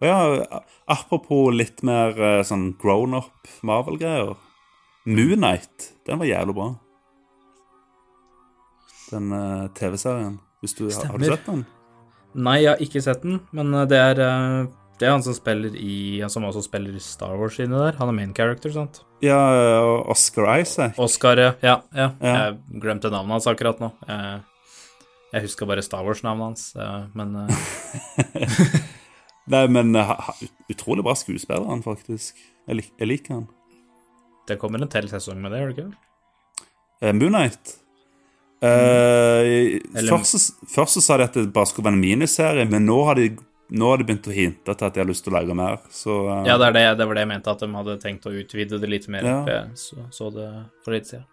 Og ja, apropos litt mer eh, sånn grown up Marvel-greier. Moonnight, den var jævlig bra. Den uh, TV-serien. Har, du sett den? Nei, jeg har ikke sett den, men eh, det er eh, det er han som spiller i Han som også spiller i Star Wars inni der. Han er main character, sant? Ja, og Oscar Isaac. Oscar, ja. ja, ja. Ja. Jeg glemte navnet hans akkurat nå. Jeg, huska bare Star Wars-navnet hans, eh, men eh, Nei, men eh, utrolig bra skuespiller, han faktisk. Jeg, lik, jeg liker han. det kommer en til sesong med det, gjør det ikke? Eh, Moonnight. Eh, Eller- så- først så sa de at det bare skulle være en miniserie, men nå har de, nå har de begynt å hinte til at de har lyst til å lage mer. Så uh, Ja, det, det, det var det jeg mente, at de hadde tenkt å utvide det litt mer. Ja. Jeg så, så det for litt siden.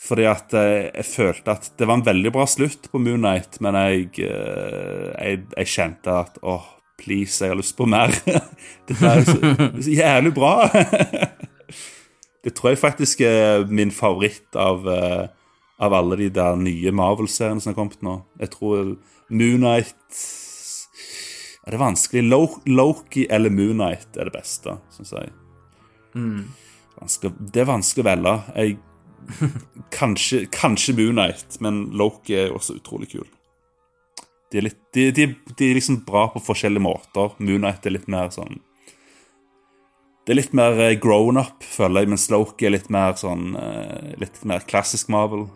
Fordi at eh, jeg følte at det var en veldig bra slutt på Moonnight, men jeg, eh, jeg, jeg kjente at åh, please, jeg har lyst på mer. Dette er så, det så jævlig bra. det tror jeg faktisk er min favoritt av, eh, av alle de der nye Marvel-seriene som har kommet nå. Jeg tror Moonnight ja, Det er vanskelig. Loki eller Moonnight er det beste, syns jeg. Mm. det er vanskelig å velge. Jeg Kanskje, kanskje Moonnight, men Loki er også utrolig kul. De er, litt, de, de, de er liksom bra på forskjellige måter. Moonnight er litt mer sånn Det er litt mer eh, grown up, føler jeg, mens Loki er litt mer sånn eh, Litt mer klassisk Marvel.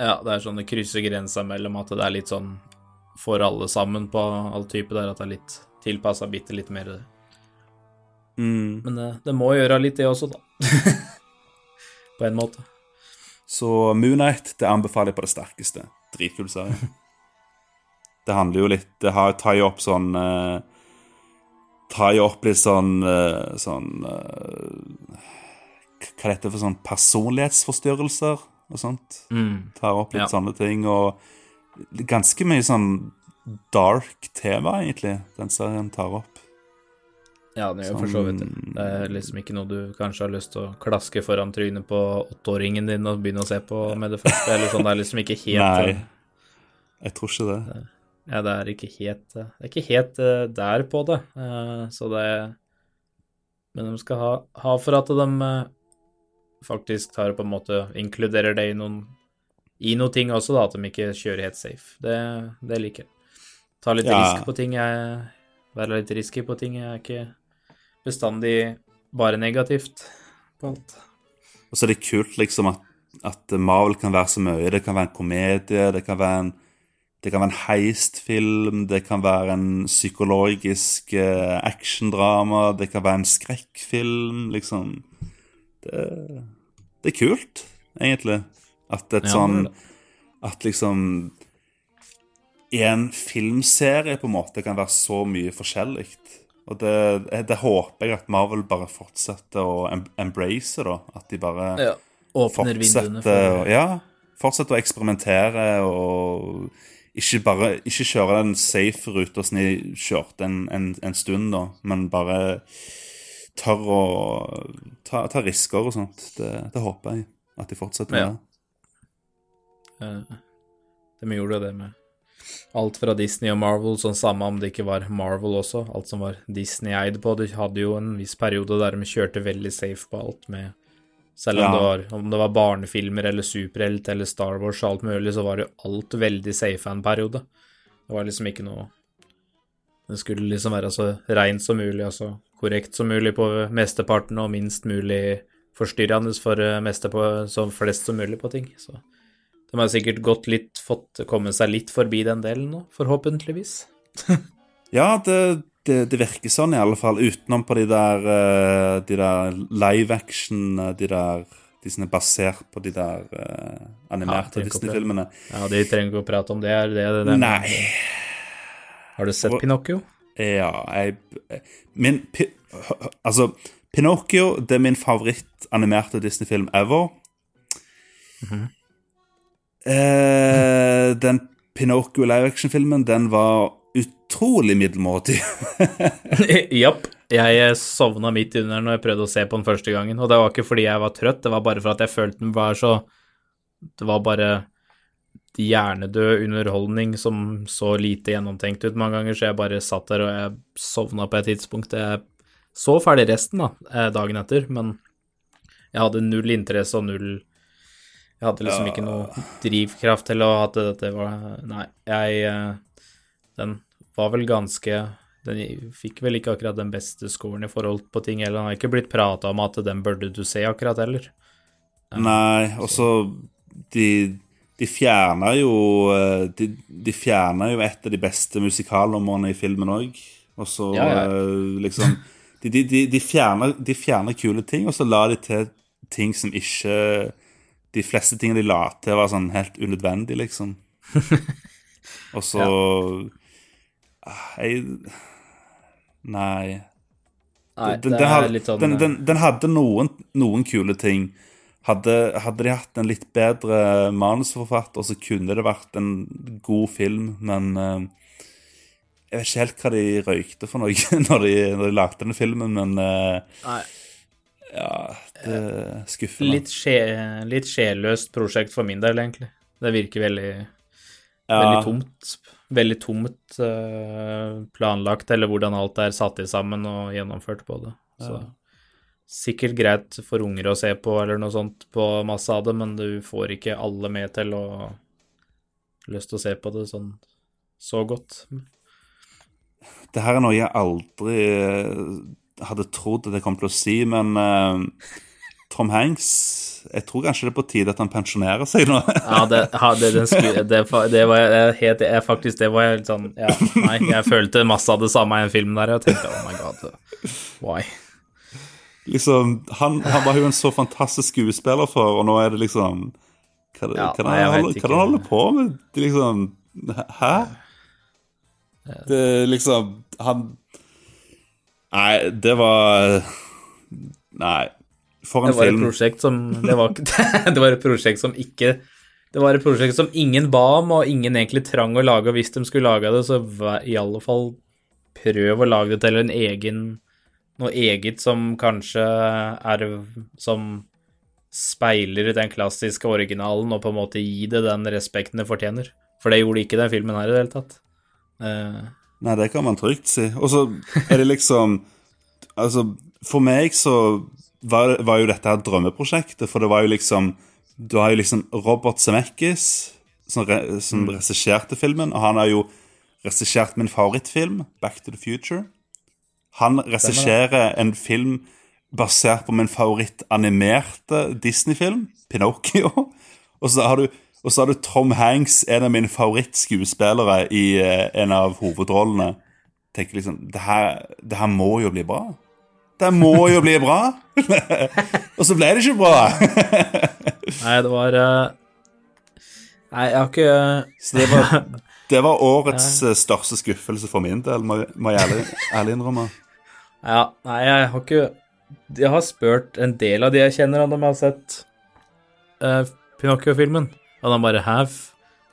Ja, det er sånn det krysser grensa mellom at det er litt sånn for alle sammen på all type der, at det er litt tilpassa bitte litt mer. Mm. Men det, det må gjøre litt, det også, da. på en måte. Så Moonnight det anbefaler jeg på det sterkeste. Dritkul serie. Det handler jo litt Det har, tar jo opp sånn eh, Tar jo opp litt sånn eh, Sånn eh, Hva det dette for sånn personlighetsforstyrrelser og sånt. Mm. Tar opp litt Ja. sånne ting. Og ganske mye sånn dark tema, egentlig, den serien tar opp. Ja, det gjør for så vidt det. Det er liksom ikke noe du kanskje har lyst til å klaske foran trynet på åtteåringen din og begynne å se på med det første. Eller sånn, det er liksom ikke helt Nei, jeg tror ikke det. Ja, det er ikke helt Det er ikke helt eh, der på det. Eh, så det Men de skal ha, ha for at de eh, faktisk tar og på en måte inkluderer det i noen i noen ting også, da, at de ikke kjører helt safe. Det, det liker jeg. Ta litt Ja. risk på ting. Jeg, være litt risky på ting. Jeg er ikke bestandig bare negativt på alt. Og så er det kult liksom at, at Marvel kan være så mye. Det kan være en komedie, det kan være en, det kan være en heistfilm, det kan være en psykologisk eh, actiondrama, det kan være en skrekkfilm, liksom. det, det er kult, egentlig. At et Ja, sånn. At liksom En filmserie på en måte kan være så mye forskjellig. Og det, det håper jeg at Marvel bare fortsetter å embrace, da. At de bare Ja. Åpner fortsetter for Ja, fortsetter å eksperimentere og ikke bare ikke kjøre den safe ruta som de kjørte en, en, en stund, da, men bare tør å ta, ta risker og sånt. Det, det håper jeg at de fortsetter med. Ja. Eh, De gjorde det med alt fra Disney og Marvel, sånn samme om det ikke var Marvel også. Alt som var Disney-eid på. De hadde jo en viss periode der de kjørte veldig safe på alt med Selv om, Ja. det var, om det var barnefilmer eller superhelt eller Star Wars og alt mulig, så var jo alt veldig safe en periode. Det var liksom ikke noe Det skulle liksom være så reint som mulig, altså korrekt som mulig på mesteparten, og minst mulig forstyrrende for eh, meste på, så flest som mulig på ting. Så de har sikkert gått litt, fått komme seg litt forbi den delen nå, forhåpentligvis. Ja, det, det, det virker sånn i alle fall, utenom på de der, eh, de der live action, eh, de der de som er basert på de der uh, animerte Ja. Disney-filmene. Ja, de trenger ikke å prate om det. Er det, det, Nei. Har du sett Og- Pinocchio? Ja, jeg Min pi, Altså, Pinocchio det er min favoritt-animerte Disney-film ever. Mhm. Eh, den Pinocchio live action-filmen, den var utrolig middelmådig. Japp. Jeg sovna midt under når jeg prøvde å se på den første gangen, og det var ikke fordi jeg var trøtt, det var bare for at jeg følte den var så Det var bare hjernedød underholdning som så lite gjennomtenkt ut mange ganger, så jeg bare satt der og jeg sovna på et tidspunkt. Jeg så ferdig resten da, eh, dagen etter, men jeg hadde null interesse og null Jeg hadde liksom ikke noe drivkraft til å at dette var Nei, jeg eh, Den var vel ganske Den fikk vel ikke akkurat den beste scoren i forhold på ting heller. Den har ikke blitt prata om at den burde du se akkurat heller. Nei, og så De, de fjerna jo eh, de, de fjerna jo et av de beste musikalnumrene i filmen òg. Og så Ja, ja. eh, liksom De, de, de, de, fjerner, de fjerner kule ting, og så la de til ting som ikke De fleste tingene de la til, var sånn helt unødvendig, liksom. Og så ja. Jeg Nei. Nei, Den, den, sånn den, den, den hadde noen, noen kule ting. Hadde, hadde de hatt en litt bedre manusforfatter, så kunne det vært en god film, men uh, Jeg vet ikke helt hva de røykte for noe når de, når de lagde denne filmen, men uh, ja, det er skuffende. Litt, sje, litt sjelløst prosjekt for min del, egentlig. Det virker veldig, Ja. veldig tomt. Veldig tomt uh, planlagt, eller hvordan alt er satt i sammen og gjennomført på det. Så Ja. sikkert greit for unger å se på eller noe sånt på masse av det, men du får ikke alle med til å lyst til å se på det sånn så godt. Det her er noe jeg aldri eh, hadde trodd at jeg kom til å si, men eh, Tom Hanks Jeg tror kanskje det er på tide at han pensjonerer seg nå. Ja, det, ja, det, det, det, det var jeg helt jeg, Faktisk, det var jeg litt sånn ja, Nei, jeg følte masse av det samme i en film der, jeg tenkte oh my god, why? liksom, han, han var jo en så fantastisk skuespiller for, og nå er det liksom Hva, Ja, det nei, han er det han holder på med? Det liksom Hæ? Det liksom Han Nei, det var Nei. For en Det film. som Det var, det var et prosjekt som ikke Det var et prosjekt som ingen ba om, og ingen egentlig trang å lage, og hvis de skulle lage det, så i alle fall prøv å lage det til en egen Noe eget som kanskje er Som speiler den klassiske originalen, og på en måte gi det den respekten det fortjener. For det gjorde ikke den filmen her i det hele tatt. Uh. Nei, det kan man trygt si. Og så er det liksom Altså, for meg så var, var jo dette her drømmeprosjektet, for det var jo liksom Du har jo liksom Robert Zemeckis som, re, som regisserte filmen, og han har jo regissert min favorittfilm, Back to the Future. Han regisserer en film basert på min favorittanimerte Disney-film, Pinocchio. Og så har du og så har du Tom Hanks, en av mine favorittskuespillere i eh, en av hovedrollene. Tenker liksom, det her, det her må jo bli bra. Det må jo bli bra. og så ble det ikke bra. Nei, det var eh, Nei, jeg har ikke Så det var, det var årets eh, største skuffelse for min del, må, må jeg ærlig, ærlig innrømme. Ja, nei, jeg har ikke Jeg har spurt en del av de jeg kjenner, om de har sett uh, Pinocchio-filmen. Og de bare have.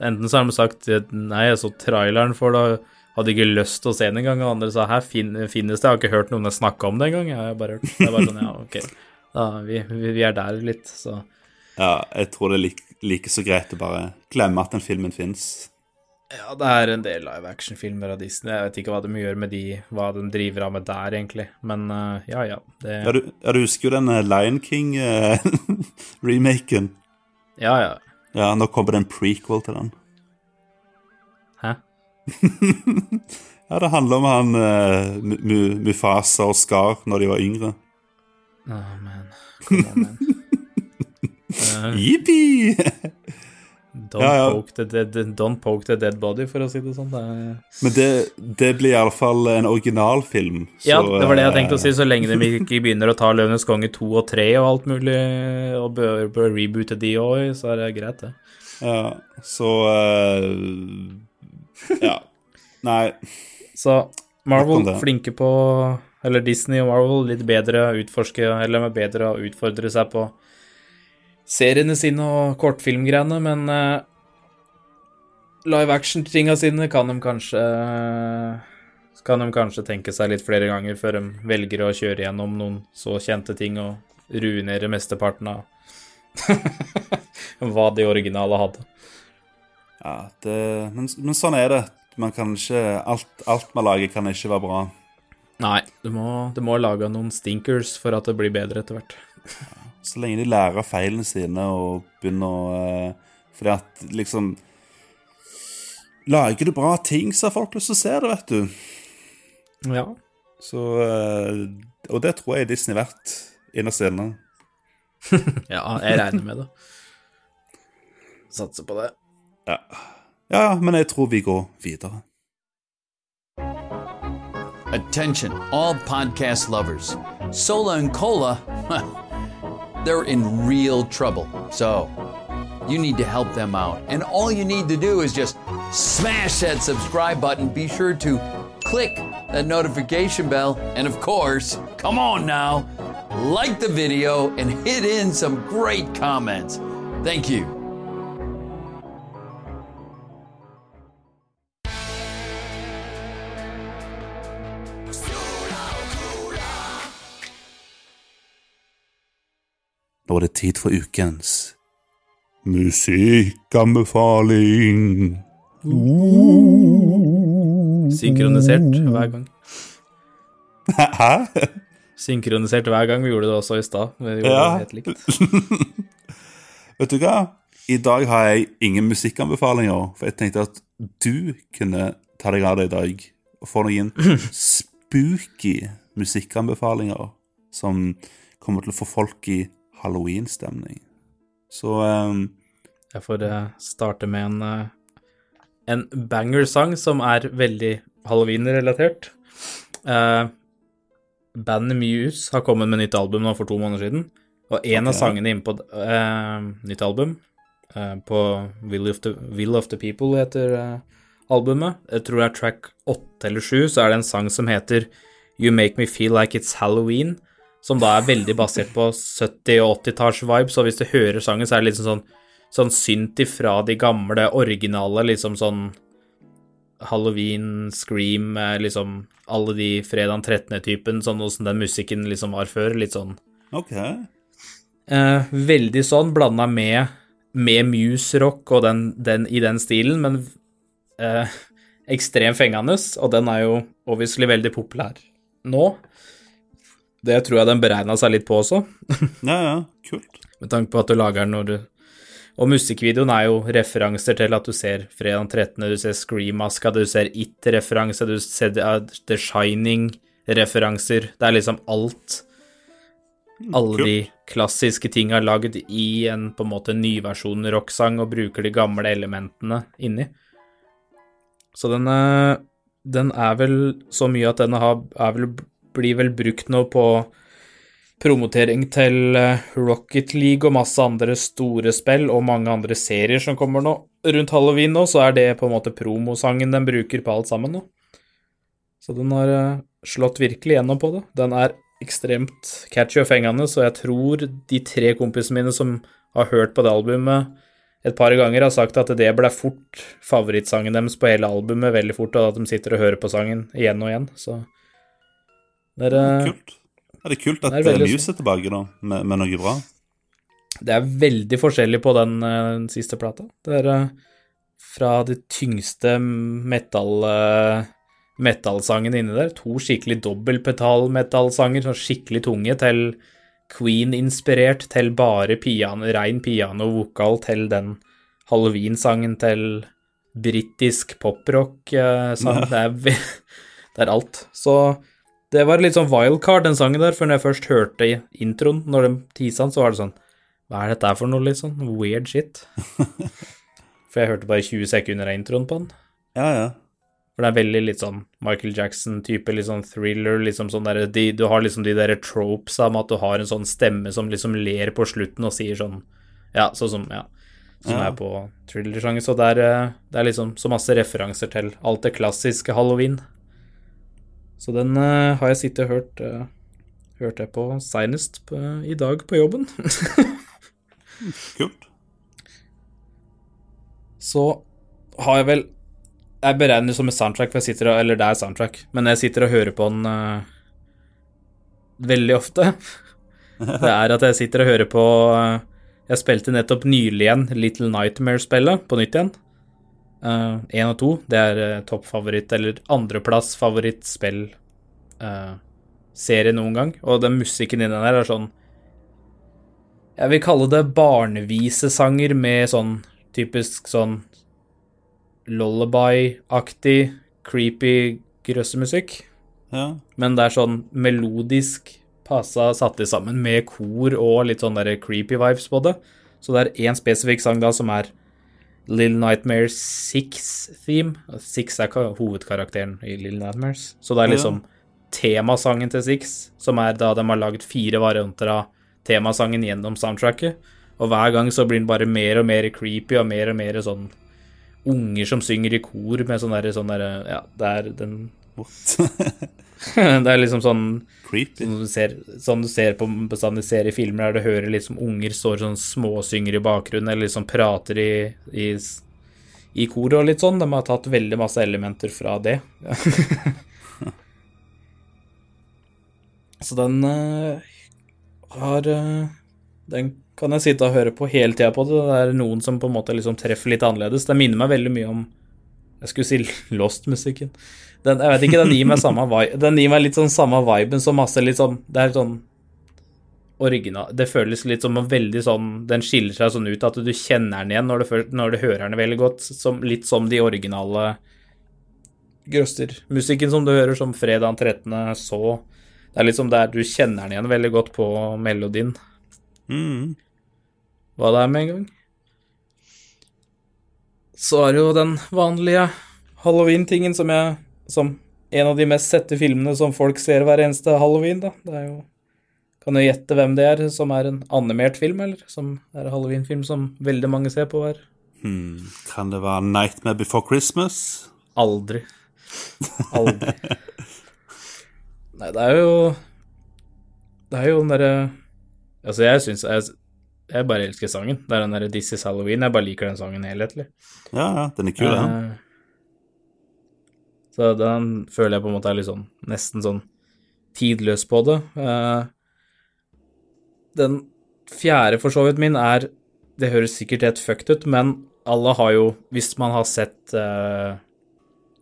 Enten så har de sagt nei, jeg så traileren for det, hadde ikke lyst til å se den engang. Og andre sa her finnes det, jeg har ikke hørt noen snakke om det engang. Jeg har bare hørt. Det er bare sånn, ja, ok. Da, vi, vi, er der litt, så Ja, jeg tror det er like, like så greit å bare glemme at den filmen fins. Ja, det er en del live action-filmer av Disney. Jeg vet ikke hva de gjør med de, hva de driver av med der, egentlig. Men uh, ja, ja. Det... Ja, du, ja, du husker jo den eh, Lion King-remaken? ja, ja. Ja, nå kommer det en prequel til den. Ja, det handler om han uh, Mufasa og Skar når de var yngre. Oh, man. Come on, man. uh, Jippi! Don't, ja, ja. Poke dead, don't, poke the dead, body, for å si det sånn. Det Men det, det blir iallfall en originalfilm. Så, ja, det var det jeg tenkte å si. Så lenge de ikke begynner å ta Løvenes konge 2 og 3 og alt mulig, og bør, bør reboote de òg, så er det greit, det. Ja, så uh, Ja. Nei. Så Marvel flinke på Eller Disney og Marvel litt bedre å utforske, eller bedre å utfordre seg på seriene sine og kortfilmgreiene, men uh, live action-tinga sine kan de kanskje kan de kanskje tenke seg litt flere ganger før de velger å kjøre gjennom noen så kjente ting og ruinere mesteparten av hva de originale hadde. Ja, det, men, men, sånn er det. Man kan ikke Alt, alt man lager, kan ikke være bra. Nei, du må, du må lage noen stinkers for at det blir bedre etter hvert. Ja. Så lenge de lærer feilene sine og begynner å eh, Fordi at liksom Lager du bra ting, så har folk lyst til å se det, vet du. Ja. Så eh, Og det tror jeg Disney er verdt innerst inne. ja, jeg regner med det. Satser på det. Ja. ja, men jeg tror vi går videre. Attention, all podcast lovers. Sola and Cola they're in real trouble. So you need to help them out. And all you need to do is just smash that subscribe button. Be sure to click that notification bell. And of course, come on now, like the video and hit in some great comments. Thank you. Nå er det tid for ukens musikkanbefaling. Uh. Synkronisert hver gang. Hæ? Synkronisert hver gang. Vi gjorde det også i stad. Ja. Vet du hva? I dag har jeg ingen musikkanbefalinger, for jeg tenkte at du kunne ta deg av det i dag og få noen spooky musikkanbefalinger som kommer til å få folk i Halloween-stemning. Så um, Jeg får uh, starte med en, uh, en banger-sang som er veldig halloween-relatert. Uh, bandet Muse har kommet med nytt album nå for to måneder siden. Og en okay. av sangene inne på nytt album, på Will of, the, Will of the People heter albumet, jeg tror det er track åtte eller sju, så er det en sang som heter You Make Me Feel Like It's Halloween som da er veldig basert på 70- og 80-talls-vibe, så hvis du hører sangen, så er det liksom sånn, sånn synt ifra de gamle, originale, liksom sånn Halloween, Scream, liksom alle de fredag 13.-typen, sånn åssen den musikken liksom var før, litt sånn Ok. Eh, veldig sånn, blanda med, med Muse-rock og den, den, i den stilen, men eh, ekstremt fengende, og den er jo obviously veldig populær nå. Det tror jeg den beregna seg litt på også. ja, ja, kult. Med tanke på at du lager den når du Og musikkvideoen er jo referanser til at du ser Fredag 13., du ser Scream-maska, du ser It-referanse, du ser The Shining-referanser. Det er liksom alt. Alle de klassiske tinga lagd i en på en måte nyversjon rocksang og bruker de gamle elementene inni. Så den, den er vel så mye at den har, er vel blir vel brukt nå på promotering til eh, Rocket League og masse andre store spill og mange andre serier som kommer nå rundt halloween nå, så er det på en måte promosangen den bruker på alt sammen nå. Så den har eh, slått virkelig gjennom på det. Den er ekstremt catchy og fengende, så jeg tror de tre kompisene mine som har hørt på det albumet et par ganger, har sagt at det ble fort favorittsangen deres på hele albumet veldig fort, og at de sitter og hører på sangen igjen og igjen, så det er, eh, Kult. Er det kult at Det er veldig Muse er tilbake da, med, med noe bra? Det er veldig forskjellig på den, eh, den siste plata. Det er eh, fra de tyngste metal, metallsangene inni der, to skikkelig dobbeltpetal-metallsanger, sånn skikkelig tunge, til Queen-inspirert, til bare piano, rein piano-vokal, til den halloween-sangen, til britisk poprock-sang. Det, det er alt. Så det var litt sånn wildcard, den sangen der, for når jeg først hørte introen, når de tisa den, så var det sånn Hva er dette for noe, liksom? Weird shit. For jeg hørte bare 20 sekunder av introen på den. Ja, ja. For det er veldig litt sånn Michael Jackson-type, litt sånn thriller, liksom sånn der de, Du har liksom de der tropes om at du har en sånn stemme som liksom ler på slutten og sier sånn Ja, sånn som Ja. Som Ja. er på thriller-sjanger. Så det er, eh, det er liksom så masse referanser til alt det klassiske halloween. Så den eh, har jeg sittet og hørt uh, Hørte jeg på seinest i dag på jobben. Kult. så har jeg vel Jeg beregner det som et soundtrack, for jeg sitter og, eller det er soundtrack, men jeg sitter og hører på den uh, veldig ofte. Det er at jeg sitter og hører på uh, Jeg spilte nettopp nylig igjen Little Nightmare-spillet på nytt igjen. Én og to. Det er uh, toppfavoritt, eller andreplass favorittspill uh, serie noen gang. Og den musikken i den der er sånn Jeg vil kalle det barnevisesanger med sånn typisk sånn lullaby-aktig, creepy grøssemusikk. Ja. Men det er sånn melodisk passa satt sammen med kor og litt sånn der creepy vibes på det. Så det er én spesifikk sang da som er Little Nightmares 6-theme. Six er hovedkarakteren i Little Nightmares. Så det er liksom temasangen til Six, som er da de har lagd fire varianter av temasangen gjennom soundtracket. Og hver gang så blir den bare mer og mer creepy og mer og mer sånn unger som synger i kor med sånn derre sånn derre Ja, det er den What? Det er liksom sånn Creepy. Sånn du ser, sånn du ser på bestandig ser i filmer der du hører liksom unger står sånn småsynger i bakgrunnen, eller liksom prater i, i, i koret og litt sånn. De har tatt veldig masse elementer fra det. Så den eh, har eh, Den kan jeg sitte og høre på hele tida på det. Det er noen som på en måte liksom treffer litt annerledes. Det minner meg veldig mye om Jeg skulle si Lost-musikken. Den, jeg vet ikke, den gir meg samme vibe Den gir meg litt sånn samme viben som masse litt sånn Det er sånn original Det føles litt som en veldig sånn Den skiller seg sånn ut at du kjenner den igjen når du, når du hører den veldig godt. Som, litt som de originale Grøster-musikken som du hører, som Fredag 13. så Det er liksom der du kjenner den igjen veldig godt på melodien. Mm. Hva det er med en gang. Så er det jo den vanlige halloween-tingen som jeg Som en av de mest sette filmene som folk ser hver eneste halloween, da. Det er jo Kan du gjette hvem det er, som er en animert film, eller? Som er en halloween-film som veldig mange ser på hver Hmm. Kan det være Nightmare Before Christmas? Aldri. Aldri. Nei, det er jo Det er jo den derre Altså, jeg syns jeg, bare elsker sangen. Det er den derre This Is Halloween. Jeg bare liker den sangen helhetlig. Ja, ja, den er kul, den. Eh, Så den føler jeg på en måte er litt sånn nesten sånn tidløs på det. Eh, Den fjerde for så vidt min er Det høres sikkert helt fucked ut, men alle har jo Hvis man har sett eh,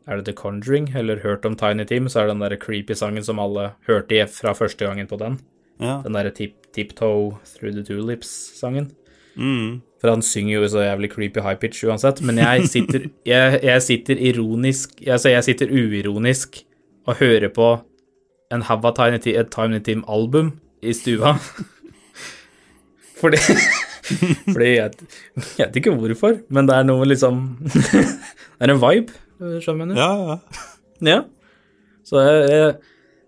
Er det The Conjuring, eller hørt om Tiny Team, så er det den der creepy sangen som alle hørte fra første gangen på den. Ja. Den derre tip, Tiptoe Through the Tulips-sangen. Mm. For han synger jo så jævlig creepy high pitch uansett, men jeg sitter, jeg, jeg sitter ironisk Altså, jeg sitter uironisk og hører på en Have a Tiny, Ti- et Tiny Team-album i stua. Fordi Fordi jeg, jeg vet ikke hvorfor, men det er noe liksom Det er en vibe, skjønner du? Ja, ja. Ja. Så jeg, jeg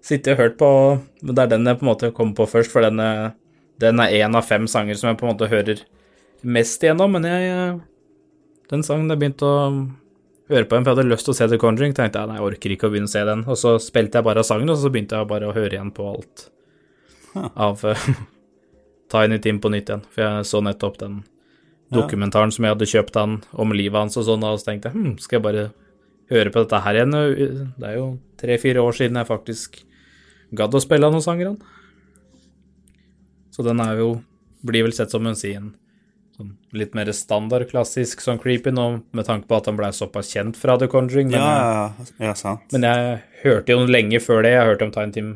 sittet og hørt på men Det er den jeg på en måte kom på først, for den, er- den er én av fem sanger som jeg på en måte hører mest igjennom. Men jeg eh, Den sangen jeg begynte å høre på den, for jeg hadde lyst til å se The Conjuring. tenkte jeg nei, jeg orker ikke å begynne å se den. Og så spilte jeg bare sangen, og så begynte jeg bare å høre igjen på alt av eh, Tiny Tim på nytt igjen. For jeg så nettopp den dokumentaren som jeg hadde kjøpt han om livet hans og sånn, og så tenkte jeg hm, skal jeg bare høre på dette her igjen? Det er jo tre-fire år siden jeg faktisk gadd å spille noen sanger, han. Så den er jo Blir vel sett som en sin sånn litt mer standard, klassisk sånn creepy nå, med tanke på at han blei såpass kjent fra The Conjuring. Men, Ja, ja, sant. men jeg hørte jo lenge før det, jeg hørte om Time Team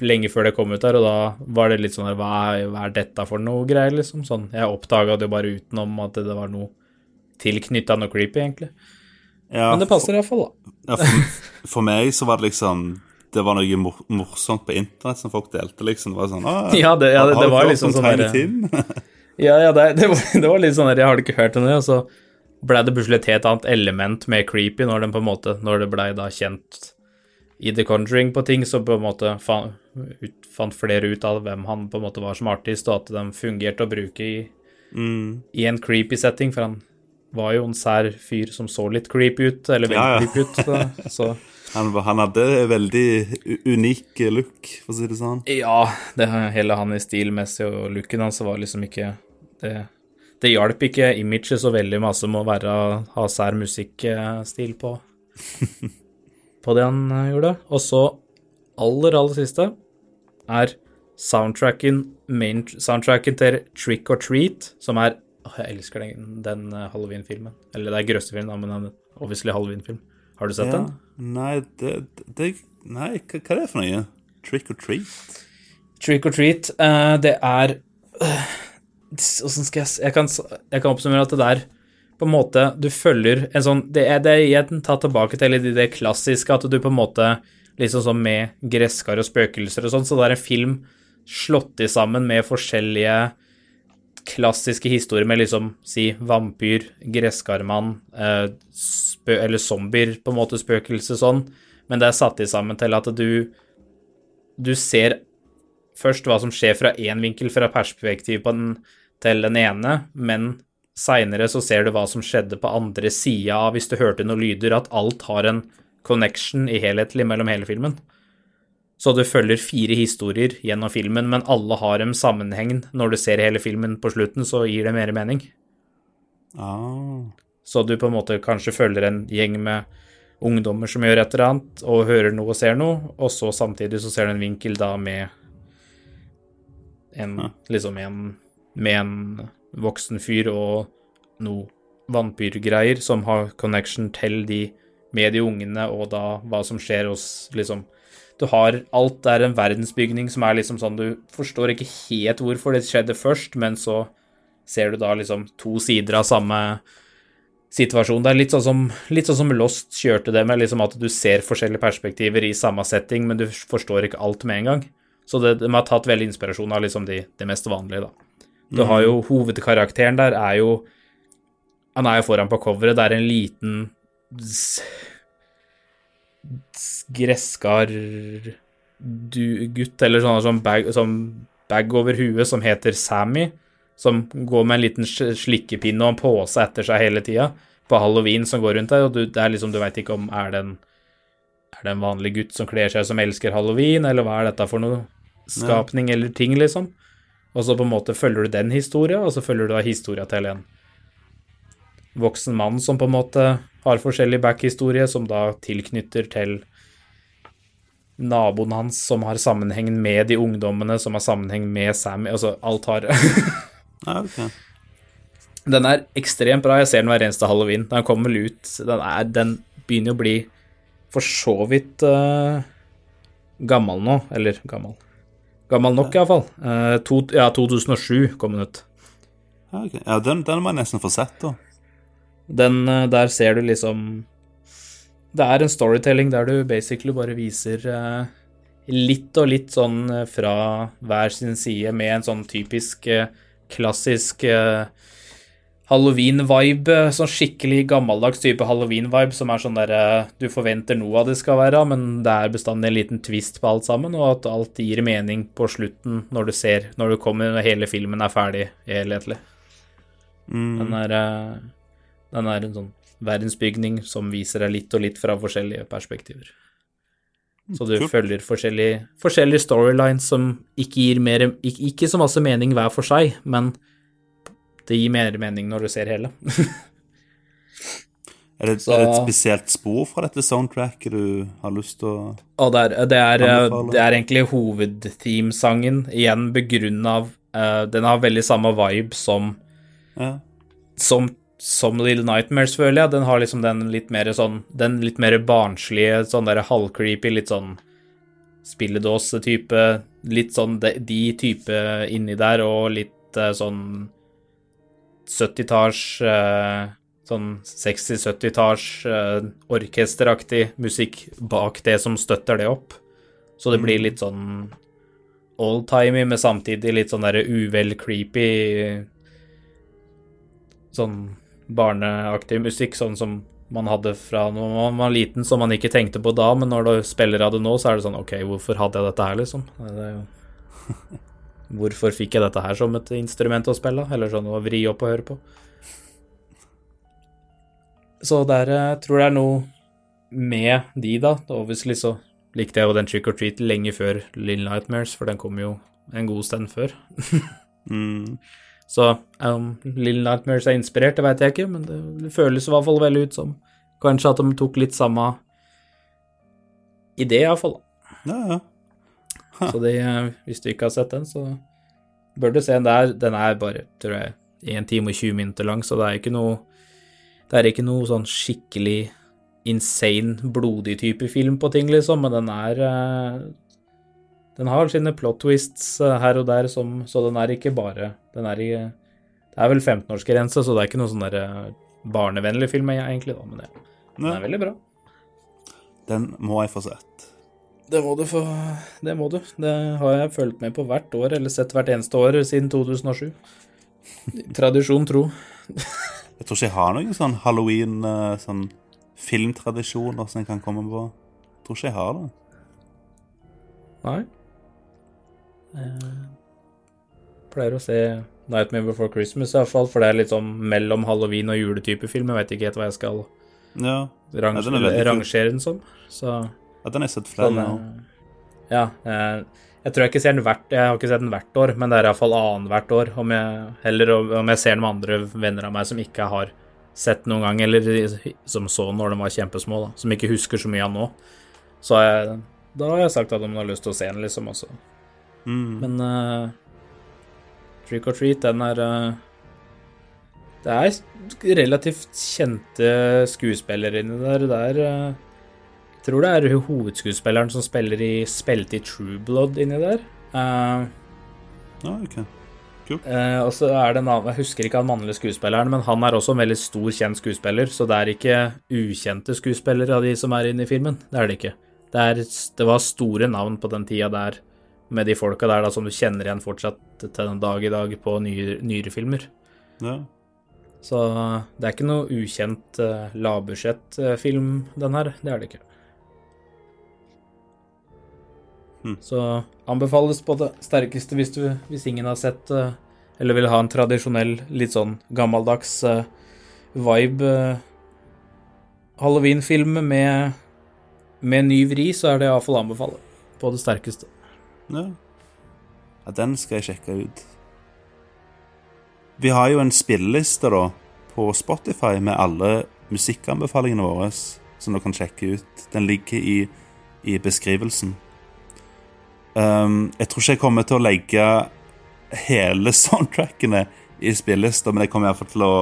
lenge før det kom ut der, og da var det litt sånn her, hva, hva er dette for noe greier, liksom? Sånn, jeg oppdaga det bare utenom at det var noe tilknytta noe creepy, egentlig. Ja, Men det passer iallfall, da. Ja, for, for meg så var det liksom Det var noe mor morsomt på internett som folk delte, liksom. Det var sånn Ja, det, ja, det, det var liksom sånn der, Ja, ja, det, det, var, det var litt sånn der, jeg har ikke hørt om det, og så ble det plutselig et helt annet element med creepy når den på en måte, når det ble da kjent i The Conjuring på ting, så på en måte fa- ut, fant flere ut av hvem han på en måte var som artist, og at de fungerte å bruke i, Mm. i en creepy setting, for han var jo en sær fyr som så litt creepy ut, eller veldig Ja, ja. creepy ut, så, så Han, han hadde en veldig unik look, for å si det sånn. Ja, det hele han i stilmessig og looken hans var liksom ikke Det, det hjalp ikke imaget så veldig masse med å være, ha sær musikkstil på På det han eh, gjorde. Og så, aller, aller siste, er soundtracken, main, soundtracken til Trick or Treat, som er Jeg elsker den, den eh, Halloween-filmen. Eller det er grøssefilm, da, men den er obviously Halloween-film. Har du sett Ja. den? Nei, det, det Nei, hva, hva er det for noe? Trick or treat? Trick or treat, uh, det er Åssen uh, skal jeg Jeg kan, jeg kan oppsummere at det der på en måte Du følger en sånn Det er, det jeg tar tilbake til det, det klassiske, at du på en måte Liksom sånn med gresskar og spøkelser og sånn, så det er en film slått i sammen med forskjellige klassiske historier med liksom, si, vampyr, gresskarmann, eh, spø eller zombier, på en måte spøkelse sånn, men det er satt i sammen til at du du ser først hva som skjer fra én vinkel, fra perspektiv den, til den ene, men seinere så ser du hva som skjedde på andre sida av, hvis du hørte noen lyder, at alt har en connection i helhetlig mellom hele filmen. Så du følger fire historier gjennom filmen, men alle har en sammenheng. Når du ser hele filmen på slutten, så gir det mer mening. Ah. Så du på en måte kanskje følger en gjeng med ungdommer som gjør et eller annet, og hører noe og ser noe, og så samtidig så ser du en vinkel da med en liksom en med en voksen fyr og noe vampyrgreier som har connection til de med de ungene, og da hva som skjer hos liksom. Du har alt der er en verdensbygning som er liksom sånn Du forstår ikke helt hvorfor det skjedde først, men så ser du da liksom to sider av samme situasjon. Det er litt sånn som, litt sånn som Lost kjørte det med, liksom at du ser forskjellige perspektiver i samme setting, men du forstår ikke alt med en gang. Så det, de har tatt veldig inspirasjon av liksom de, det mest vanlige, da. Du har jo hovedkarakteren der er jo Han er jo foran på coveret. Det er en liten gresskar du, gutt, eller sånn, bag, bag over huet, som heter Sammy som går med en liten slikkepinne og en pose etter seg hele tida på halloween som går rundt der, og du, det er liksom, du veit ikke om er det, en, er det en vanlig gutt som kler seg som elsker halloween, eller hva er dette for noe skapning eller ting, liksom. Og så på en måte følger du den historia, og så følger du da historia til en voksen mann som på en måte har forskjellig backhistorie, som da tilknytter til naboen hans, som har sammenheng med de ungdommene, som har sammenheng med Sammy, altså alt har Ja, ok. Den er ekstremt bra. Jeg ser den hver eneste halloween. Den kommer vel ut Den, er, den begynner å bli for så vidt uh, gammel nå. Eller gammel. Gammel nok, iallfall. Uh, to, ja, 2007 kom den ut. Ja, ok. ja den, den må jeg nesten få sett, da. Den uh, Der ser du liksom Det er en storytelling der du basically bare viser uh, litt og litt sånn fra hver sin side med en sånn typisk eh, klassisk uh, halloween-vibe, sånn skikkelig gammeldags type halloween-vibe, som er sånn derre du forventer noe av det skal være, men det er bestandig en liten twist på alt sammen, og at alt gir mening på slutten når du ser, når du kommer når hele filmen er ferdig helhetlig. Mm. Den er, uh, den er en sånn verdensbygning som viser deg litt og litt fra forskjellige perspektiver. Så du Kult. følger forskjellige, forskjellige storylines som ikke gir mer ikke, ikke så masse mening hver for seg, men det gir mer mening når du ser hele. Er det, Så- er det et spesielt spor fra dette soundtracket du har lyst til å Og det er, det er, eh, det er egentlig hovedteamsangen, igjen begrunna av uh, Den har veldig samme vibe som Ja. som, som Little Nightmares, føler jeg. Den har liksom den litt mer sånn Den litt mer barnslige, sånn der halvcreepy, litt sånn spilledåse-type Litt sånn de, de type inni der, og litt uh, sånn 70-talls uh, Sånn 60-70-talls uh, orkesteraktig musikk bak det som støtter det opp. Så det blir litt sånn oldtimey, men samtidig litt sånn derre uvel creepy sånn barneaktig musikk, sånn som man hadde fra når man var liten, som man ikke tenkte på da, men når du spiller av det nå, så er det sånn OK, hvorfor hadde jeg dette her, liksom? Det jo Hvorfor fikk jeg dette her som et instrument å spille, eller sånn å vri opp og høre på? Så der jeg tror jeg det er noe med de, da. Obviously så likte jeg jo den Trick or Treat lenge før Little Nightmares, for den kom jo en god stund før. Mm. Så om Little Nightmares er inspirert, det vet jeg ikke, men det, det føles i hvert fall veldig ut som kanskje at de tok litt samme idé, iallfall. Ja, ja. Så det, eh, hvis du ikke har sett den, så bør du se den der. Den er bare, tror jeg, 1 time og 20 minutter lang, så det er ikke noe Det er ikke noe sånn skikkelig insane, blodig type film på ting, liksom, men den er eh, Den har sine plot twists eh, her og der, som, så den er ikke bare Den er i, Det er vel 15-årsgrense, så det er ikke noe sånn der eh, barnevennlig film, egentlig, da, men det, den er veldig bra. Den må jeg få sett. Det må du få Det må du. Det har jeg fulgt med på hvert år, eller sett hvert eneste år siden 2007. Tradisjon tro. Jeg tror ikke jeg har noen sånn halloween-filmtradisjoner sånn filmtradisjoner som jeg kan komme på. Jeg tror ikke jeg har det. Nei. Eh, pleier å se Nightmare Before Christmas, i hvert fall, for det er litt sånn mellom halloween og juletype film. Jeg vet ikke helt hva jeg skal Ja, range, Ja, den er rangere den som. Så ja den har jeg sett flere sånn, ganger. eh, Ja. eh, Jeg tror jeg ikke ser den hvert Jeg har ikke sett den hvert år, men det er iallfall annethvert år. Om jeg, heller om jeg ser den med andre venner av meg som ikke har sett noen gang, eller som så når de var kjempesmå, da, som ikke husker så mye av nå. Så jeg, da har jeg sagt at de har lyst til å se den, liksom, også. Mm. Men eh, Trick or Treat, den er eh, Det er relativt kjente skuespillere inni der. Det er eh, Jeg tror det er hovedskuespilleren som spiller i spilte i True Blood inni der. Eh, Ja, ok. Uh, og så er det en annen, Jeg husker ikke han mannlige skuespilleren, men han er også en veldig stor, kjent skuespiller, så det er ikke ukjente skuespillere av de som er inne i filmen. Det er det ikke. Det, er, det var store navn på den tida der, med de folka der da, som du kjenner igjen fortsatt til den dag i dag på nyere, nyere filmer. Ja. Så det er ikke noe ukjent uh, lavbudsjettfilm, den her. Det er det ikke. Hmm. Så anbefales på det sterkeste hvis, du, hvis ingen har sett uh, eller vil ha en tradisjonell, litt sånn gammeldags uh, vibe eh, Halloween-film med, med ny vri, så er det iallfall å anbefale. På det sterkeste. Ja. ja, den skal jeg sjekke ut. Vi har jo en spilleliste da på Spotify med alle musikkanbefalingene våre som dere kan sjekke ut. Den ligger i, i beskrivelsen. Um, jeg tror ikke jeg kommer til å legge hele soundtrackene i spillelista, men jeg kommer iallfall til å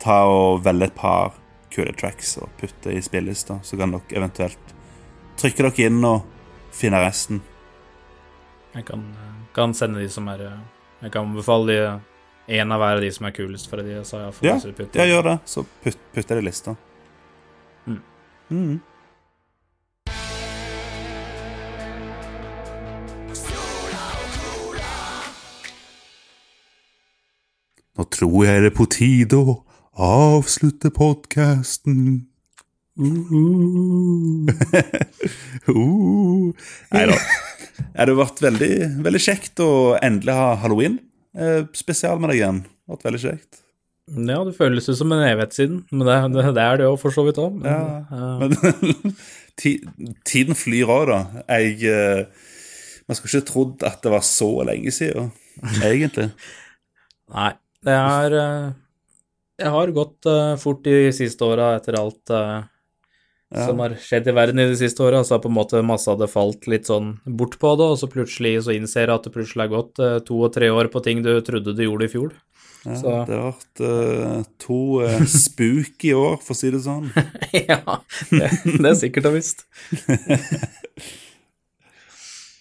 ta og velge et par kule tracks og putte i spillelista. Så kan dere eventuelt trykke dere inn og finne resten. Jeg kan, eh, kan sende de som er eh, Jeg kan anbefale de en av hver av de som er kulest for de jeg sa. iallfall, Ja, Ja, gjør det. Så putt, putter jeg det i lista. Mm. Mm. Nå tror jeg det er på tide å avslutte podkasten. uh. Nei da. Det har vært veldig, veldig kjekt å endelig ha halloween-spesial med deg igjen. Det har vært veldig kjekt. Ja, det føles ut som en evighet siden, men det, det, det er det jo for så vidt òg. Ja, men tiden flyr òg, da. Jeg eh, Man skulle ikke trodd at det var så lenge siden, egentlig. Nei, det er eh, Jeg har gått eh, fort de siste åra etter alt eh, Ja. som har skjedd i verden i de siste åra. Så har på en måte masse hadde falt litt sånn bort på det, og så plutselig så innser jeg at det plutselig har gått eh, to og tre år på ting du trodde du gjorde i fjor. Ja, Så- Det har vært eh, to uh, spooky år, for å si det sånn. ja, det, det er sikkert og visst.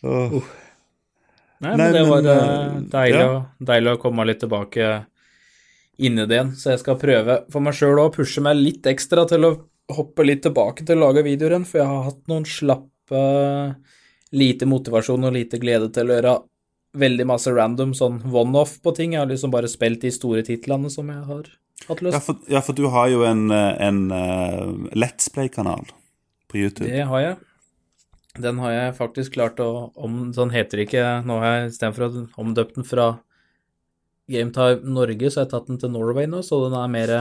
oh. Nei, Nei, men det var men, eh, deilig, ja. deilig å komme litt tilbake inn i det igjen. Så jeg skal prøve for meg sjøl å pushe meg litt ekstra til å hoppe litt tilbake til å lage videoer igjen, for jeg har hatt noen slappe Lite motivasjon og lite glede til å gjøre veldig masse random sånn one-off på ting. Jeg har liksom bare spilt de store titlene som jeg har hatt lyst Ja, for, ja, for du har jo en, en uh, Let's Play-kanal på YouTube. Det har jeg. Den har jeg faktisk klart å om, Sånn heter det ikke Nå har jeg istedenfor å omdøpt den fra GameTime Norge, så har jeg tatt den til Norway nå, så den er mer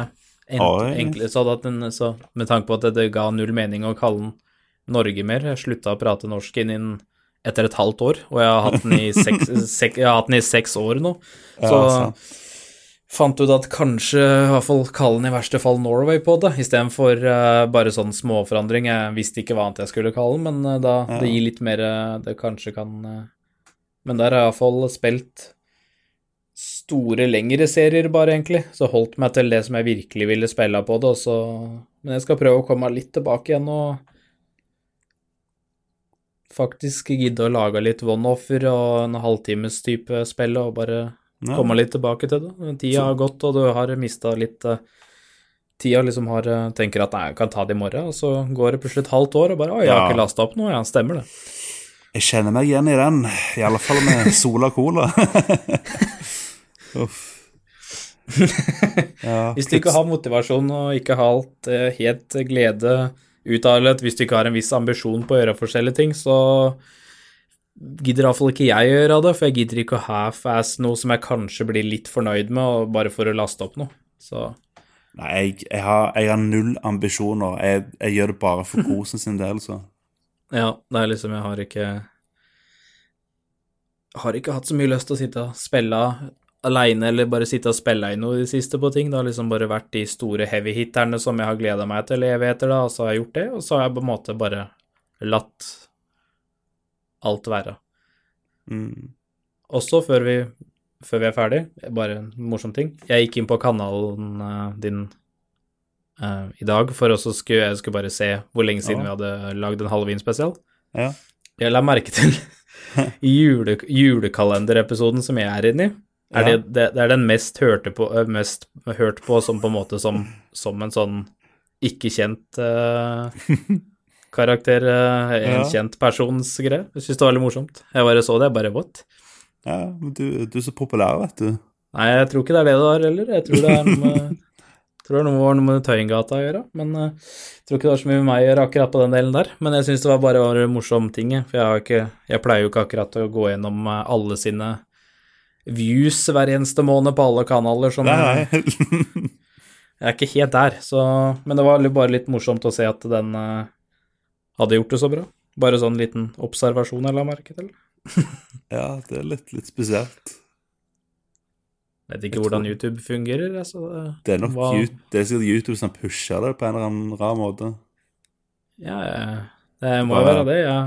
enklere. Så at den, så med tanke på at det, ga null mening å kalle den Norge mer, jeg slutta å prate norsk innen etter et halvt år, og jeg har hatt den i seks, sek, hatt den i seks år nå. Så ja, fant ut at kanskje i hvert fall kalle den i verste fall Norway på det, istedenfor uh, bare sånn småforandring. Jeg visste ikke hva annet jeg skulle kalle den, men uh, da, Ja. det gir litt mer uh, Det kanskje kan uh, Men der har jeg iallfall spilt store, lengre serier, bare, egentlig. Så holdt meg til det som jeg virkelig ville spille på det, og så Men jeg skal prøve å komme litt tilbake igjen og faktisk gidde å lage litt one-offer og en halvtimes type spill, og bare Ja. komme litt tilbake til det. Tida har gått, og du har mista litt eh, Tida liksom har eh, tenker at nei, jeg kan ta det i morgen, og så går det plutselig et halvt år, og bare Å, jeg har Ja. ikke lasta opp noe. Ja, stemmer det. Jeg kjenner meg igjen i den, i alle fall med Sola Cola. Uff. Ja, Hvis du ikke har motivasjon og ikke har alt eh, helt glede ut av det, hvis du ikke har en viss ambisjon på å gjøre forskjellige ting, så gidder iallfall ikke jeg å gjøre det, for jeg gidder ikke å half-ass noe som jeg kanskje blir litt fornøyd med, bare for å laste opp noe. Så Nei, jeg, jeg, har, jeg har null ambisjoner. Jeg, jeg gjør det bare for kosen sin del, så. Ja, det er liksom Jeg har ikke Har ikke hatt så mye lyst til å sitte og spille aleine eller bare sitte og spille i noe i det siste på ting. Det har liksom bare vært de store heavy-hitterne som jeg har gleda meg til evigheter, da, og så har jeg gjort det, og så har jeg på en måte bare latt alt være. Mm. Også før vi, før vi er ferdig, bare en morsom ting. Jeg gikk inn på kanalen eh, din uh, i dag for å skulle jeg skulle bare se hvor lenge siden vi hadde lagd en halloween-spesial. Ja. Jeg la merke til jule, julekalenderepisoden som jeg er inne i, Ja. det, det, det er den mest hørte på, øh, mest hørt på som på en måte som, som en sånn ikke kjent uh, karakter, uh, en Ja. kjent persons greie. Jeg syns det var veldig morsomt. Jeg bare så det, jeg bare what? ja, men du, du er så populær, vet du. Nei, jeg tror ikke det er det det har heller. Jeg tror det er noe med, tror det er noe, med Tøyengata å gjøre. Men eh, jeg tror ikke det har så mye med meg å gjøre akkurat på den delen der. Men jeg syns det var bare var en morsom ting. For jeg, har ikke, jeg pleier jo ikke akkurat å gå gjennom eh, alle sine views hver eneste måned på alle kanaler. Som, Nei. Jeg er ikke helt der, så Men det var bare litt morsomt å se at den uh, hadde gjort det så bra. Bare sånn liten observasjon jeg la merke til. ja, det er litt, litt spesielt. Vet Jeg ikke hvordan tror- YouTube fungerer. Altså, Det er nok Hva- det er sikkert YouTube som pusher det på en eller annen rar måte. Ja, det må jo være det. ja.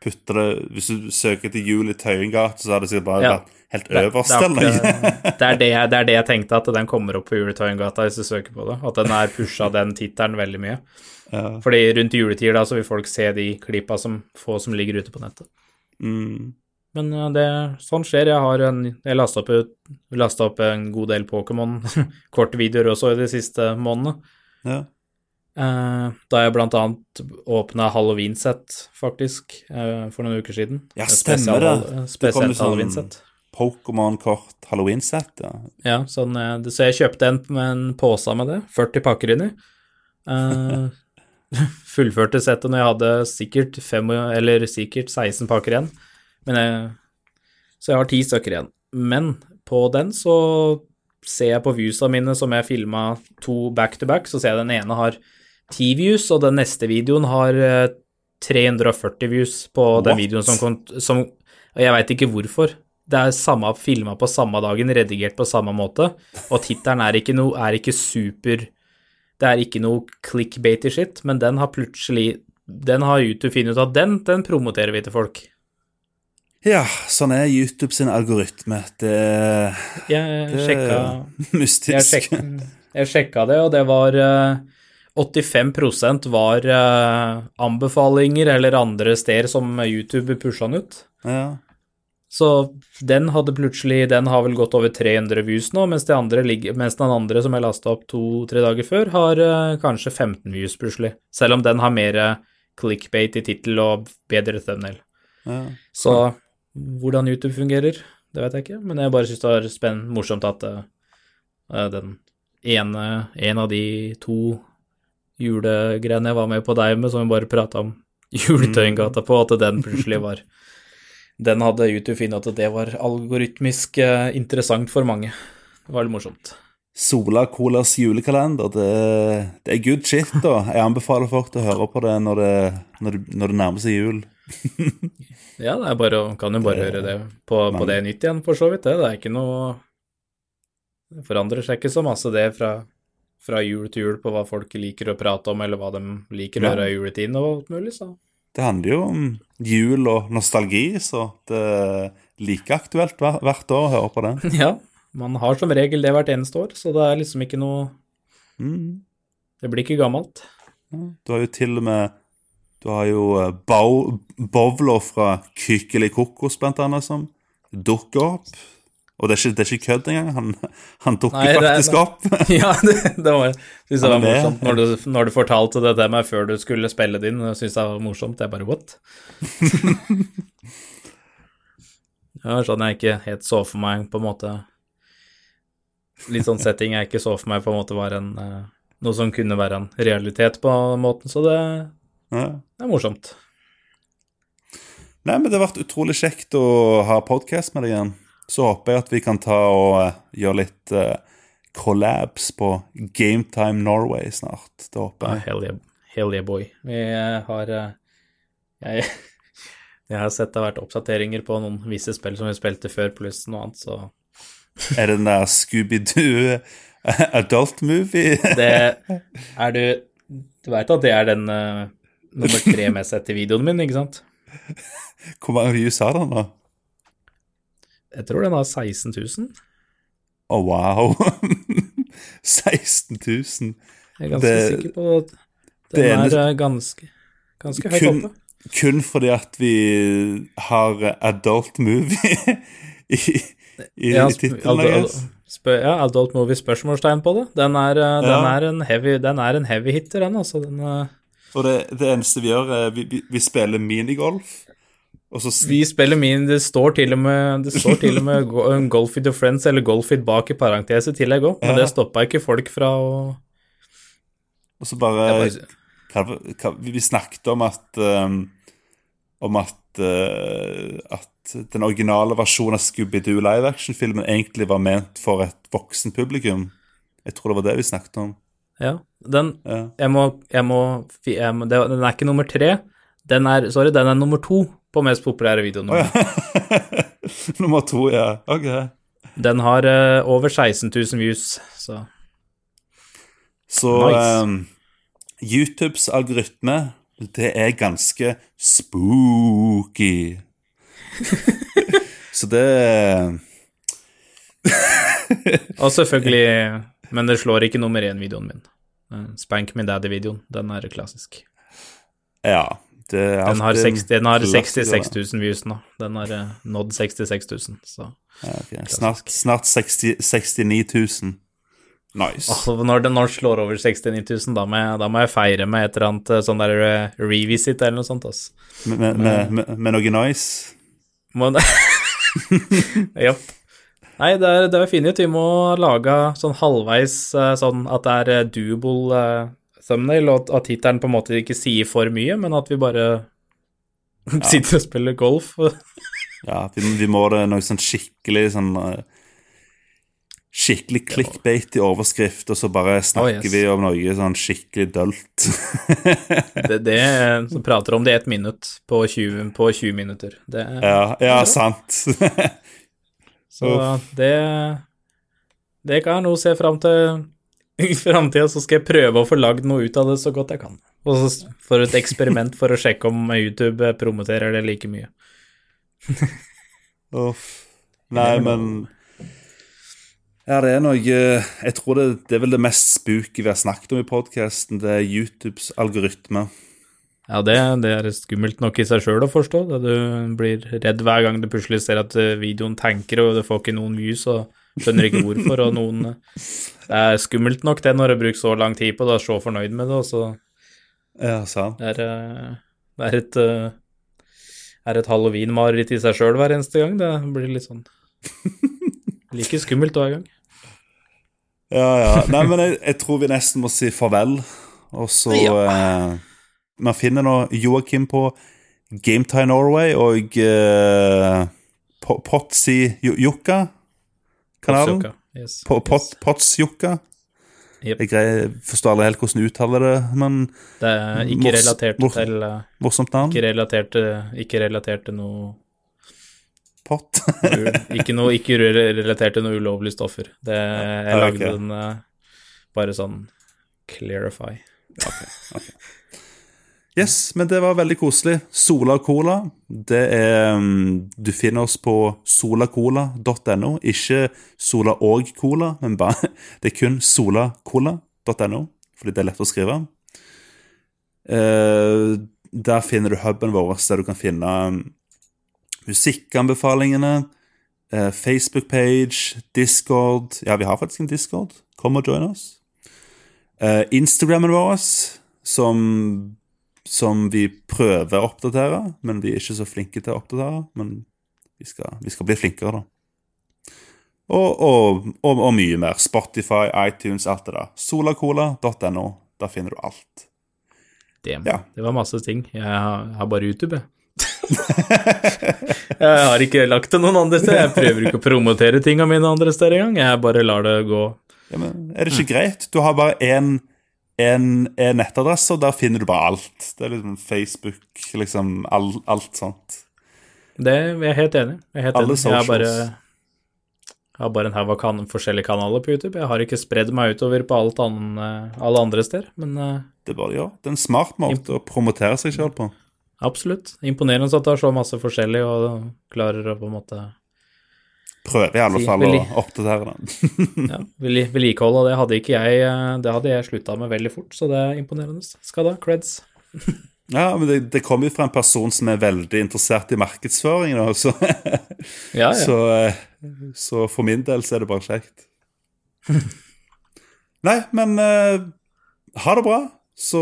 Putter det Hvis du søker til Jul i Tøyengate, så har det sikkert bare Ja. vært helt øverst, det, er eller? det, er det, det er det jeg tenkte, at den kommer opp på Juletøyengata hvis du søker på det. At den er pusha, den tittelen, veldig mye. ja. Fordi rundt juletider da, så vil folk se de klippa som få som ligger ute på nettet. Mm. Men det, sånn skjer. Jeg har en, jeg lasta opp, lastet opp en god del Pokémon-kortvideoer også i de siste månedene. ja. Eh, da jeg blant annet åpna Halloween-sett, faktisk, eh, for noen uker siden. Ja, stemmer det. Spesielt sånn- Halloween-sett. Pokémon-kort Halloween-sett. Ja. Ja, sånn, eh, så jeg kjøpte en med en pose med det, 40 pakker inni. Uh, fullførte settet når jeg hadde sikkert, fem, eller sikkert 16 pakker igjen. Men jeg, så jeg har ti stykker igjen. Men på den så ser jeg på viewsa mine som jeg filma to back to back, så ser jeg den ene har 10 views, og den neste videoen har eh, 340 views på den videoen som kom som, jeg veit ikke hvorfor. Det er samme filma på samme dagen, redigert på samme måte, og tittelen er ikke noe er ikke super Det er ikke noe clickbaity shit, men den har plutselig Den har YouTube funnet ut at den, den promoterer vi til folk. ja, sånn er YouTube sin algoritme. Det, Jeg det sjekka er mystisk. Jeg, sjek, jeg sjekka det, og det var eh, 85% var eh, anbefalinger eller andre steder som YouTube pusha den ut. Ja. Så den hadde plutselig Den har vel gått over 300 views nå, mens, de andre ligger, mens den andre som jeg lasta opp to-tre dager før, har uh, kanskje 15 views plutselig. Selv om den har mer eh, clickbait i tittel og bedre thumbnail. ja. Så hvordan YouTube fungerer, det vet jeg ikke, men jeg bare syns det var spenn, morsomt at uh, den ene, en av de to julegreiene jeg var med på deg med, som vi bare prata om Juletøyengata på, at den plutselig var Den hadde YouTube funnet at det var algoritmisk eh, interessant for mange. Det var litt morsomt. Sola Colas julekalender, det, det er good shit, da. Jeg anbefaler folk til å høre på det når det, når det, når det nærmer seg jul. Ja, det er bare, kan jo bare høre det på, på det nytt igjen, for så vidt. Det, det er ikke noe Det forandrer seg ikke så masse, det, fra, fra jul til jul på hva folk liker å prate om, eller hva de liker å høre i juletiden og alt mulig, så Det handler jo om jul og nostalgi, så det er like aktuelt hvert år å høre på det. Ja, man har som regel det hvert eneste år, så det er liksom ikke noe Mm. Det blir ikke gammelt. Du har jo til og med Du har jo eh, Bow- Bowler fra Kykkeli Kokos, blant annet, som dukker opp. Og det er ikke, det er ikke kødd engang. Han, han dukker faktisk det er- opp. ja, det, det var, synes jeg er var morsomt når du, når du fortalte det til meg før du skulle spille det inn. Jeg det var morsomt. Jeg bare what? ja, sånn jeg ikke helt så for meg, på en måte Litt sånn setting jeg ikke så for meg på en måte var en eh, noe som kunne være en realitet på den måten, så det, Ja. det er morsomt. Nei, men det har vært utrolig kjekt å ha podkast med deg igjen. Så håper jeg at vi kan ta og eh, gjøre litt eh, collabs på Gametime Norway snart. Det håper jeg. hell, yeah, hell yeah boy. Vi eh, har jeg, jeg har sett det har vært oppdateringer på noen visse spill som vi spilte før, pluss noe annet, så Er det den der Scooby-Doo adult movie? Det er du Du veit at det er den uh, nummer tre mest sett i videoen min, ikke sant? Hvor mange views har den, da? Jeg tror den har 16 000. Å, wow. 16 000. Jeg er ganske Det- sikker på at den ene- er eh, ganske, ganske høyt Kun, oppe. kun fordi at vi har adult movie i, i, Ja, i tittelen. ja, Adult Movie spørsmålstegn på det. Den er, ja. den er, en, heavy, den er en heavy hitter, den, altså. Den, eh, Og det, det eneste vi gjør, er vi, vi, vi spiller minigolf. Og så Vi spiller min, det står til og med, det står til og med Golf with your friends eller Golf it bak i parentes i tillegg òg, men Ja. det stoppa ikke folk fra å Og så bare, bare... hva, hva, Vi vi snakket om at um, Om at uh, At den originale versjonen av Scooby-Doo live action-filmen egentlig var ment for et voksen publikum. Jeg tror det var det vi snakket om. Ja. Den Ja. Jeg må, jeg må, jeg må det, Den er ikke nummer tre. Den er, sorry, den er nummer to på mest populære videoen. Ja. Nummer to, ja. Ok. Den har uh, over 16 000 views, så Så Nice. um, YouTubes algoritme, det er ganske spooky. Så det Og selvfølgelig Men det slår ikke nummer én-videoen min. Eh, Spank Me Daddy-videoen. Den er klassisk. Ja. Det er Den har, 60, den har 66 000 views nå. Den har eh, nådd 66 000, så Ja, okay. Snart, snart 60, 69 000. Nice. Altså, når den når slår over 69 000, da må, jeg, da må jeg feire med et eller annet eh, sånn der uh, revisit eller noe sånt, altså. Med, med, med, med, noe nice. Japp. Nei, det er, det er fint. Vi må lage sånn halvveis sånn at det er doable thumbnail, og at- tittelen på en måte ikke sier for mye, men at vi bare sitter og spiller golf. Ja, vi, vi må det noe sånn skikkelig sånn eh, Skikkelig clickbait i overskrift, og så bare snakker yes. vi om noe sånn skikkelig dølt. Det, det som prater om det i ett minutt på 20, på 20 minutter. Det, ja, ja, sant. Så det Det kan jeg nå se fram til i framtida, så skal jeg prøve å få lagd noe ut av det så godt jeg kan. Og så for et eksperiment for å sjekke om YouTube promoterer det like mye. Uff. Nei, men Ja, det er noe Jeg tror det, det er vel det mest spooky vi har snakket om i podkasten. Det er YouTubes algoritme. Ja, det, det er skummelt nok i seg sjøl å forstå. Det du blir redd hver gang du plutselig ser at eh, videoen tanker, og du får ikke noen views, og skjønner ikke hvorfor, og noen Det er skummelt nok det når du bruker så lang tid på det, og er så fornøyd med det, og så Ja, sant. Det er, eh, det er et eh, er et halloween-mareritt i seg sjøl hver eneste gang. Det blir litt sånn like skummelt hver gang. Ja, ja. Nei, men jeg, jeg tror vi nesten må si farvel. Og så eh, Man finner nå Joakim på Gametime Norway og eh, Po- Potsi Jo- Potsuka, Yes. Po- Pot, Potsjokka. Jep. Jeg forstår aldri helt hvordan du uttaler det, men Det er ikke relatert mors- til eh, morsomt navn. Ikke relatert til Ikke relatert til noe Pott. Ikke noe Ikke relatert til noe ulovlige stoffer. Det Jeg Ja, lagde okay. den eh, bare sånn clarify. Yes, men det var veldig koselig. Sola Cola. Det er um, Du finner oss på solacola.no. Ikke Sola og Cola, men bare Det er kun solacola.no, fordi det er lett å skrive. Eh, der finner du huben vår, der du kan finne um, musikkanbefalingene, eh, Facebook-page, Discord Ja, vi har faktisk en Discord. Kom og join oss. Eh, Instagrammen vår, som som vi prøver å oppdatere, men vi er ikke så flinke til å oppdatere. Men vi skal, vi skal bli flinkere, da. Og, og, og, og mye mer. Spotify, iTunes, alt det der. Solacola.no. Der finner du alt. Det, Ja. Det var masse ting. Jeg har, jeg har bare YouTube, jeg. jeg har ikke lagt det noen andre steder. Jeg prøver ikke å promotere tinga mine andre steder engang. Jeg bare lar det gå. Ja, men Er det ikke greit? Du har bare én en, en nettadresse, og der finner du bare alt. Det er liksom Facebook, liksom all, alt sånt. Det jeg er helt enig. Jeg er helt Alle enig. Jeg har bare, socials. jeg har bare en haug av kan forskjellige kanaler på YouTube. Jeg har ikke spredd meg utover på alt annet, eh, alle andre steder, men eh, Det er bare å Ja. Det er en smart måte å promotere seg sjøl på. absolutt. Imponerende at du har så masse forskjellig og klarer å på en måte Prøver i alle fall å oppdatere den. ja, vedli- av Det hadde ikke jeg eh, Det hadde jeg slutta med veldig fort, så det er imponerende. Skal da, creds. Ja, men det, det kommer jo fra en person som er veldig interessert i markedsføring. Da, så, Ja, ja. så, eh, så for min del så er det bare kjekt. Nei, men uh, ha det bra. Så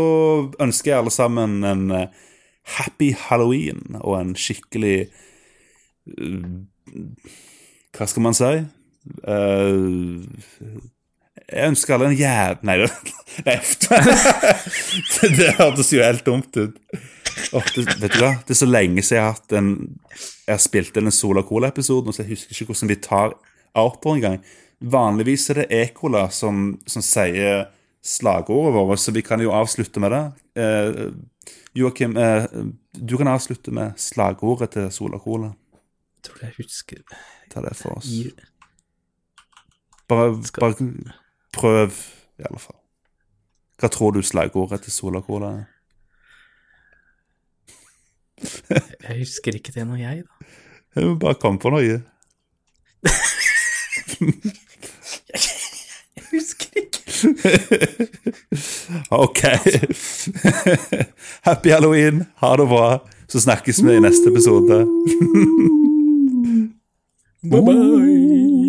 ønsker jeg alle sammen en uh, happy halloween og en skikkelig eh, Hva skal man si? Uh, jeg ønsker alle en jæv... Nei, det, det, det hørtes jo helt dumt ut. Oh, det, vet du hva? Det er så lenge siden jeg har hatt en Jeg har spilt inn en Sola Cola-episode, så jeg husker ikke hvordan vi tar outro engang. Vanligvis er det Ekola som, som sier slagordet vårt, så vi kan jo avslutte med det. Eh, Joakim, eh, du kan avslutte med slagordet til Sola Cola. Jeg tror jeg husker Ta det for oss. Bare, bare prøv, i alle fall. Hva tror du slagordet til Sola Cola er? Jeg husker ikke det når jeg, da. Jeg må bare komme på noe. Jeg husker ikke. Ok. Happy halloween. Ha det bra. Så snakkes vi i neste episode. Bye bye.